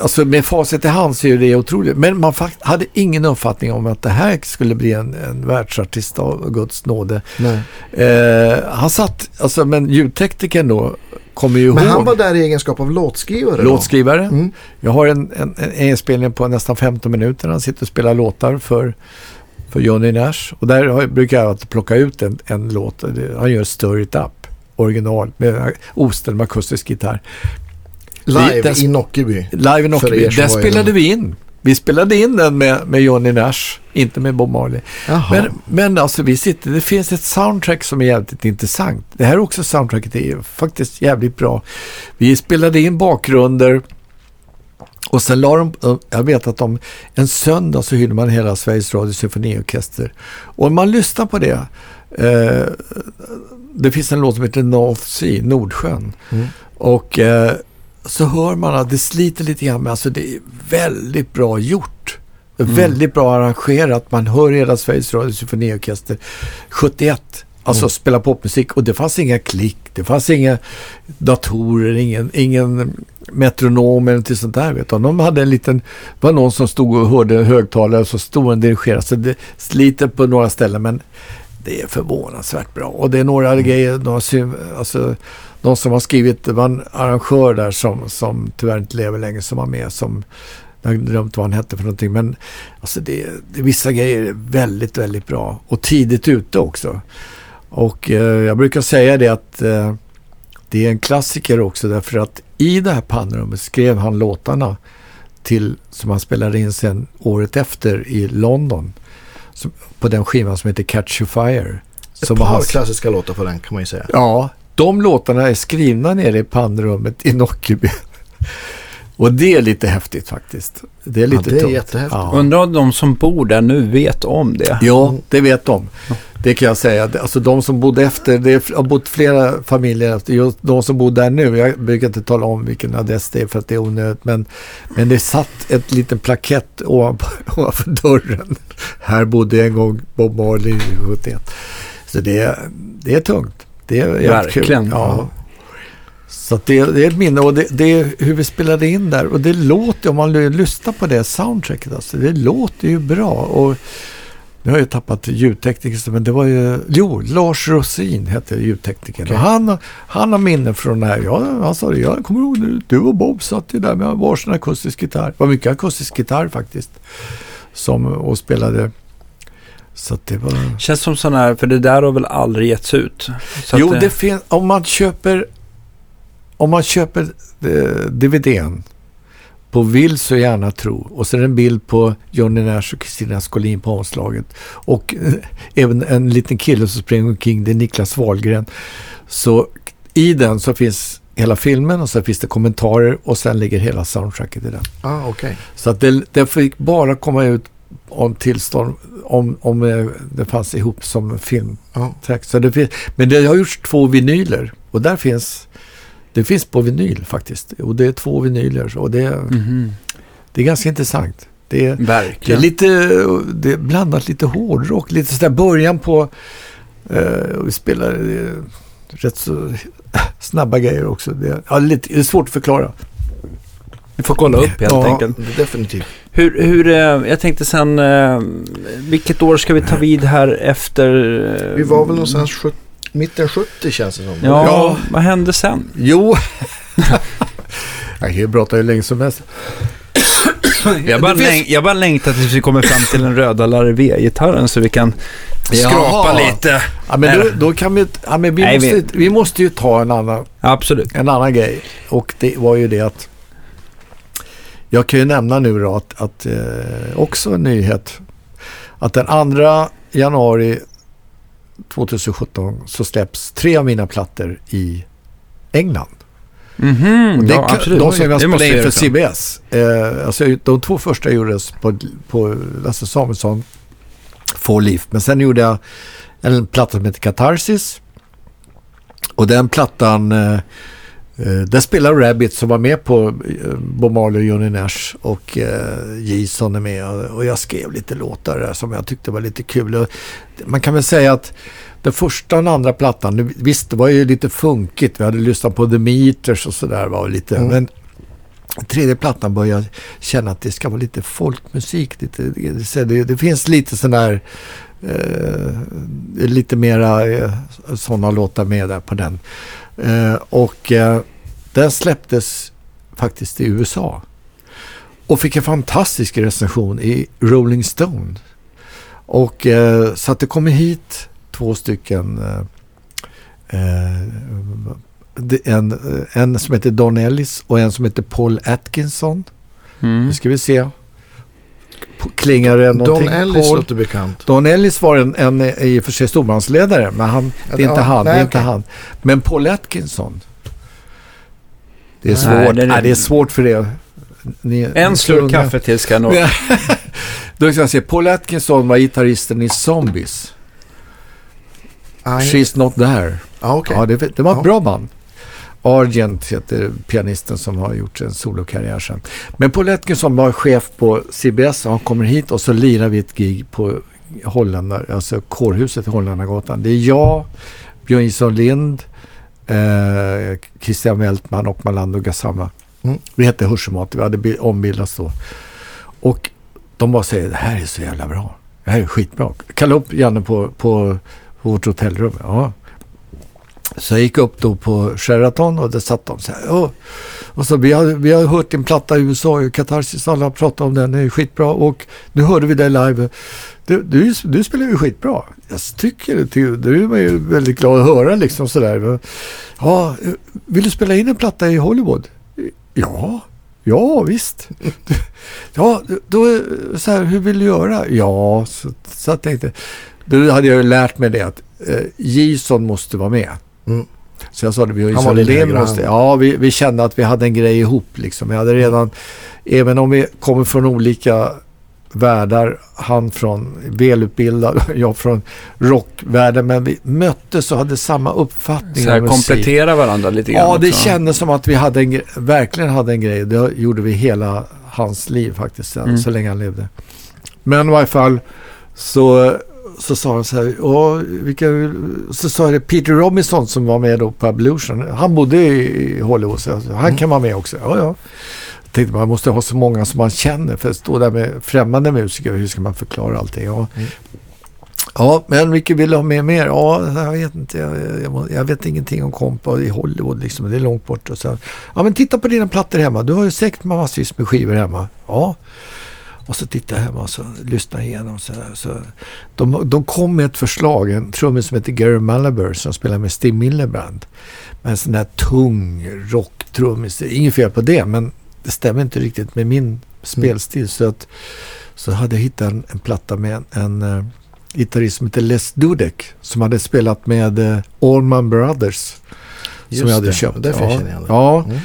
alltså med facit i hand så är det otroligt. Men man hade ingen uppfattning om att det här skulle bli en, en världsartist av Guds nåde. Nej. Eh, han satt, alltså men ljudteknikern då kommer ju Men ihåg. han var där i egenskap av låtskrivare. Låtskrivare. Mm. Jag har en, en, en inspelning på nästan 15 minuter. Han sitter och spelar låtar för, för Johnny Nash. Och där brukar jag plocka ut en, en låt. Han gör Stir It Up. Original med ostämd med akustisk gitarr. Live i Nockeby. Live i Nockeby. Där spelade vi in. Vi spelade in den med, med Johnny Nash, inte med Bob Marley. Jaha. Men, men alltså vi sitter, det finns ett soundtrack som är jävligt intressant. Det här också soundtracket är faktiskt jävligt bra. Vi spelade in bakgrunder och sen la de, jag vet att de, en söndag så hyrde man hela Sveriges Radio Symfoniorkester. Och om man lyssnar på det, eh, det finns en låt som heter North Sea, Nordsjön. Mm. Och eh, så hör man att det sliter lite grann, men alltså det är väldigt bra gjort. Mm. Väldigt bra arrangerat. Man hör hela Sveriges Radio Symfoniorkester 71. Alltså Mm. spela popmusik och det fanns inga klick, det fanns inga datorer, ingen, ingen metronom eller till sånt där. Vet du. De hade en liten, det var någon som stod och hörde högtalare och så stod en dirigerare. Så det sliter på några ställen men det är förvånansvärt bra. Och det är några grejer, några, alltså, de som har skrivit, det var en arrangör där som, som tyvärr inte lever längre som var med som jag har glömt vad han hette för någonting. Men alltså det, det, vissa grejer är väldigt, väldigt bra. Och tidigt ute också. Och eh, jag brukar säga det att eh, det är en klassiker också därför att i det här pannrummet skrev han låtarna till, som han spelade in sen året efter i London. Som, på den skivan som heter Catch You Fire. Ett Som par var hans, klassiska låtar på den kan man ju säga. Ja, de låtarna är skrivna nere i pannrummet i Nockeby. [LAUGHS] Och det är lite häftigt faktiskt. Det är lite det är tungt. jättehäftigt. Ja. Undrar om de som bor där nu vet om det. Ja, det vet de. Det kan jag säga. Alltså de som bodde efter, det har bott flera familjer efter. Just de som bor där nu, jag brukar inte tala om vilken adress det är för att det är onödigt. Men, men det satt ett liten plakett ovanpå, [LAUGHS] ovanför dörren. Här bodde en gång Bob Marley 71. Så det, är- det är tungt. Det är Verkligen. Kul. Ja. Så det, det är ett minne och det, det är hur vi spelade in där. Och det låter, om man lyssnar på det soundtracket, alltså, det låter ju bra. Och nu har jag tappat ljudtekniker, men det var ju, jo, Lars Rosin hette ljudteknikern. Och han, han har minnen från det här. Ja, han sa det, jag kommer ihåg när du och Bob satt ju där med varsin akustisk gitarr. Det var mycket akustisk gitarr faktiskt. Som, och spelade. Så att det var... Känns som sån här, för det där har väl aldrig getts ut? Jo, att, det finns, om man köper, om man köper eh, DVDn på Vill så gärna tro och det en bild på Johnny Nash och Kristina Skolin på omslaget och eh, även en liten kille som springer omkring, det är Niklas Wahlgren. Så i den så finns hela filmen och så finns det kommentarer och sen ligger hela soundtracket i den. Ah, okej. Så att det, det fick bara komma ut om tillstånd om, om eh, det fanns ihop som film. Ja. Tack. Så det finns, men det har gjorts två vinyler och där finns det finns på vinyl faktiskt. Och det är två vinyler och det, Mhm. det är ganska intressant. Det är, det är lite det är blandat lite hårdrock, lite sådär början på eh, vi spelar eh, rätt så [LAUGHS] snabba grejer också. Det, ja, lite, det är svårt att förklara. Vi får kolla upp helt ja, enkelt. definitivt. Hur, hur, eh, jag tänkte sen, eh, vilket år ska vi ta vid här efter? eh, Vi var väl någonstans sjut- mitten 70 känns det som. Ja, Ja. vad hände sen? Jo, [LAUGHS] jag kan ju prata hur länge som helst. Jag bara, finns- läng- jag bara längtar tills vi kommer fram till den röda Larivé-gitarren så vi kan skrapa Jaha. lite. Ja, men då, då kan vi, ja, men vi, Nej, måste, vi- vi måste ju ta en annan, Absolut. en annan grej. Och det var ju det att jag kan ju nämna nu då att, att eh, också en nyhet. Att den 2 januari 2017 så släpps tre av mina plattor i England. Mhm, Och det, ja, absolut. de som jag spelade in för. CBS. Eh, alltså, de två första gjordes på, på Lasse Samuelsson, Four Leaf. Men sen gjorde jag en platta som heter Catharsis. Och den plattan, eh, där spelar Rabbit som var med på eh, Bob Marley och Johnny Nash och eh, Jason är med. Och, jag skrev lite låtar där som jag tyckte var lite kul. Man kan väl säga att den första och den andra plattan, visst det var ju lite funkigt. Vi hade lyssnat på The Meters och sådär. var lite, Mm. Men tredje plattan började jag känna att det ska vara lite folkmusik. Lite, det, det, det finns lite sån där, eh, lite mera eh, sådana låtar med där på den. Eh, och eh, den släpptes faktiskt i USA. Och fick en fantastisk recension i Rolling Stone. Och eh, så att det kommer hit två stycken eh, en, en som heter Don Ellis och en som heter Paul Atkinson. Mm. Nu ska vi se. Klingar det någonting? Don Ellis Paul? låter bekant. Don Ellis var en, en i och för sig storbandsledare, men han, det är inte Ja, han. det nej, är inte okej. han. Men Paul Atkinson. Det är Nej, svårt. det är- Nej, det är svårt för det. Ni, En ni slurk kaffe till ska jag nog... [LAUGHS] Då ska jag se. Paul Atkinson var gitarristen i Zombies. Nej. She's not there. Ja, okej. Ja, det, det var ett Ja. bra band. Argent heter pianisten som har gjort en solokarriär sen. Men Paul Atkinson var chef på CBS och han kommer hit och så lirar vi ett gig på Hollandar, alltså kårhuset i Holländargatan. Det är jag, Björn Jonsson Lind, eh, Christian Weltman och Malando Gassama. Mm. Vi hette Hörselmat, vi hade bi- ombildats då. Och de bara säger, det här är så jävla bra. Det här är skitbra. Kalla upp Janne på, på, på vårt hotellrum. Ja. Så jag gick upp då på Sheraton och där satt de så här. "Åh." Och så vi har, vi har hört din platta i USA, i Katarsis, alla pratar om den, den är skitbra. Och nu hörde vi dig live. Du, du, du spelar ju skitbra. Jag tycker det. till- Det är man ju väldigt glad att höra liksom sådär. Ja, vill du spela in en platta i Hollywood? Ja, ja visst. [LAUGHS] Ja, då så här, hur vill du göra? Ja, så, så jag tänkte. Då hade jag ju lärt mig det att eh, Jason måste vara med. Mm. Så jag sa det, vi ju Han var än- Ja, vi, vi kände att vi hade en grej ihop liksom. Vi hade redan, även om vi kommer från olika världar, han från välutbildad, [LAUGHS] jag från rockvärlden, men vi möttes och hade samma uppfattning Så här komplettera varandra lite grann Ja, det också. kändes som att vi hade en, verkligen hade en grej. Det gjorde vi hela hans liv faktiskt, Mm. så länge han levde. Men i varje fall så, så sa han så här, "Ja, vilka, så sa det Peter Robinson som var med då på Evolution. Han bodde i Hollywood, så han kan vara med också. Ja, ja. Jag tänkte man måste ha så många som man känner för att stå där med främmande musiker, hur ska man förklara allting? Ja, Mm. ja men vilka vill du ha med mer? Ja, jag vet inte. Jag, jag, jag vet ingenting om kompa i Hollywood liksom. Det är långt bort. Och så, ja, men titta på dina plattor hemma. Du har ju säkert massvis med skivor hemma. Ja. Och så tittar jag hemma och så lyssnar jag igenom. Så, så. De, de kom med ett förslag, en trummis som heter Gary Malaber som spelar med Steve Miller Band. Med en sån där tung rocktrummis. Inget fel på det, men det stämmer inte riktigt med min spelstil. Så, att, så hade jag hittat en, en platta med en, en uh, gitarrist som heter Les Dudek som hade spelat med uh, Allman Brothers. Just som jag hade det. köpt. Därför ja, jag ja, Mm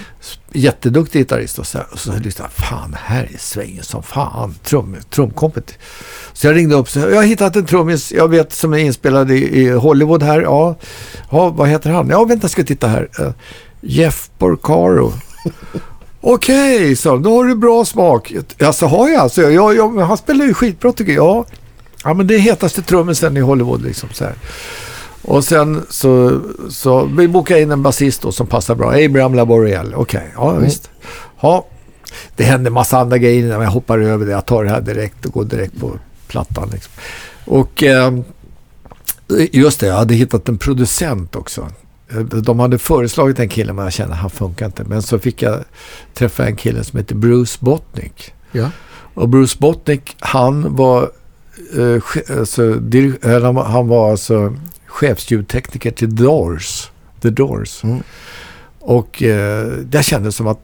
jätteduktig gitarrist och så, och så lyssnade jag, fan här är svängen som fan, trum, trumkompet. Så jag ringde upp och jag har hittat en trummis, jag vet som är inspelad i, i Hollywood här, ja. ja, vad heter han? Ja, vänta, ska jag titta här. Uh, Jeff Porcaro. [LAUGHS] Okej, så då har du bra smak. Alltså har jag alltså, jag, jag, han spelar ju skitbra tycker jag. Ja, ja men det är hetaste trummisen i Hollywood liksom så här. Och sen så, så vi bokade in en basist då som passar bra. Abraham Laboriel. Okej, ja Mm. visst. Ja, det hände massa andra grejer när jag hoppar över det. Jag tar det här direkt och går direkt på plattan. Liksom. Och eh, just det, jag hade hittat en producent också. Eh, De hade föreslagit en kille men jag kände att han funkar inte. Men så fick jag träffa en kille som heter Bruce Botnick. Ja. Och Bruce Botnick, han var, eh, alltså, var, han var alltså chefsljudtekniker till Doors. The Doors. Mm. Och eh, det kändes som att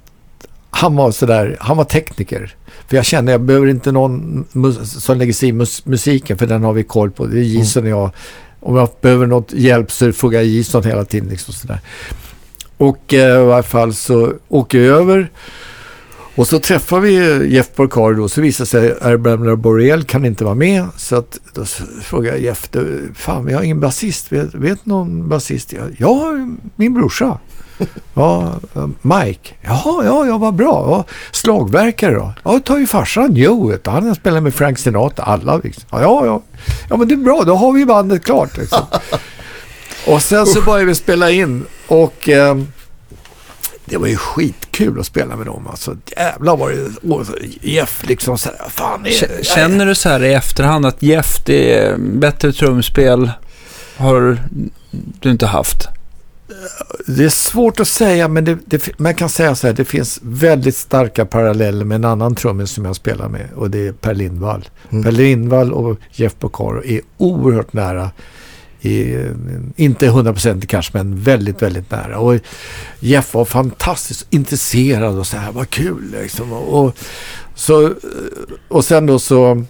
han var sådär, han var tekniker. För jag kände, jag behöver inte någon som lägger sig i mus- musiken för den har vi koll på. Det är Jason och jag. Om jag behöver något hjälp så frågar jag Jason hela tiden. Liksom sådär. Och eh, i varje fall så åker jag över och så träffar vi Jeff Porcaro då, så visar sig att Abraham Borel kan inte vara med. Så att, då frågar jag Jeff, fan vi har ingen basist, vet, vet någon basist? Ja, min brorsa. [LAUGHS] Ja, eh, Mike. Jaha, ja, ja, vad bra. Ja, slagverkare då? Ja, ta ju farsan Joe, han har spelat med Frank Sinatra, alla liksom. Ja, ja, ja. Ja, men det är bra, då har vi bandet klart liksom. [LAUGHS] Och sen så började vi spela in och eh, det var ju skitkul att spela med dem. Alltså jävlar var det, och Jeff liksom så här, fan. är- Känner du så här i efterhand att Jeff, det är bättre trumspel har du inte haft? Det är svårt att säga, men det, det, man kan säga så här, det finns väldigt starka paralleller med en annan trummis som jag spelar med och det är Per Lindvall. Mm. Per Lindvall och Jeff Porcaro är oerhört nära. I, eh, inte 100% kanske, men väldigt, väldigt nära. Och Jeff var fantastiskt intresserad och så här, vad kul liksom. Och, och, så, och sen då så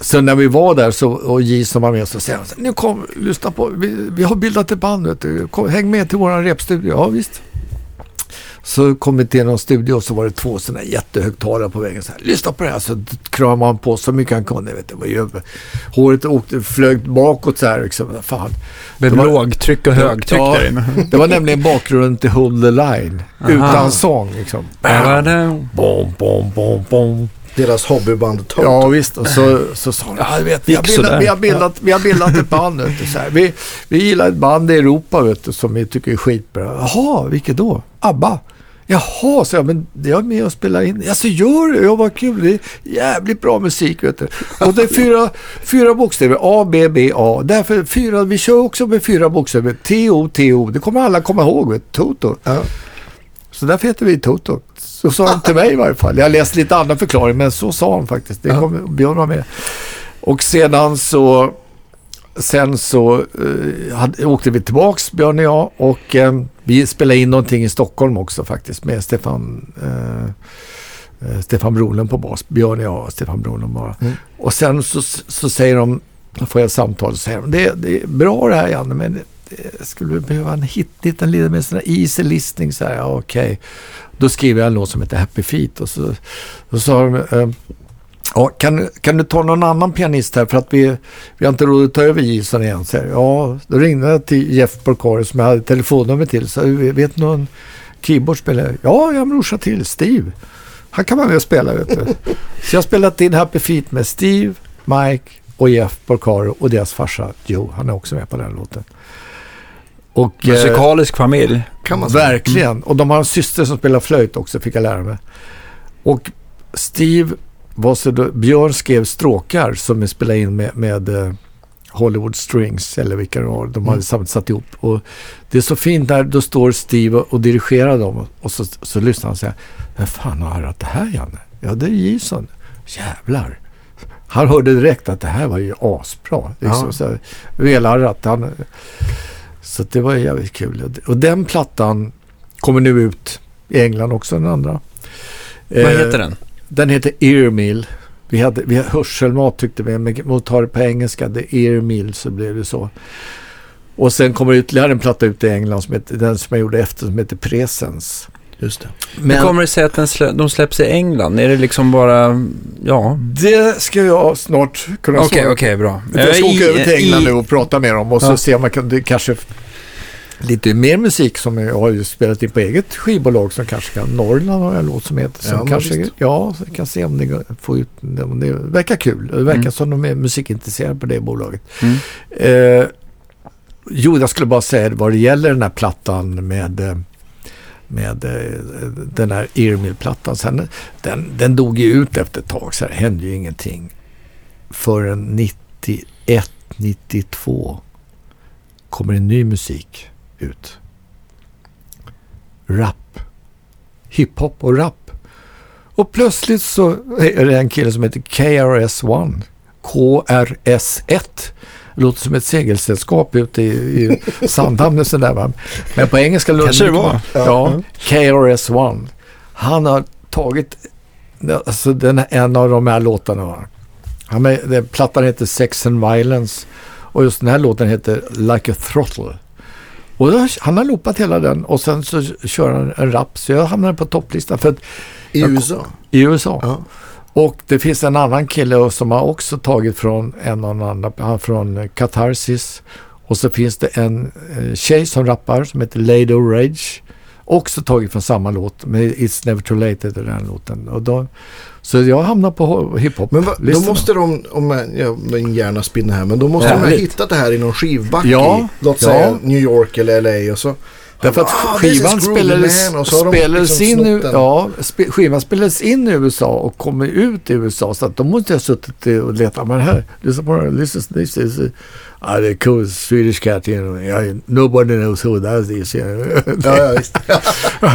så när vi var där så, och J som var med så säger han nu kom, lyssna på, vi, vi har bildat ett band, vet du. Kom, häng med till våran repstudio. Ja visst. Så kom vi till någon studio och så var det två sådana jättehögtalare på vägen. Så här, lyssna på det här. Så kramade han på så mycket han kunde. Vet du? Håret åkte, flög bakåt så här. Liksom. Fan. Med var- lågtryck och högtryck Ja. där inne. [LAUGHS] Det var nämligen bakgrunden till Hold the Line. Aha. Utan sång liksom. Bam. Bom, bom, bom, bom. Deras hobbyband Toto. Ja visst, och så, så sa de, ja, du vet, vi, har bildat, vi, har bildat, vi har bildat ett band. Vet du, så här. Vi, vi gillar ett band i Europa vet du, som vi tycker är skitbra. Jaha, vilket då? ABBA? Jaha, så jag, men jag är med och spelar in. Alltså gör det? Ja, vad kul. Det är jävligt bra musik, vet du. Och det är fyra, fyra bokstäver. A, B, B, A. Därför fyra, vi kör också med fyra bokstäver. T, O, T, O. Det kommer alla komma ihåg, vet du. Toto. Ja. Så därför heter vi Toto. Så sa han till mig i varje fall. Jag har läst lite andra förklaringar, men så sa han faktiskt. Det kom, Björn var med. Och sedan så, sen så eh, hade, åkte vi tillbaks, Björn och jag. Och eh, vi spelade in någonting i Stockholm också faktiskt med Stefan, eh, eh, Stefan Brolund på bas. Björn och jag och Stefan Brolund bara. Mm. Och sen så, så säger de, får jag ett samtal och säger de, det, det är bra det här Janne, men Eh, skulle behöva en hit, hitta en liten, mer sån easy listening. Så här, ja, okej. Då skriver jag en låt som heter Happy Feet och så, så sa de, eh, ja, kan, kan du ta någon annan pianist här för att vi, vi har inte råd att ta över Gilson igen. Så här, ja, då ringde jag till Jeff Porcari som jag hade telefonnummer till. Så vet du någon keyboardspelare? Ja, jag har en brorsa till, Steve. Han kan vara med och spela vet du. Så jag har spelat in Happy Feet med Steve, Mike och Jeff Porcaro och deras farsa Joe. Han är också med på den låten. Och, eh, Musikalisk familj. Kan man säga. Verkligen. Och de har en syster som spelar flöjt också, fick jag lära mig. Och Steve var så då, Björn skrev stråkar som är spelade in med, med eh, Hollywood Strings eller vilka det var. De hade Mm. satt, ihop. Och det är så fint där, då står Steve och, och dirigerar dem och så, så lyssnar han och säger Vem fan har arrat det här Janne? Ja, det är Jason. Jävlar. Han hörde direkt att det här var ju asbra. Liksom, Ja. så här, Velarrat. Han, så det var jävligt kul. Och den plattan kommer nu ut i England också, den andra. Vad Eh, heter den? Den heter Earmill. Vi hade, vi hade hörselmat tyckte vi, men mot att ta det på engelska, det Earmill, så blev det så. Och sen kommer ytterligare en platta ut i England, som heter, den som jag gjorde efter, som heter Presence. Just det. Hur kommer det sig att den slä, de släpps i England? Är det liksom bara, ja... det ska jag snart kunna Okej, svara okej, bra. Jag ska åka över till England i- nu och prata med dem och så Ja. se om man kan, det kanske lite mer musik som jag har ju spelat in på eget skivbolag som kanske kan, Norrland har jag en låt som heter, som Ja, men kanske, visst. ja, så jag kan se om det får ut, om det verkar kul. Det verkar Mm. som de är musikintresserade på det bolaget. Mm. Eh, jo, jag skulle bara säga vad det gäller den här plattan med eh, med eh, den här Irmil-plattan. Sen, den, den dog ju ut efter ett tag så det hände ju ingenting. Förrän 91, 92 kommer en ny musik ut. Rap. Hiphop och rap. Och plötsligt så är det en kille som heter KRS-One. KRS-1. Låter som ett segelsällskap ute i, i Sandhamn och sådär va. Men på engelska låter Kanske det var. Ja, KRS-One. Han har tagit alltså den, en av de här låtarna. va. Han den, plattan heter Sex and Violence och just den här låten heter Like a Throttle. Och då, han har loopat hela den och sen så kör han en rap så jag hamnade på topplistan för I USA. i USA. Ja. Och det finns en annan kille som har också tagit från en och annan, han från eh, Catharsis. Och så finns det en eh, tjej som rappar som heter Lady Rage. Också tagit från samma låt, men It's Never Too Late heter den här låten. Och då, så jag hamnar på ho- hiphop. Men va, då måste de, om jag, ja, min hjärna spinner här, men då måste de ha hittat det här i någon skivback Ja, i, låt ja. säga New York eller LA och så. Därför att Ah, this skivan spelades, man. Spelades liksom in, i, ja, skivan spelades in i USA och kommer ut i USA. Så att de måste ha suttit och letat. Men här, lyssna på den. This is, this is uh, uh, the cool Swedish cat. You know. Nobody knows who that is. You know. Ja, ja,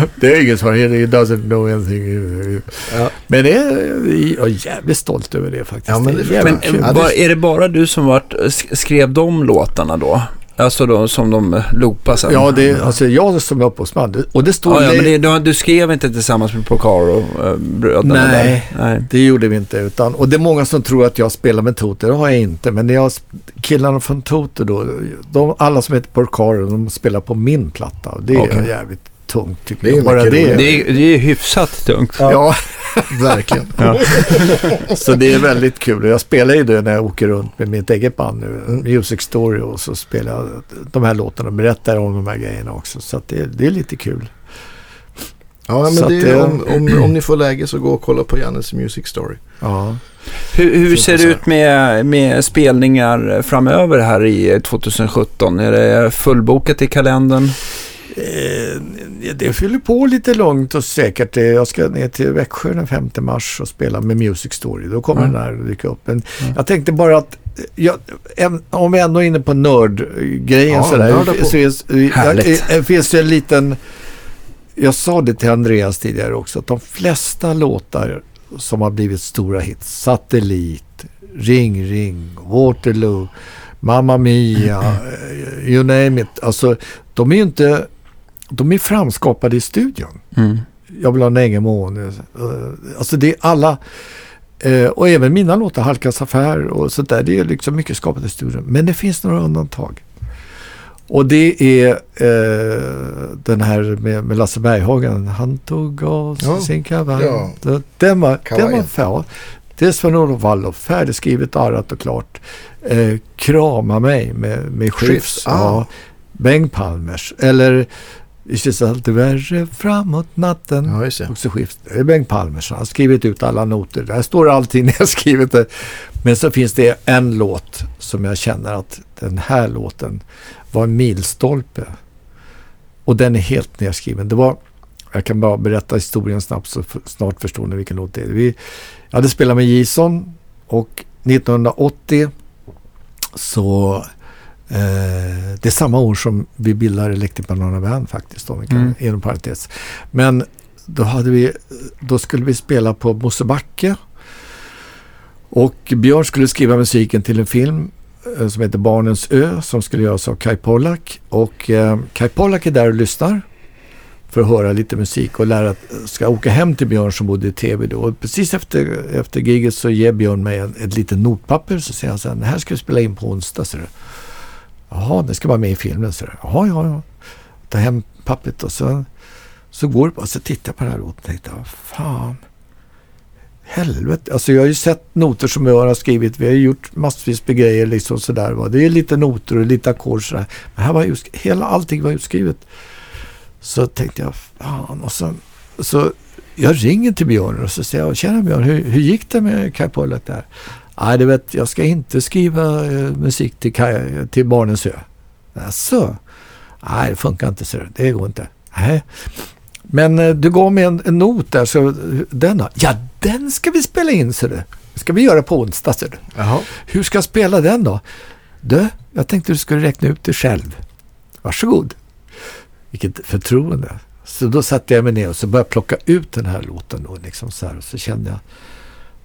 [LAUGHS] det är ingen som he he doesn't know anything. Ja. Men det är, jag är jävligt stolt över det faktiskt. Ja, men det är Men det- var, är det bara du som varit, sk- skrev de låtarna då? Alltså då, som de eh, loopar sen? Ja, det är alltså jag som är upphovsman. Och det står... Ja, ja, men det, du, skrev inte tillsammans med Porcaro, äh, bröderna? Nej. Nej. Det gjorde vi inte. Utan, och det är många som tror att jag spelar med Toto. Det har jag inte. Men jag, killarna från Toto då, de, alla som heter Porcaro, de spelar på min platta. Det är jävligt tungt tycker Det är jag. Bara det. Det, är, det är hyfsat tungt. Ja, [LAUGHS] Verkligen. [LAUGHS] så det är väldigt kul. Jag spelar ju det när jag åker runt med mitt eget band nu. Music Story, och så spelar jag de här låtarna och berättar om de här grejerna också. Så att det, det är lite kul. Ja, men det det- om, om, om ni får läge så gå och kolla på Jannes Music Story. Ja. Hur, hur ser det ut med, med spelningar framöver här i 2017? Är det fullbokat i kalendern? Eh, det fyller på lite lugnt och säkert. Eh, Jag ska ner till Växjö den 5 mars och spela med Music Story. Då kommer Mm. den här att dyka upp. Men Mm. jag tänkte bara att eh, jag, en, om vi ändå är inne på nördgrejen Ja, sådär. Så finns, jag, det finns ju en liten... Jag sa det till Andreas tidigare också. Att de flesta låtar som har blivit stora hits. Satellit, Ring Ring, Waterloo, Mamma Mia, [CLEARS THROAT] eh, you name it. Alltså, de är ju inte... De är framskapade i studion. Mm. Jag vill ha en egen måne. Eh, Alltså det är alla... eh, Och även mina låtar, Halkas affär och sånt där. Det är liksom mycket skapat i studion. Men det finns några undantag. Och det är eh, den här med, med Lasse Berghagen. Han tog av sig Ja. sin kavaj. Ja. Den var, den var, ja, det är Sven-Olof Wallov, färdigskrivet, arrat och klart. Eh, krama mig med, med Skifs. ah. Ja. Bengt Palmers. Eller Det känns alltid värre framåt natten. Ja, just det. Också skift. Det är Bengt Palmer han har skrivit ut alla noter. Där står allting [LAUGHS] nedskrivet. Där. Men så finns det en låt som jag känner att den här låten var en milstolpe. Och den är helt nedskriven. Det var, jag kan bara berätta historien snabbt så snart förstår ni vilken låt det är. Vi, jag hade spelat med Jason och 1980 så eh, det är samma år som vi bildar Electric Banana Band faktiskt. Då, vi kan, Mm. inom parentes. Men då, hade vi, då skulle vi spela på Mosebacke. Och Björn skulle skriva musiken till en film eh, som heter Barnens ö som skulle göras av Kai Pollak. Och eh, Kai Pollak är där och lyssnar för att höra lite musik och lära, ska åka hem till Björn som bodde i tv då. Och precis efter, efter giget så ger Björn mig ett litet notpapper så säger han så här, det här ska vi spela in på onsdag. Så. Jaha, det ska vara med i filmen. Så det. Jaha, ja, ja. Ta hem pappret och så, så går det bara. Så tittar jag på den här låten och tänkte, vad fan. Helvete. Alltså jag har ju sett noter som jag har skrivit. Vi har ju gjort massvis med grejer liksom sådär. Va? Det är lite noter och lite ackord sådär. Men här var ju, hela allting var utskrivet. Så tänkte jag, fan. Och så, så jag ringer till Björn och så säger jag, tjena Björn, hur, hur gick det med Kai Pollak där? Nej, du vet, jag ska inte skriva eh, musik till, Kaj, till Barnens ö. Jaså? Nej, det funkar inte, så det går inte. Nej. Men eh, du gav mig en, en not där, så den då? Ja, den ska vi spela in, så det. ska vi göra på onsdag, så det. Jaha. Hur ska jag spela den då? Du, jag tänkte du skulle räkna ut det själv. Varsågod. Vilket förtroende. Så då satte jag mig ner och så började jag plocka ut den här låten då, liksom så här. Och så kände jag,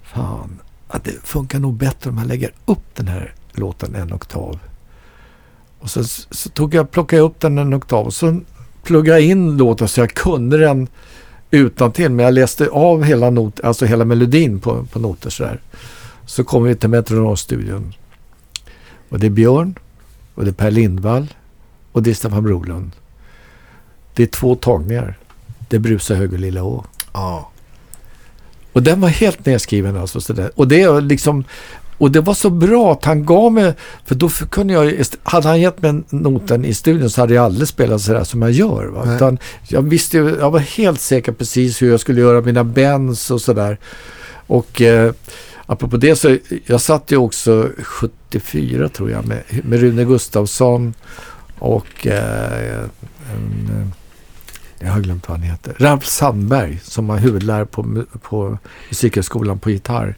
fan, att det funkar nog bättre om jag lägger upp den här låten en oktav. Och så, så tog jag, plockade jag upp den en oktav och så pluggade jag in låten så jag kunde den utan till Men jag läste av hela, not, alltså hela melodin på, på noter sådär. Så kom vi till Metronomstudion. Och det är Björn och det är Per Lindvall och det är Staffan Brolund. Det är två tagningar. Det är Brusa höger lilla å. Ja. Och den var helt nedskriven alltså. Sådär. Och det liksom... Och det var så bra att han gav mig, för då kunde jag, hade han gett mig noten i studion så hade jag aldrig spelat sådär som jag gör. Va? Nej. Utan jag visste jag var helt säker precis hur jag skulle göra mina bends och sådär. Och eh, apropå det så, jag satt ju också 74 tror jag med, med Rune Gustafsson och eh, en, eh, jag har glömt vad han heter. Ralf Sandberg som var huvudlärare på, på Musikhögskolan på gitarr.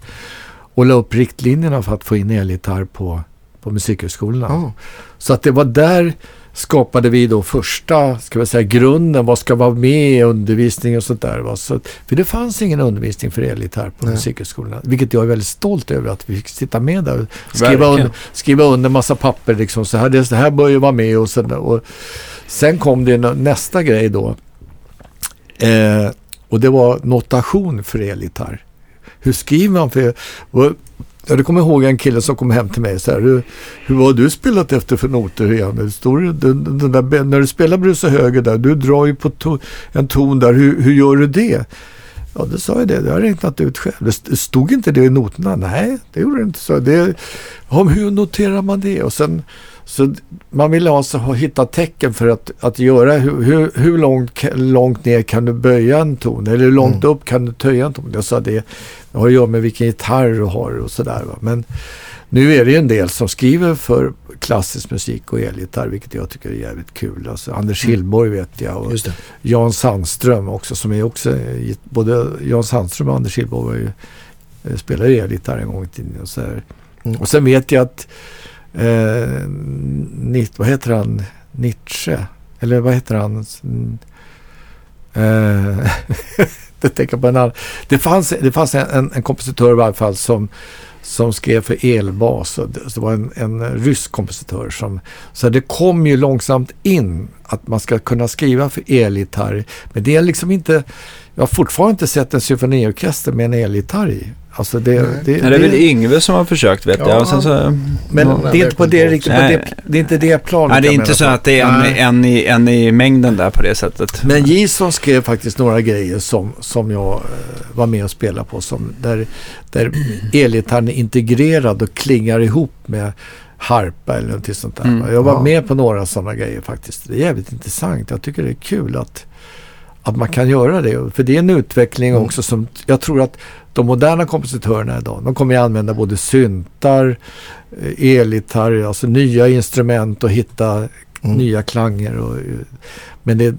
Och la upp riktlinjerna för att få in elgitarr på, på Musikhögskolan. Ja. Så att det var där skapade vi då första, ska vi säga, grunden. Vad ska vara med i undervisning och sånt där. Va? Så, för det fanns ingen undervisning för elgitarr på Nej. Musikhögskolan. Vilket jag är väldigt stolt över att vi fick sitta med där. och Skriva, under, skriva under massa papper liksom. Så här, det, det här bör ju vara med och så. Och sen kom det nästa grej då. Eh, och det var notation för elgitarr. Hur skriver man för... Och, jag kommer ihåg en kille som kom hem till mig så här. Hur, hur har du spelat efter för noter igen? Står, den, den där, när du spelar brusa höger där, du drar ju på to, en ton där. Hur, hur gör du det? Ja, det sa jag det. Det har jag räknat ut själv. Det stod inte det i noterna? Nej, det gjorde det inte. Så det, ja, men hur noterar man det? Och sen, så man ville alltså ha, hitta tecken för att, att göra hur, hur, långt, långt ner kan du böja en ton? Eller hur långt Mm. upp kan du töja en ton? Jag sa det, har att göra med vilken gitarr du har och sådär. Men Nu är det ju en del som skriver för klassisk musik och elgitarr, vilket jag tycker är jävligt kul. Alltså Anders Mm. Hillborg vet jag och. Jan Sandström också, som är också, både Jan Sandström och Anders Hillborg var ju, eh, spelade ju elgitarr en gång i tiden. Och, så. Mm. och sen vet jag att, eh, Nit, vad heter han, Nietzsche, eller vad heter han? Eh, [LAUGHS] det, tänker på en annan. Det fanns, det fanns en, en, en kompositör i varje fall som, som skrev för elbas. Och det, det var en, en rysk kompositör. Som, så det kom ju långsamt in att man ska kunna skriva för elgitarr. Men det är liksom inte... Jag har fortfarande inte sett en symfoniorkester med en elgitarr i. Alltså det, det, Ja, det är väl Yngve som har försökt vet Ja, jag. Och sen så, men Ja, det är inte på det riktigt. På det, det är inte det planet nej, det är inte så på. att det är en, en, i, en i mängden där på det sättet. Men Jason skrev faktiskt några grejer som, som jag eh, var med och spelade på. Som, där där elgitarren är integrerad och klingar ihop med harpa eller något sånt där. Mm. Jag var Ja. med på några sådana grejer faktiskt. Det är jävligt intressant. Jag tycker det är kul att, att man kan göra det. För det är en utveckling Mm. också som jag tror att de moderna kompositörerna idag, de kommer ju använda både syntar, eh, elgitarr, alltså nya instrument och hitta Mm. nya klanger. Och, men det,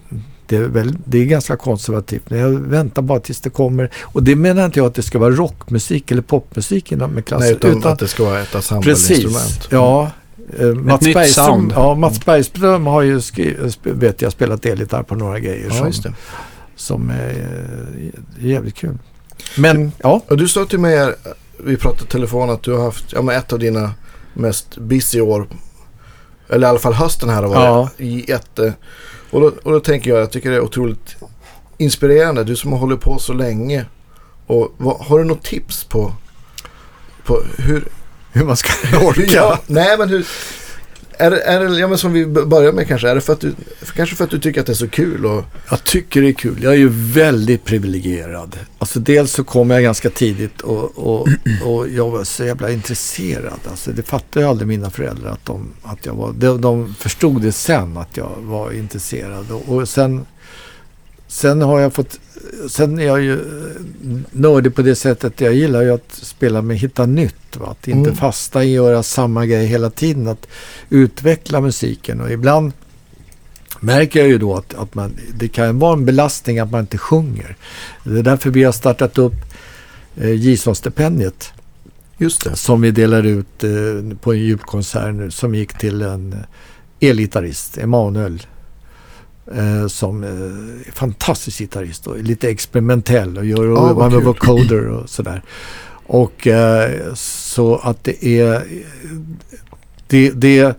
det, är väl, det är ganska konservativt. Jag väntar bara tills det kommer. Och det menar inte jag att det ska vara rockmusik eller popmusik inom med klass. Nej, utan, att det ska vara ett ensemblinstrument. Precis, ja. Eh, Mats, nytt Bergström, ja, Mats Bergström har ju vet jag, spelat elgitarr på några grejer Ja, som, som är eh, jävligt kul. Men ja, Och du sa till mig, här, vi pratade i telefon, att du har haft ja, men ett av dina mest busy år. Eller i alla fall hösten här har varit jätte... Och då, och då tänker jag, jag tycker det är otroligt inspirerande. Du som har hållit på så länge. Och vad, har du något tips på, på hur... hur man ska [LAUGHS] orka. Ja, nej men hur... Är är det, ja men som vi börjar med kanske, är det för att du, kanske för att du tycker att det är så kul och... Jag tycker det är kul. Jag är ju väldigt privilegierad. Alltså dels så kom jag ganska tidigt och, och, och jag var så jävla intresserad. Alltså det fattade ju aldrig mina föräldrar att de, att jag var. De, de förstod det sen att jag var intresserad. Och, och sen, sen har jag fått, sen är jag ju nördig på det sättet jag gillar ju att spela med hitta nytt. Va? Att inte Mm. fasta i att göra samma grej hela tiden. Att utveckla musiken och ibland märker jag ju då att, att man, det kan vara en belastning att man inte sjunger. Det är därför vi har startat upp eh, det. som vi delar ut eh, på en julkonsert nu som gick till en eh, elgitarrist, Emanuel. Eh, som eh, är fantastisk gitarrist och lite experimentell och gör vad jobbar med vocoder och sådär. Och eh, så att det är det, det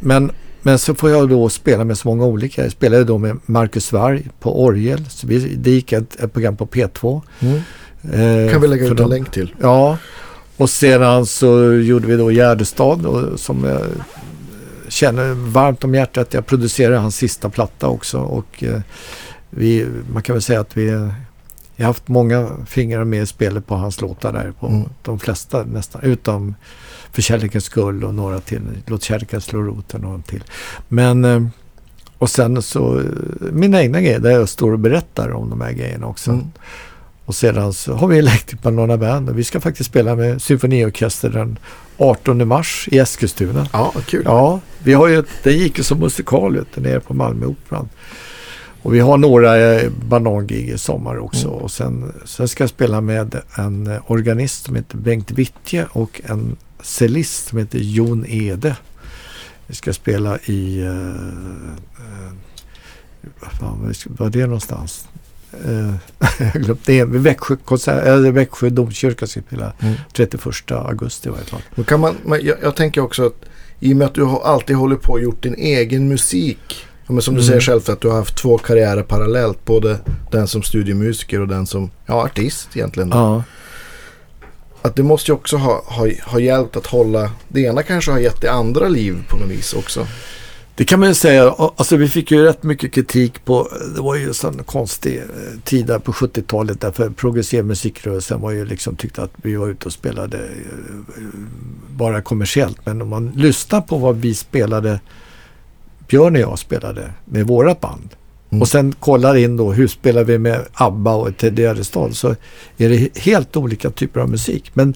men, men så får jag då spela med så många olika. Jag spelade då med Marcus Varg på orgel. Så vi, det gick ett, ett program på P2. Mm. Eh, Kan vi lägga ut en länk till? Ja, och sedan så gjorde vi då Gärdestad och, som jag känner varmt om hjärtat. Jag producerade hans sista platta också och eh, vi, man kan väl säga att vi jag har haft många fingrar med i spelet på hans låtar där. På Mm. de flesta nästan. Utom För kärlekens skull och några till. Låt kärleken slå roten och en till. Men eh, och sen så eh, mina egna grejer där jag står och berättar om de här grejerna också. Mm. Och sedan så har vi på några band och vi ska faktiskt spela med symfoniorkester den 18 mars i Eskilstuna. Ja, kul. Ja, vi har ju, det gick ju som musikal vet du, nere på Malmöoperan. Och vi har några eh, banangig i sommar också. Mm. Och sen, sen ska jag spela med en eh, organist som heter Bengt Wittje och en cellist som heter Jon Ede. Vi ska spela i... Uh, uh, vad fan, var det någonstans? Uh, [LAUGHS] jag glömde det. Växjö, konsert, eller Växjö domkyrka ska spela Mm. 31 augusti varje fall. Kan man, jag, jag tänker också att i och med att du har alltid hållit på och gjort din egen musik. Men som du Mm. säger själv att du har haft två karriärer parallellt. Både den som studiemusiker och den som ja, artist egentligen. Ja. Att det måste ju också ha, ha, ha hjälpt att hålla. Det ena kanske har gett det andra liv på något vis också. Det kan man ju säga. Alltså vi fick ju rätt mycket kritik på, det var ju en konstig eh, tid där på 70-talet därför progressiv musikrörelsen var ju liksom tyckte att vi var ute och spelade eh, bara kommersiellt. Men om man lyssnar på vad vi spelade, Björn och jag spelade med vårat band Mm. och sen kollar in då hur spelar vi med ABBA och Ted Gärdestad så är det helt olika typer av musik. Men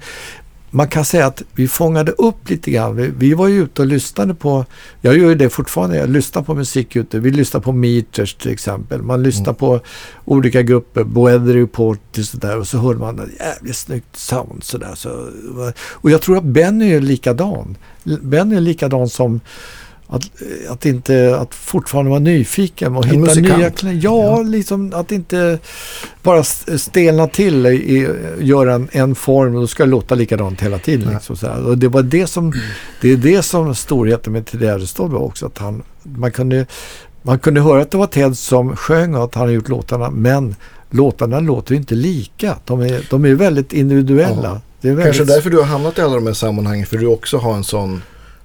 man kan säga att vi fångade upp lite grann. Vi, vi var ju ute och lyssnade på, jag gör ju det fortfarande, jag lyssnar på musik ute. Vi lyssnar på Meters till exempel. Man lyssnar Mm. på olika grupper, Weather Report och sådär. Och så hör man ett jävligt snyggt sound sådär. Så, och jag tror att Benny är likadan. Benny är likadan som att, att inte, att fortfarande vara nyfiken och En hitta musikant. nya kläder. Ja, liksom att inte bara st- stelna till i, göra en, en form och då ska det låta likadant hela tiden. Liksom, så. Och det var det som, det är det som storheten med Ted Gärdestad var också. Att han, man, kunde, man kunde höra att det var Ted som sjöng och att han hade gjort låtarna, men låtarna låter inte lika. De är, de är väldigt individuella. Ja. Väldigt, Kanske därför du har hamnat i alla de här sammanhangen. För du också har en sån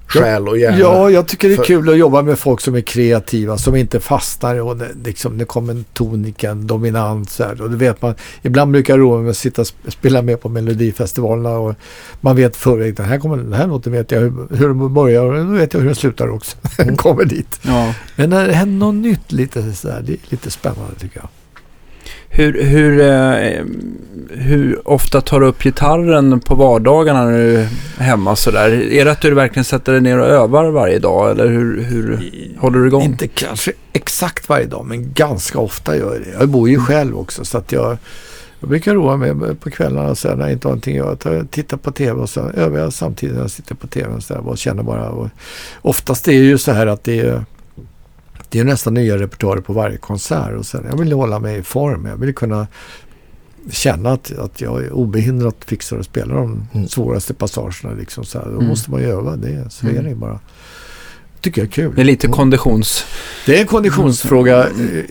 själ och hjärna. Ja, jag tycker det är kul att jobba med folk som är kreativa, som inte fastnar och det, liksom, det kommer en tonika, en dominans. här. Och det vet man, ibland brukar jag roa mig med att sitta och sp- spela med på melodifestivalerna och man vet förväg, den här, kommer, den här låten vet jag hur, hur den börjar och då vet jag hur den slutar också. [LAUGHS] Den kommer dit. Ja. Men när det händer något nytt lite så här, det är lite spännande tycker jag. Hur, hur, eh, hur ofta tar du upp gitarren på vardagarna när du är hemma sådär? Är det att du verkligen sätter dig ner och övar varje dag eller hur, hur håller du igång? Inte kanske exakt varje dag, men ganska ofta gör jag det. Jag bor ju själv också så att jag, jag brukar roa mig med- på kvällarna så här, när jag inte har någonting att göra. tar- Tittar på tv och så övar jag samtidigt när jag sitter på tv och så där, och känner bara. Och oftast är det ju så här att det är, det är nästan nya repertoarer på varje konsert. Och sen, jag vill hålla mig i form. Jag vill kunna känna att, att jag är obehindrat fixar och spelar de Mm. svåraste passagerna. Liksom, så här. Då Mm. måste man ju öva det. Så är Mm. det bara. Tycker jag är kul. Det är lite konditions... Det är en konditionsfråga.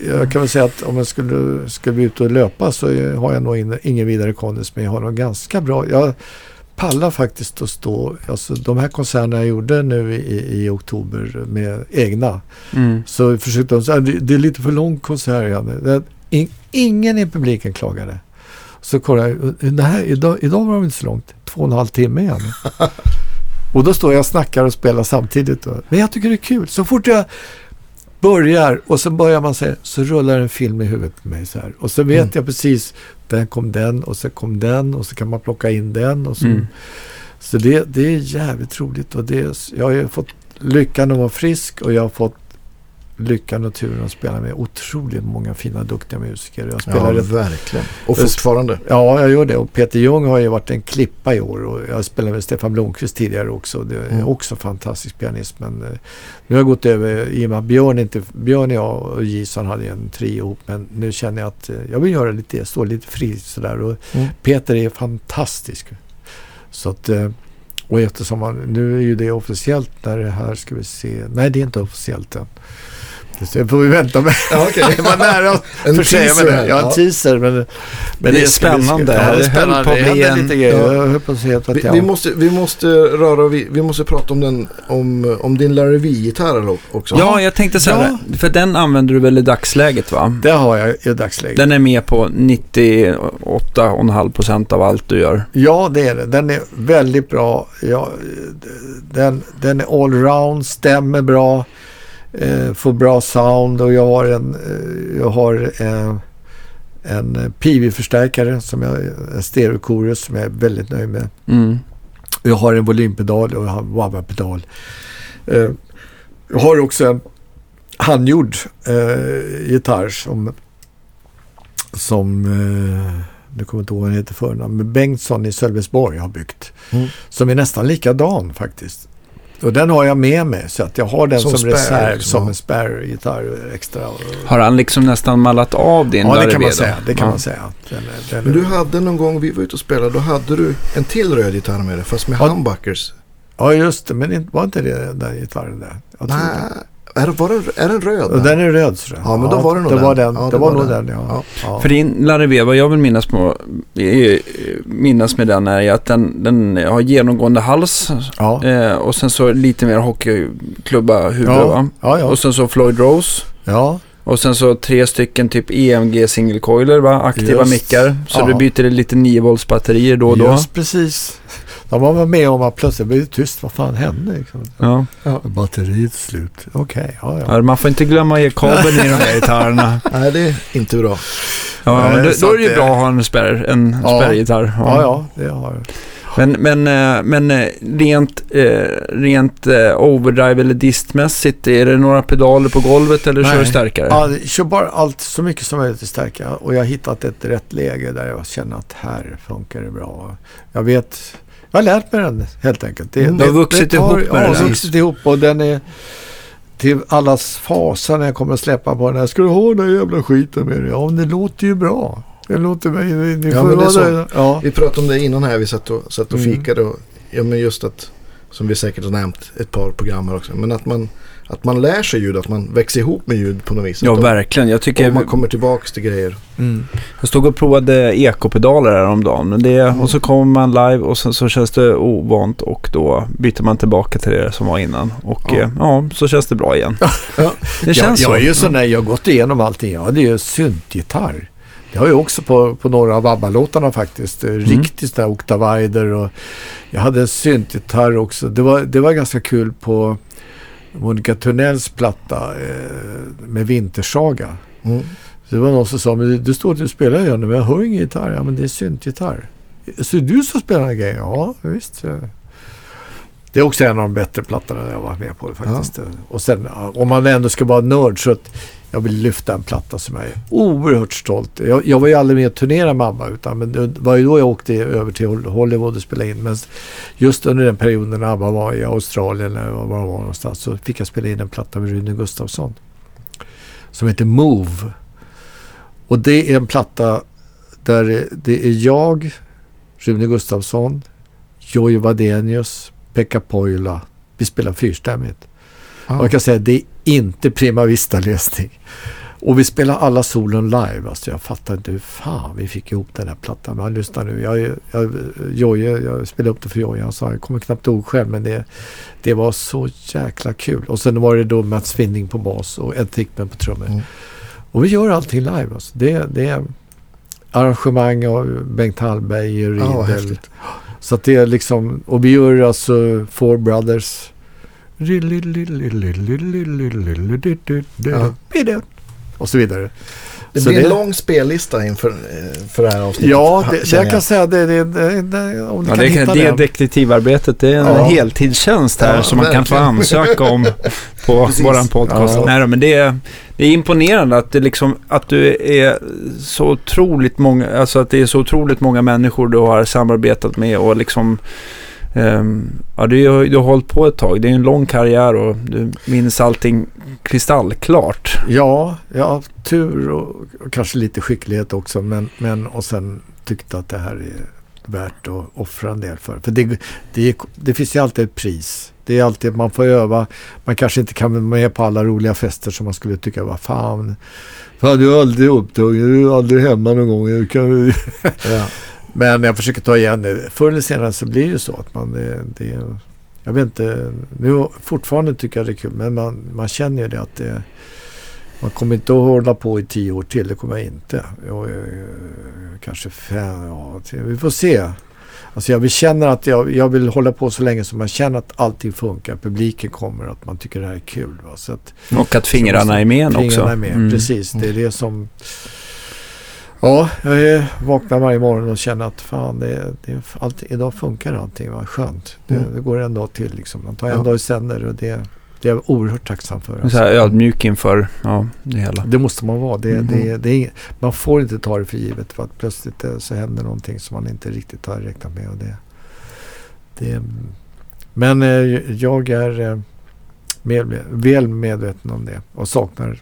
Jag kan väl säga att om jag skulle, skulle ute och löpa så har jag nog in, ingen vidare kondis. Men jag har nog ganska bra. Jag pallar faktiskt att stå. Alltså de här konserterna jag gjorde nu i, i oktober med egna. Mm. Så försökte de säga det, det är lite för lång konsert. Janne." Det, in, ingen i publiken klagade. Så kollade jag. Det här, idag, idag var det inte så långt. Två och en halv timme igen. [LAUGHS] och då står jag och snackar och spelar samtidigt. Då. Men jag tycker det är kul. Så fort jag börjar och så börjar man säga så rullar en film i huvudet på mig så här. Och så vet Mm. jag precis. Där kom den och så kom den och så kan man plocka in den. Och så Mm. så det, det är jävligt roligt. Och det, jag har ju fått lyckan att vara frisk och jag har fått lyckan och turen att spela med otroligt många fina duktiga musiker. Jag Ja, spelar rätt, verkligen. Och fortfarande. ja, jag gör det. Och Peter Jung har ju varit en klippa i år. Och jag spelade med Stefan Blomqvist tidigare också. Det är Mm. också fantastisk pianist. Men eh, nu har jag gått över, i och med att Björn, inte, Björn jag och Gison hade en trio ihop. Men nu känner jag att eh, jag vill göra lite, stå lite fri sådär. Och Mm. Peter är fantastisk. Så att, eh, och eftersom man, nu är ju det officiellt när det här ska vi se. Nej, det är inte officiellt än. Det får vi vänta med. Ja, okej. [LAUGHS] [LAUGHS] det var nära En för sig, teaser men, här. Ja, en Ja. teaser. Men, men Det är ska bli- spännande. Ja, det Det är spännande. på att Det bli händer en- lite grejer. Ja. Att att Vi, måste, vi måste röra vi, vi måste prata om, den, om, om din Larry V-gitarr också. Ja, jag tänkte säga det. För den använder du väl i dagsläget va? Det har jag i dagsläget. Den är med på 98,5% av allt du gör. Ja, det är det. Den är väldigt bra. Ja, den, den är allround, stämmer bra, eh, får bra sound och jag har en, eh, jag har eh, en PV-förstärkare som jag, en stereochorus som jag är väldigt nöjd med. Mm. Jag har en volympedal och jag har en wah-wah-pedal. Eh, jag har också en handgjord eh, gitarr som, som eh, nu kommer jag inte ihåg vad den heter förnamn, men Bengtsson i Sölvesborg har byggt. Mm. Som är nästan likadan faktiskt. Och den har jag med mig så att jag har den Som som, spare, reserv liksom, som en spare-gitarr extra. Har han liksom nästan mallat av din ja, det kan man då? säga. Det kan Ja. man säga. Den, är- den, Men du hade någon gång, vi var ute och spelade, då hade du en till röd gitarr med dig, fast med Ja. humbuckers. Ja, just det. Men det- var inte det den gitarren där? Jag Nej, det. Är, var den, är den röd? Och den är röd. Så. Ja, men då var det nog det den. Var den. Ja, det, det var var nog den. den, ja. Ja. ja. För din Larry V, vad jag vill minnas, på, minnas med den är att den, den har genomgående hals Ja. eh, och sen så lite mer hockeyklubba huvud Ja. va? Ja, ja. Och sen så Floyd Rose. ja. Och sen så tre stycken typ EMG singelcoiler va? Aktiva Just. mickar. Så Ja. du byter lite 9 volts batterier då och då. Just precis. De var med om att plötsligt blev det tyst. Vad fan hände? Liksom. Ja. Batteriet är slut. Okej, ja, ja. Ja, man får inte glömma ge kabeln i de här [LAUGHS] gitarrerna. Nej, det är inte bra. Ja, Nej, men då, då är att det ju bra att ha en spärr, en Ja. spärrgitarr. Ja, ja, det har jag. Men, men, eh, men eh, rent, eh, rent overdrive eller distmässigt, är det några pedaler på golvet eller kör du Nej. starkare? Ja, kör bara allt så mycket som möjligt i stärka. Och jag har hittat ett rätt läge där jag känner att här funkar det bra. Jag vet, jag har lärt mig den helt enkelt. Det, Mm. Du har vuxit ihop med ja, den vuxit ihop och den är till allas fasa när jag kommer att släppa på den här. Ska du ha den här jävla skiten med dig? Ja, men det låter ju bra. Det låter mig... Ni Ja, men det är så. Ja. Vi pratade om det innan här, vi satt och, satt och Mm. fikade. Och, ja, men just att, som vi säkert har nämnt ett par program här också, men att man, att man lär sig ljud, att man växer ihop med ljud på något vis. Ja, verkligen. Jag tycker... Och man kommer tillbaka till grejer. Mm. Jag stod och provade ekopedaler häromdagen. Men det, Och så kommer man live och sen så känns det ovant och då byter man tillbaka till det som var innan. Och Ja. ja, ja så känns det bra igen. [LAUGHS] Ja. Det känns jag, så. jag är ju sån där, jag har gått igenom allting. Jag hade ju syntgitarr. Det har jag också på, på några av ABBA-låtarna faktiskt. Mm. Riktigt sådär Octavider och jag hade en syntgitarr också. Det var, det var ganska kul på Monica Tunnells platta eh, med Vintersaga. Mm. Så det var någon som sa, men det, det står att du spelar ju men jag hör ingen gitarr. Ja, men det är syntgitarr. Så är du som spelar grejen? Ja, visst. Det är också en av de bättre plattorna jag varit med på faktiskt. Och sen ja, om man ändå ska vara nörd så att jag vill lyfta en platta som jag är oerhört stolt. Jag, jag var ju aldrig med och turnerade med ABBA utan men det var ju då jag åkte över till Hollywood och spelade in. Men just under den perioden när ABBA var i Australien eller var var någonstans så fick jag spela in en platta med Rune Gustafsson. Som heter Move. Och det är en platta där det är jag, Rune Gustafsson, Jojje Wadenius, Pekka Poila. Vi spelar fyrstämmigt. Och jag kan säga att det är inte prima vista-lösning. Och vi spelar alla solon live. Alltså jag fattar inte hur fan vi fick ihop den här plattan. Men lyssna nu. Jag, jag, Jojje, jag spelade upp det för Jojje. Han sa jag kommer knappt ihåg själv. Men det, det var så jäkla kul. Och sen var det då Mats Finning på bas och Ed Tickman på trummor. Mm. Och vi gör allting live. Alltså. Det, det är arrangemang av Bengt Hallberg och Riedel. Så att det är liksom, och vi gör alltså Four Brothers. Och så vidare. Det Så blir en lång spellista inför för det här avsnittet. Ja, det, jag kan säga det. det, det, det om ni Ja, kan det, hitta det. det detektivarbetet det är en Ja. heltidstjänst här Ja, som man kan få ansöka om på vår podcast. Ja. Nej, då, men det är, det är imponerande att, det liksom, att du är så otroligt många, alltså att det är så otroligt många människor du har samarbetat med och liksom ehm, ja, du, har- du har hållit på ett tag. Det är en lång karriär och du minns allting kristallklart. Ja, jag haft tur och, och kanske lite skicklighet också. Men, men och sen tyckte att det här är värt att offra en del för. För det, det, det finns ju alltid ett pris. Det är alltid, man får öva. Man kanske inte kan vara med på alla roliga fester som man skulle tycka var fan. Fan, du är aldrig upptagen. Du är aldrig hemma någon gång. Du kan... Ja. Men jag försöker ta igen det. Förr eller senare så blir det så att man... Det, det, jag vet inte. Nu fortfarande tycker jag det är kul. Men man, man känner ju det att det... Man kommer inte att hålla på i tio år till. Det kommer jag inte. Jag, jag, kanske fem, ja, Vi får se. Alltså jag vill känna att jag, jag vill hålla på så länge som man känner att allting funkar. Publiken kommer. Att man tycker det här är kul. Va? Så att Och att fingrarna är med också. Fingrarna är med, Mm. precis. Det är det som... Ja, jag vaknar varje morgon och känner att fan, det, det, allt, idag funkar allting. Vad skönt. Det, Mm. det går en dag till liksom. Man tar en Ja. dag i sänder och det, det är jag oerhört tacksam för. alltså. Så här ödmjuk inför ja, det hela. Det måste man vara. Det, Mm. det, det är, man får inte ta det för givet för att plötsligt eh, så händer någonting som man inte riktigt har räknat med. Och det, det, men eh, jag är eh, med, väl medveten om det och saknar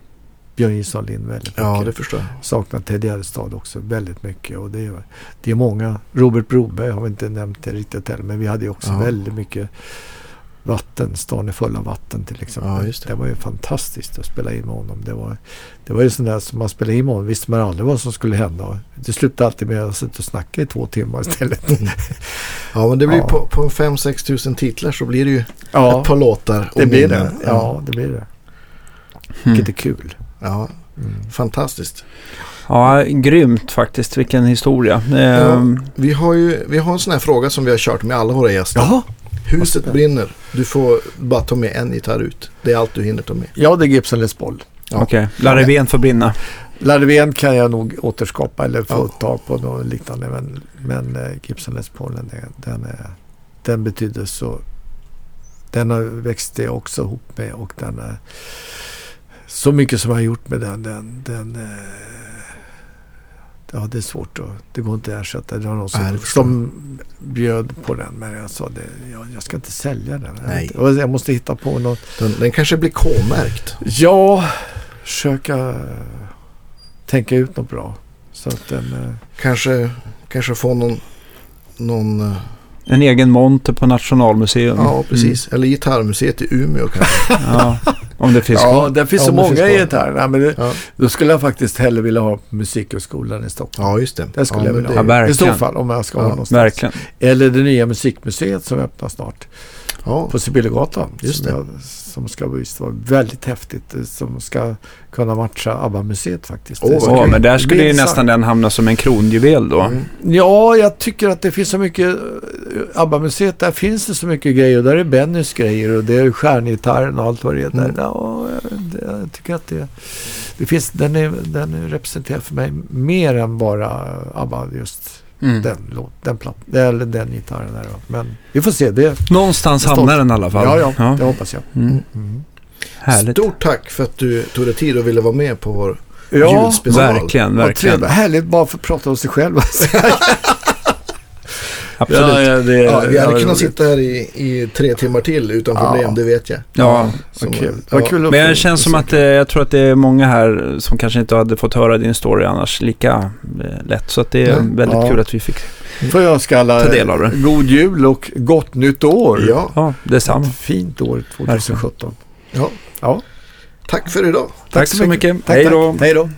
Björn Gilson Lind väldigt ja, mycket. det förstår jag. Saknar Ted Gärdestad också väldigt mycket. Och det, är, det är många. Robert Broberg har vi inte nämnt det riktigt heller. Men vi hade ju också Ja. väldigt mycket vatten. Stan är full av vatten till exempel. Ja, just det. det var ju fantastiskt att spela in med honom. Det var, det var ju sånt där som man spelade in med honom. Visste man aldrig vad som skulle hända. Det slutade alltid med att sitta och snacka i två timmar istället. Ja, men det blir Ja. på, på 5-6 tusen titlar så blir det ju ja, ett par låtar. och det blir det. Ja, det blir det. Mm. Vilket är kul. Ja, Mm. fantastiskt. Ja, grymt faktiskt. Vilken historia. Ja, Ehm, vi har ju vi har en sån här fråga som vi har kört med alla våra gäster. Jaha. Huset brinner. Du får bara ta med en gitarr ut. Det är allt du hinner ta med. Ja, det är Gibson Les Paul. Ja. Okej, La Revén får brinna. Larven kan jag nog återskapa eller få Ja. tag på något liknande. Men, men eh, Gibson Les det- den, är, den betyder så... Den har växt jag också ihop med och den är... Så mycket som jag har gjort med den, den, den eh, Ja, det är svårt att... Det går inte att ersätta. Det var någon Nej, som, förstår som bjöd på den. Men jag sa det, jag, jag ska inte sälja den. Jag, Nej. inte. jag måste hitta på något. Den, den kanske blir K-märkt. Ja, försöka tänka ut något bra. Så att den... eh, Kanske, kanske få någon... någon eh, En egen monter på Nationalmuseum. ja, precis. Eller Gitarrmuseet i Umeå kanske. Mm. [LAUGHS] Ja, om det finns Ja, det finns Ja, så det många gitarrer. Nej, men det, Ja, då skulle jag faktiskt hellre vilja ha Musikhögskolan i Stockholm. ja just det. Det skulle ja, jag vilja det- ha. Ja, I så verkligen. fall, om jag ska ha någonstans. Verkligen. Eller det nya musikmuseet som öppnar snart Ja, på Sibyllegatan. Just det. jag, som ska visst vara väldigt häftigt. eh, Som ska kunna matcha ABBA-museet faktiskt. Åh, kul. men där skulle ju nästan den hamna som en kronjuvel då. Mm. Ja, jag tycker att det finns så mycket. eh, ABBA-museet, där finns det så mycket grejer. Där är Bennys grejer och det är stjärngitarren och allt vad det är. Mm. Ja, jag, jag tycker att det, det finns, den, är, den är representerad för mig mer än bara ABBA, just Mm. den låt, den platt, eller den gitarren där. Men vi får se. Det, Någonstans är hamnar den i alla fall. ja, ja, det hoppas jag. Mm. Mm. Härligt. Stort tack för att du tog dig tid och ville vara med på vår Ja, julspecial. Verkligen, vad verkligen. trevligt. Härligt bara för att prata om sig själv. [LAUGHS] [LAUGHS] Absolut. Ja, ja, det, Ja, vi hade ja, kunnat sitta här i, i tre timmar till utan Ja. problem, det vet jag. Vad Som, kul. ja. Vad kul att Men det känns som att eh, jag tror att det är många här som kanske inte hade fått höra din story annars lika eh, lätt. Så att det är väldigt Ja. kul att vi fick. Får jag önska alla Ta del av det. god jul och gott nytt år. Ja, Ja, detsamma. Ett fint år 2017. ja. Ja. Tack för idag. Tack så mycket. Tack, Hej tack. då. Hej då.